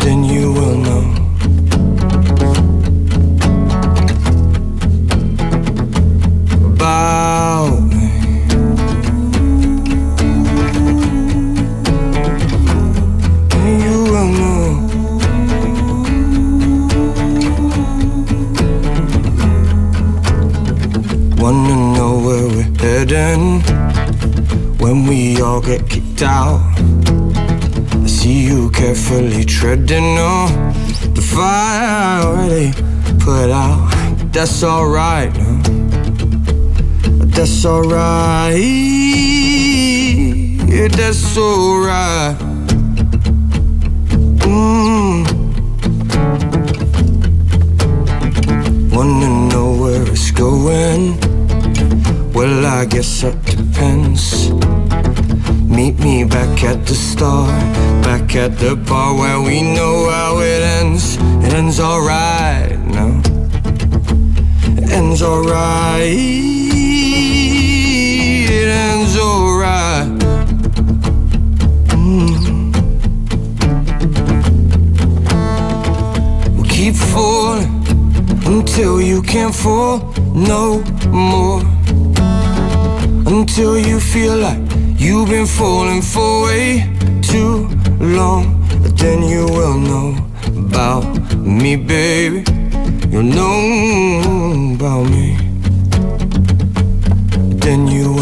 Then you will know. We're when we all get kicked out. I see you carefully treading on the fire I already put out. But that's alright? That's alright. That's alright. Mm. Wanna know where it's going? Well, I guess that depends. Meet me back at the start, back at the bar where we know how it ends. It ends alright now. It ends alright. It ends alright. Mm. We keep falling until you can't fall no more. Until you feel like you've been falling for way too long. Then you will know about me, baby. You'll know about me. Then you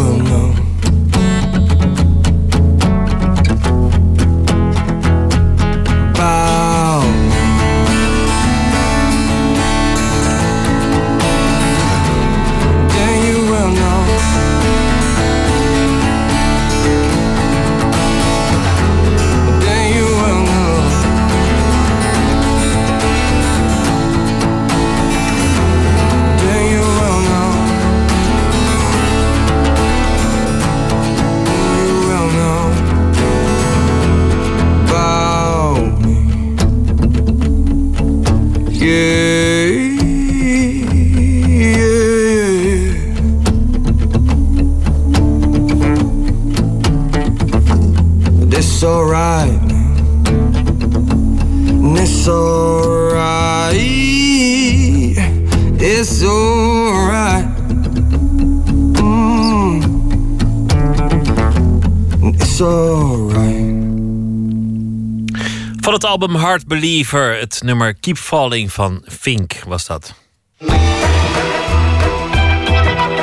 Heart Believer, het nummer Keep Falling van Fink was dat.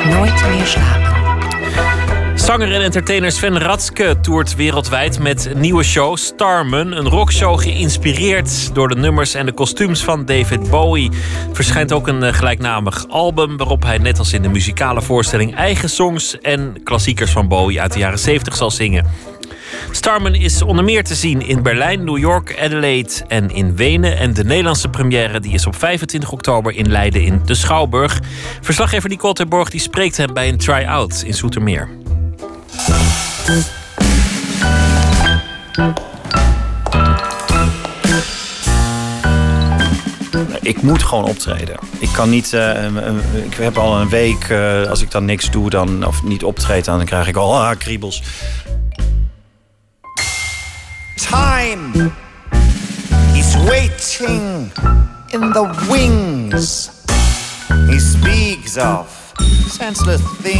Nooit meer slapen. Zanger en entertainer Sven Ratske toert wereldwijd met een nieuwe show Starman. Een rockshow geïnspireerd door de nummers en de kostuums van David Bowie. Verschijnt ook een eh, gelijknamig album waarop hij net als in de muzikale voorstelling eigen songs en klassiekers van Bowie uit de jaren 70 zal zingen. Starman is onder meer te zien in Berlijn, New York, Adelaide en in Wenen. En de Nederlandse première die is op 25 oktober in Leiden in de Schouwburg. Verslaggever Nicole Terborg die spreekt hem bij een try-out in Zoetermeer. Ik moet gewoon optreden. Ik kan niet. eh, eh, ik heb al een week. eh, als ik dan niks doe, dan, of niet optreed, dan krijg ik al ah, kriebels. Time is waiting in the wings. He speaks of.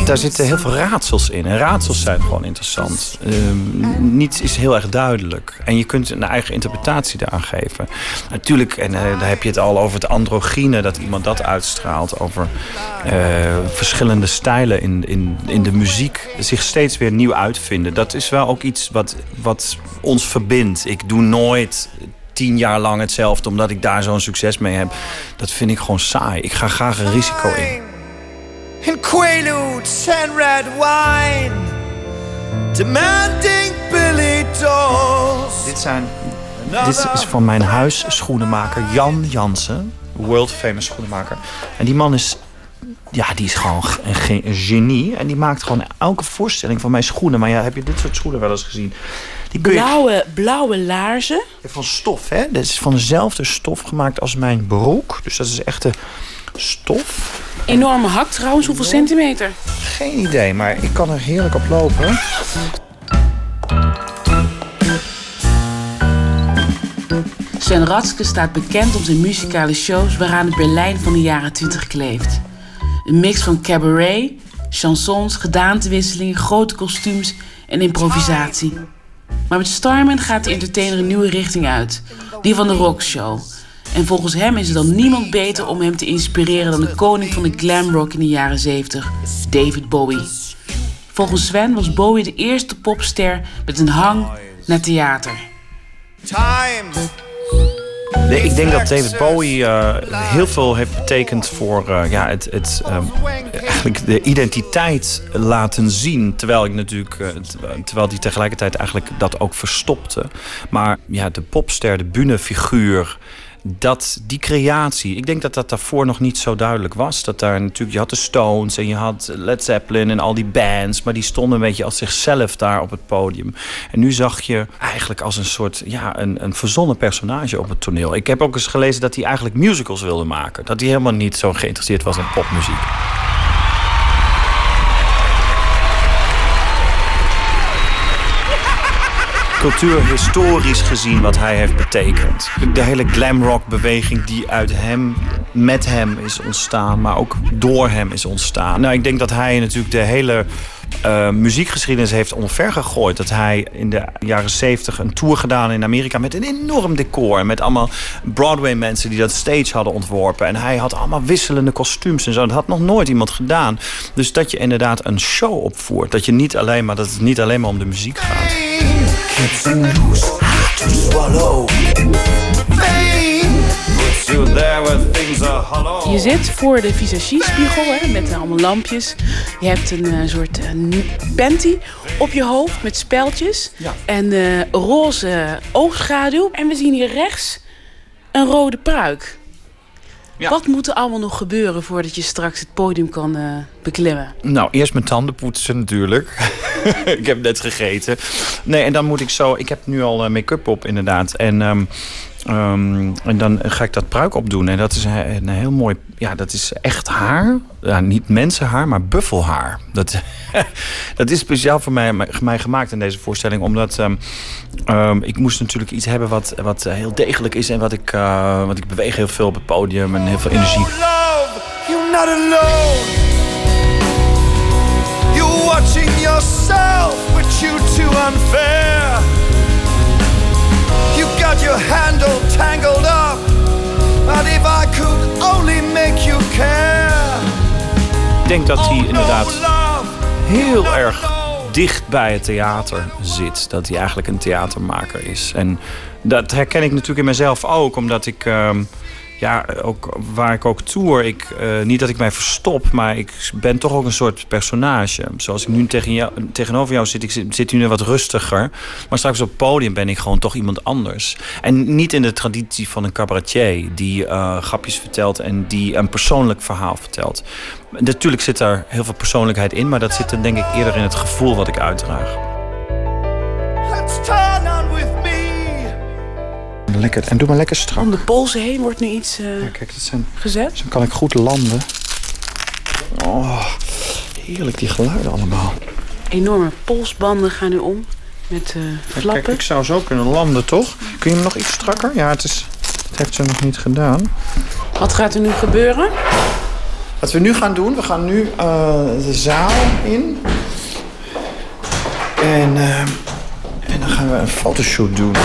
Daar zitten heel veel raadsels in. En raadsels zijn gewoon interessant. Ehm, niets is heel erg duidelijk. En je kunt een eigen interpretatie daaraan geven. Natuurlijk, en eh, daar heb je het al over het androgyne... dat iemand dat uitstraalt. Over eh, verschillende stijlen in, in, in de muziek. Zich steeds weer nieuw uitvinden. Dat is wel ook iets wat, wat ons verbindt. Ik doe nooit tien jaar lang hetzelfde... omdat ik daar zo'n succes mee heb. Dat vind ik gewoon saai. Ik ga graag een risico in. In quaaludes and red wine, demanding Billy dolls. Dit, zijn, dit is van mijn huisschoenenmaker Jan Jansen. World famous schoenenmaker. En die man is, ja, die is gewoon een, ge- een genie. En die maakt gewoon elke voorstelling van mijn schoenen. Maar ja, heb je dit soort schoenen wel eens gezien? Die je Blauwe, blauwe laarzen. van stof, hè? Dat is van dezelfde stof gemaakt als mijn broek. Dus dat is echte stof. Enorme hak trouwens. Hoeveel centimeter? Geen idee, maar ik kan er heerlijk op lopen. Sven Ratske staat bekend om zijn muzikale shows waaraan het Berlijn van de jaren 20 kleeft. Een mix van cabaret, chansons, gedaantewisselingen, grote kostuums en improvisatie. Maar met Starman gaat de entertainer een nieuwe richting uit. Die van de rockshow. En volgens hem is er dan niemand beter om hem te inspireren dan de koning van de glam rock in de jaren 70, David Bowie. Volgens Sven was Bowie de eerste popster met een hang naar theater. Ik denk dat David Bowie eh, heel veel heeft betekend voor eh, ja, het, het, ehm, eigenlijk de identiteit laten zien. Terwijl ik natuurlijk, eh, terwijl die tegelijkertijd eigenlijk dat ook verstopte. Maar ja, de popster, de bühnefiguur, dat, die creatie. Ik denk dat dat daarvoor nog niet zo duidelijk was. Dat daar natuurlijk, je had de Stones en je had Led Zeppelin en al die bands. Maar die stonden een beetje als zichzelf daar op het podium. En nu zag je eigenlijk als een soort, ja, een, een verzonnen personage op het toneel. Ik heb ook eens gelezen dat hij eigenlijk musicals wilde maken. Dat hij helemaal niet zo geïnteresseerd was in popmuziek. Cultuurhistorisch gezien wat hij heeft betekend. De hele glamrock beweging die uit hem, met hem is ontstaan, maar ook door hem is ontstaan. Nou, ik denk dat hij natuurlijk de hele eh, muziekgeschiedenis heeft omver gegooid. Dat hij in de jaren 70 een tour gedaan in Amerika met een enorm decor. Met allemaal Broadway mensen die dat stage hadden ontworpen. En hij had allemaal wisselende kostuums en zo. Dat had nog nooit iemand gedaan. Dus dat je inderdaad een show opvoert. Dat je niet alleen maar, dat het niet alleen maar om de muziek gaat. Kids and loose, hard to swallow. Fame. Puts you there where things are hollow. Je zit voor de visagiespiegel hè, met allemaal lampjes. Je hebt een eh, soort eh, n- panty op je hoofd met speltjes. En eh, roze oogschaduw. En we zien hier rechts een rode pruik. Wat moet er allemaal nog gebeuren voordat je straks het podium kan eh, beklimmen? Nou, eerst mijn tanden poetsen natuurlijk. ik heb net gegeten. Nee, en dan moet ik zo... Ik heb nu al eh, make-up op, inderdaad. En, ehm, ehm, en dan ga ik dat pruik opdoen. En dat is een, heel mooi... Ja, dat is echt haar. Ja, niet mensenhaar, maar buffelhaar. Dat, dat is speciaal voor mij, mij gemaakt in deze voorstelling. Omdat ehm, ehm, ik moest natuurlijk iets hebben wat, wat heel degelijk is. En wat ik, eh, want ik beweeg heel veel op het podium en heel veel energie. Love, you're not alone. Got your handle tangled up. And if I could only make you care. Ik denk dat hij inderdaad heel erg dicht bij het theater zit. Dat hij eigenlijk een theatermaker is. En dat herken ik natuurlijk in mezelf ook, omdat ik. ehm, ja, ook waar ik ook tour, ik, eh, niet dat ik mij verstop, maar ik ben toch ook een soort personage. Zoals ik nu tegen jou, tegenover jou zit, ik zit, zit nu wat rustiger. Maar straks op het podium ben ik gewoon toch iemand anders. En niet in de traditie van een cabaretier die eh, grapjes vertelt en die een persoonlijk verhaal vertelt. Natuurlijk zit daar heel veel persoonlijkheid in, maar dat zit er denk ik eerder in het gevoel wat ik uitdraag. Lekker, en doe maar lekker strak. Om de polsen heen wordt nu iets eh, kijk, dat zijn, gezet. Zo kan ik goed landen. Oh, heerlijk die geluiden allemaal. Enorme polsbanden gaan nu om met eh, flappen. Kijk, ik zou zo kunnen landen, toch? Kun je hem nog iets strakker? Ja, het is, heeft ze nog niet gedaan. Wat gaat er nu gebeuren? Wat we nu gaan doen, we gaan nu uh, de zaal in. En, uh, en dan gaan we een fotoshoot doen.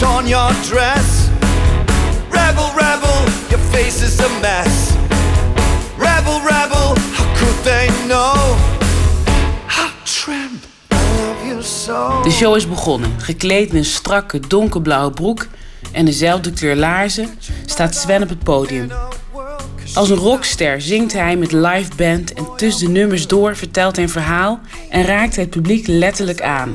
Torn your dress. Rebel, rebel, your face is a mess. Rebel, rebel, how could they know? How. De show is begonnen. Gekleed in een strakke donkerblauwe broek en dezelfde kleur laarzen staat Sven op het podium. Als een rockster zingt hij met live band en tussen de nummers door vertelt hij een verhaal en raakt het publiek letterlijk aan.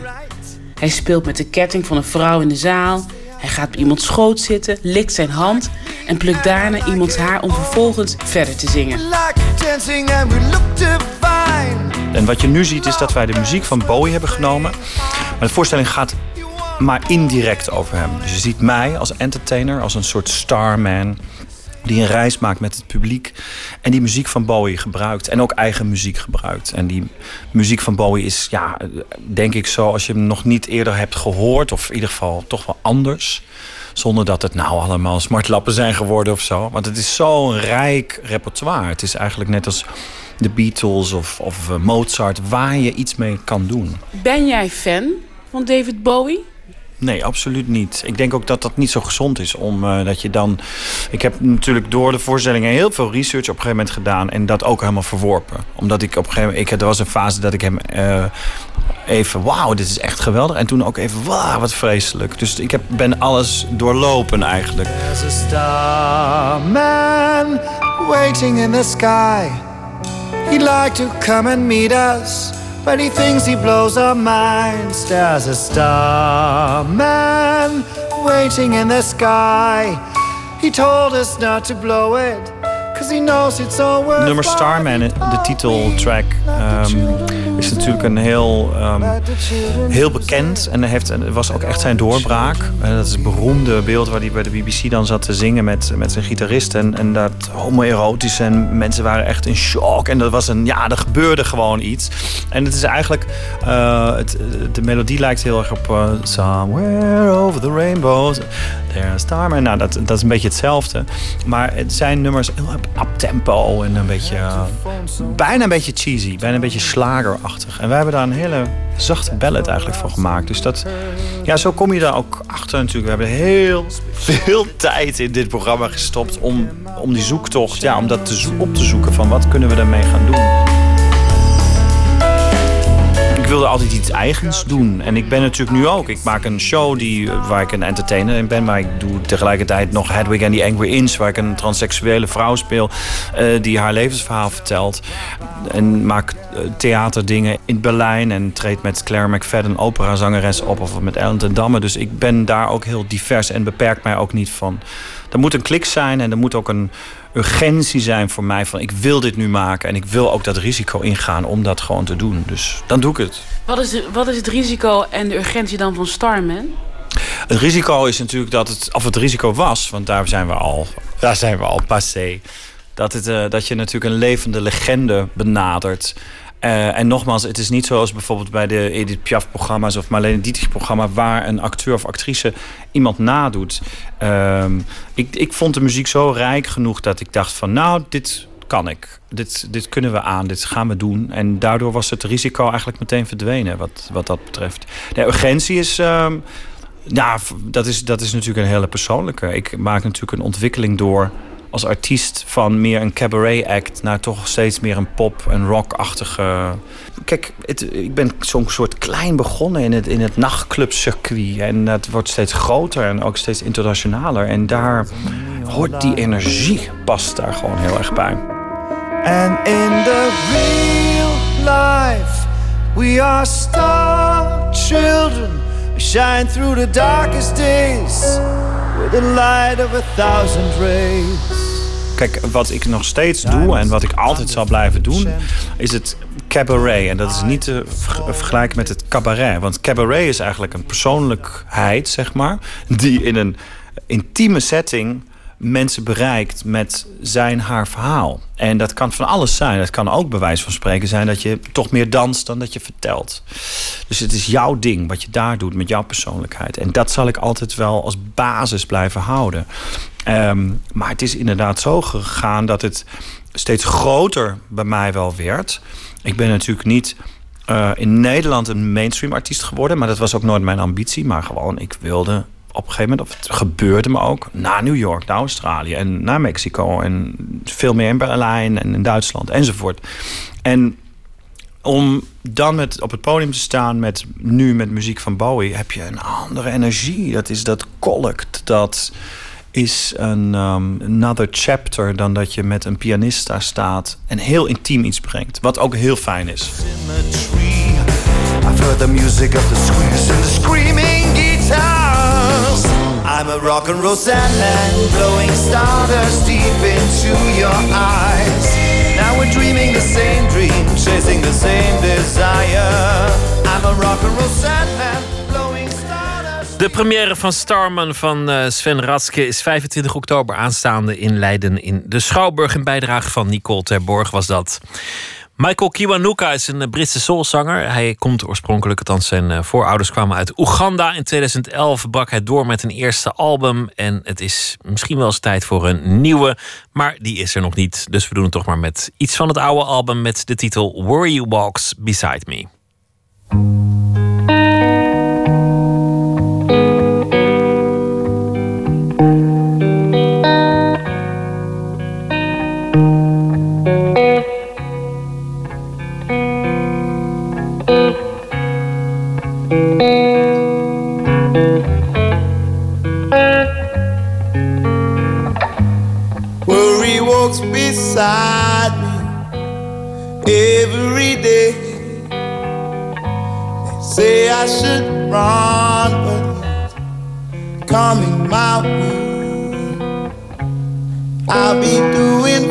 Hij speelt met de ketting van een vrouw in de zaal. Hij gaat op iemands schoot zitten, likt zijn hand en plukt daarna iemands haar om vervolgens verder te zingen. Like dancing and we look divine. En wat je nu ziet is dat wij de muziek van Bowie hebben genomen. Maar de voorstelling gaat maar indirect over hem. Dus je ziet mij als entertainer, als een soort starman die een reis maakt met het publiek en die muziek van Bowie gebruikt en ook eigen muziek gebruikt. En die muziek van Bowie is, ja, denk ik zo, als je hem nog niet eerder hebt gehoord, of in ieder geval toch wel anders, zonder dat het nou allemaal smartlappen zijn geworden of zo. Want het is zo'n rijk repertoire. Het is eigenlijk net als de Beatles of, of uh, Mozart, waar je iets mee kan doen. Ben jij fan van David Bowie? Nee, absoluut niet. Ik denk ook dat dat niet zo gezond is. Omdat dat je dan. Ik heb natuurlijk door de voorstellingen heel veel research op een gegeven moment gedaan. En dat ook helemaal verworpen. Omdat ik op een gegeven moment. Ik, er was een fase dat ik hem. Uh, even, wauw, dit is echt geweldig. En toen ook even, wauw, wat vreselijk. Dus ik heb, ben alles doorlopen eigenlijk. There's a starman waiting in the sky. He'd like to come and meet us. But he thinks he blows our minds. There's a starman waiting in the sky. He told us not to blow it. Cause he knows it's all worth Nummer Starman, de titeltrack, um, natuurlijk een heel, um, heel bekend. En heeft, was ook echt zijn doorbraak. Uh, dat is een beroemde beeld waar hij bij de BBC dan zat te zingen met, met zijn gitarist. En, en dat homoerotisch en mensen waren echt in shock. En dat was een, ja, er gebeurde gewoon iets. En het is eigenlijk, uh, het, de melodie lijkt heel erg op uh, Somewhere Over the Rainbow. There's Starman. Nou, dat, dat is een beetje hetzelfde. Maar het zijn nummers heel uptempo en een beetje, bijna een beetje cheesy, bijna een beetje slagerachtig. En wij hebben daar een hele zachte ballad eigenlijk voor gemaakt. Dus dat, ja, zo kom je daar ook achter natuurlijk. We hebben heel veel tijd in dit programma gestopt om, om die zoektocht, ja, om dat te, op te zoeken van wat kunnen we daarmee gaan doen ik wilde altijd iets eigens doen. En ik ben natuurlijk nu ook. Ik maak een show die, waar ik een entertainer in ben. Maar ik doe tegelijkertijd nog Hedwig and the Angry Inch. Waar ik een transseksuele vrouw speel. Uh, die haar levensverhaal vertelt. En maak theaterdingen in Berlijn. En treed met Claire McFadden, operazangeres, op. Of met Ellen ten Damme. Dus ik ben daar ook heel divers. En beperk mij ook niet van. Er moet een klik zijn. En er moet ook een urgentie zijn voor mij van ik wil dit nu maken en ik wil ook dat risico ingaan om dat gewoon te doen. Dus dan doe ik het. Wat is, wat is het risico en de urgentie dan van Starman? Het risico is natuurlijk dat het, of het risico was, want daar zijn we al, daar zijn we al passé. Dat, het, uh, dat je natuurlijk een levende legende benadert. Uh, en nogmaals, het is niet zoals bijvoorbeeld bij de Edith Piaf-programma's of Marlene Dietrich-programma, waar een acteur of actrice iemand nadoet. Uh, ik, ik vond de muziek zo rijk genoeg dat ik dacht van, nou, dit kan ik. Dit, dit kunnen we aan, dit gaan we doen. En daardoor was het risico eigenlijk meteen verdwenen, wat, wat dat betreft. De urgentie is. Uh, ja, dat is, dat is natuurlijk een hele persoonlijke. Ik maak natuurlijk een ontwikkeling door als artiest van meer een cabaret act naar toch steeds meer een pop- en rockachtige. Kijk, het, ik ben zo'n soort klein begonnen in het, in het nachtclubcircuit. En dat wordt steeds groter en ook steeds internationaler. En daar hoort die energie, past daar gewoon heel erg bij. And in the real life, we are star children. We shine through the darkest days with the light of a thousand rays. Kijk, wat ik nog steeds doe en wat ik altijd zal blijven doen, is het cabaret. En dat is niet te vergelijken met het cabaret. Want cabaret is eigenlijk een persoonlijkheid, zeg maar, die in een intieme setting mensen bereikt met zijn haar verhaal. En dat kan van alles zijn. Het kan ook bij wijze van spreken zijn dat je toch meer danst dan dat je vertelt. Dus het is jouw ding wat je daar doet met jouw persoonlijkheid. En dat zal ik altijd wel als basis blijven houden. Ehm, maar het is inderdaad zo gegaan dat het steeds groter bij mij wel werd. Ik ben natuurlijk niet uh, in Nederland een mainstream artiest geworden, maar dat was ook nooit mijn ambitie. Maar gewoon, ik wilde op een gegeven moment, of het gebeurde me ook, naar New York, naar Australië en naar Mexico en veel meer in Berlijn en in Duitsland enzovoort. En om dan met, op het podium te staan met nu met muziek van Bowie, heb je een andere energie. Dat is dat kolkt, dat is een um, another chapter dan dat je met een pianist daar staat en heel intiem iets brengt. Wat ook heel fijn is. I've heard the music of the squeeze and the screaming guitars. I'm a rock and roll sandman, blowing stardust deep into your eyes. Now we're dreaming the same dream, chasing the same desire. I'm a rock and roll sandman. De première van Starman van eh, Sven Ratske is 25 oktober aanstaande in Leiden in de Schouwburg. Een bijdrage van Nicole Terborg was dat. Michael Kiwanuka is een Britse soulzanger. Hij komt oorspronkelijk, althans zijn eh, voorouders kwamen uit Oeganda. In 2011 brak hij door met een eerste album. En het is misschien wel eens tijd voor een nieuwe. Maar die is er nog niet. Dus we doen het toch maar met iets van het oude album met de titel Worry Walks Beside Me. Beside me every day. They say I should run, but it's coming my way. I'll be doing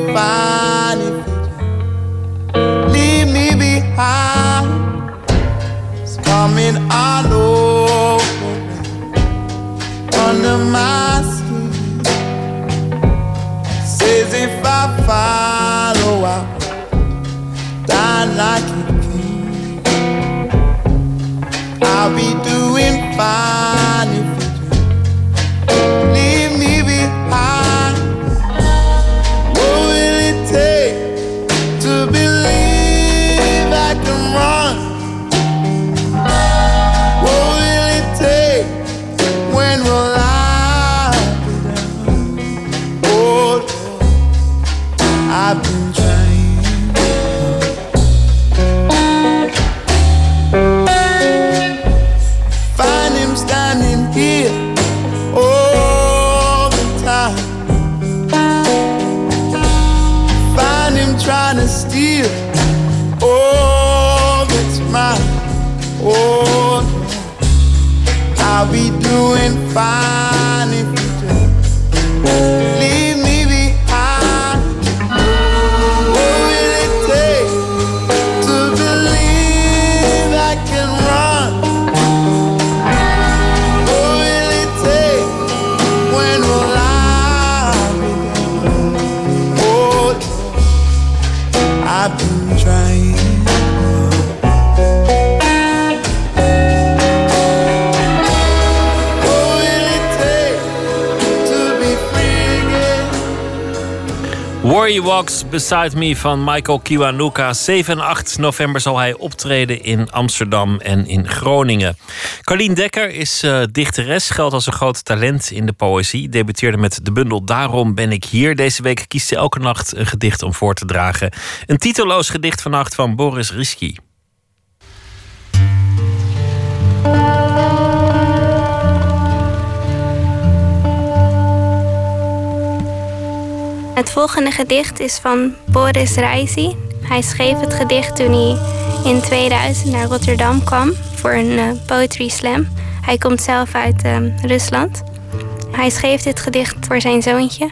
Worry Walks Beside Me van Michael Kiwanuka. 7 en 8 november zal hij optreden in Amsterdam en in Groningen. Carlien Dekker is eh, dichteres, geldt als een groot talent in de poëzie. Debuteerde met de bundel Daarom ben ik hier. Deze week kiest ze elke nacht een gedicht om voor te dragen. Een titeloos gedicht vannacht van Boris Risky. Het volgende gedicht is van Boris Reisi. Hij schreef het gedicht toen hij in 2000 naar Rotterdam kwam voor een eh, poetry slam. Hij komt zelf uit eh, Rusland. Hij schreef dit gedicht voor zijn zoontje.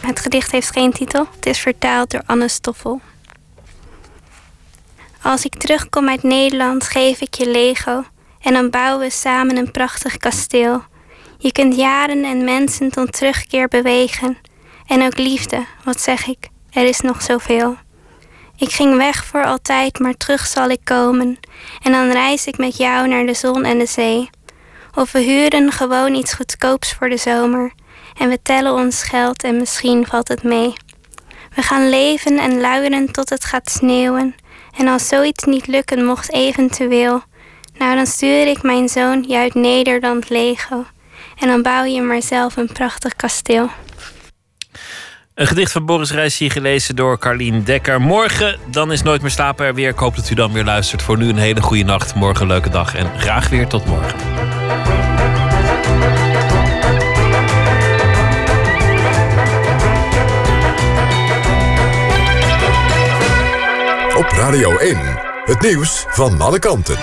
Het gedicht heeft geen titel. Het is vertaald door Anne Stoffel. Als ik terugkom uit Nederland, geef ik je Lego. En dan bouwen we samen een prachtig kasteel. Je kunt jaren en mensen tot terugkeer bewegen. En ook liefde, wat zeg ik, er is nog zoveel. Ik ging weg voor altijd, maar terug zal ik komen. En dan reis ik met jou naar de zon en de zee. Of we huren gewoon iets goedkoops voor de zomer. En we tellen ons geld en misschien valt het mee. We gaan leven en luieren tot het gaat sneeuwen. En als zoiets niet lukken mocht eventueel, nou dan stuur ik mijn zoon je uit Nederland Lego. En dan bouw je maar zelf een prachtig kasteel. Een gedicht van Boris Reis hier gelezen door Carlien Dekker. Morgen, dan is Nooit meer slapen er weer. Ik hoop dat u dan weer luistert. Voor nu een hele goede nacht. Morgen een leuke dag en graag weer tot morgen. Op Radio 1, het nieuws van alle kanten.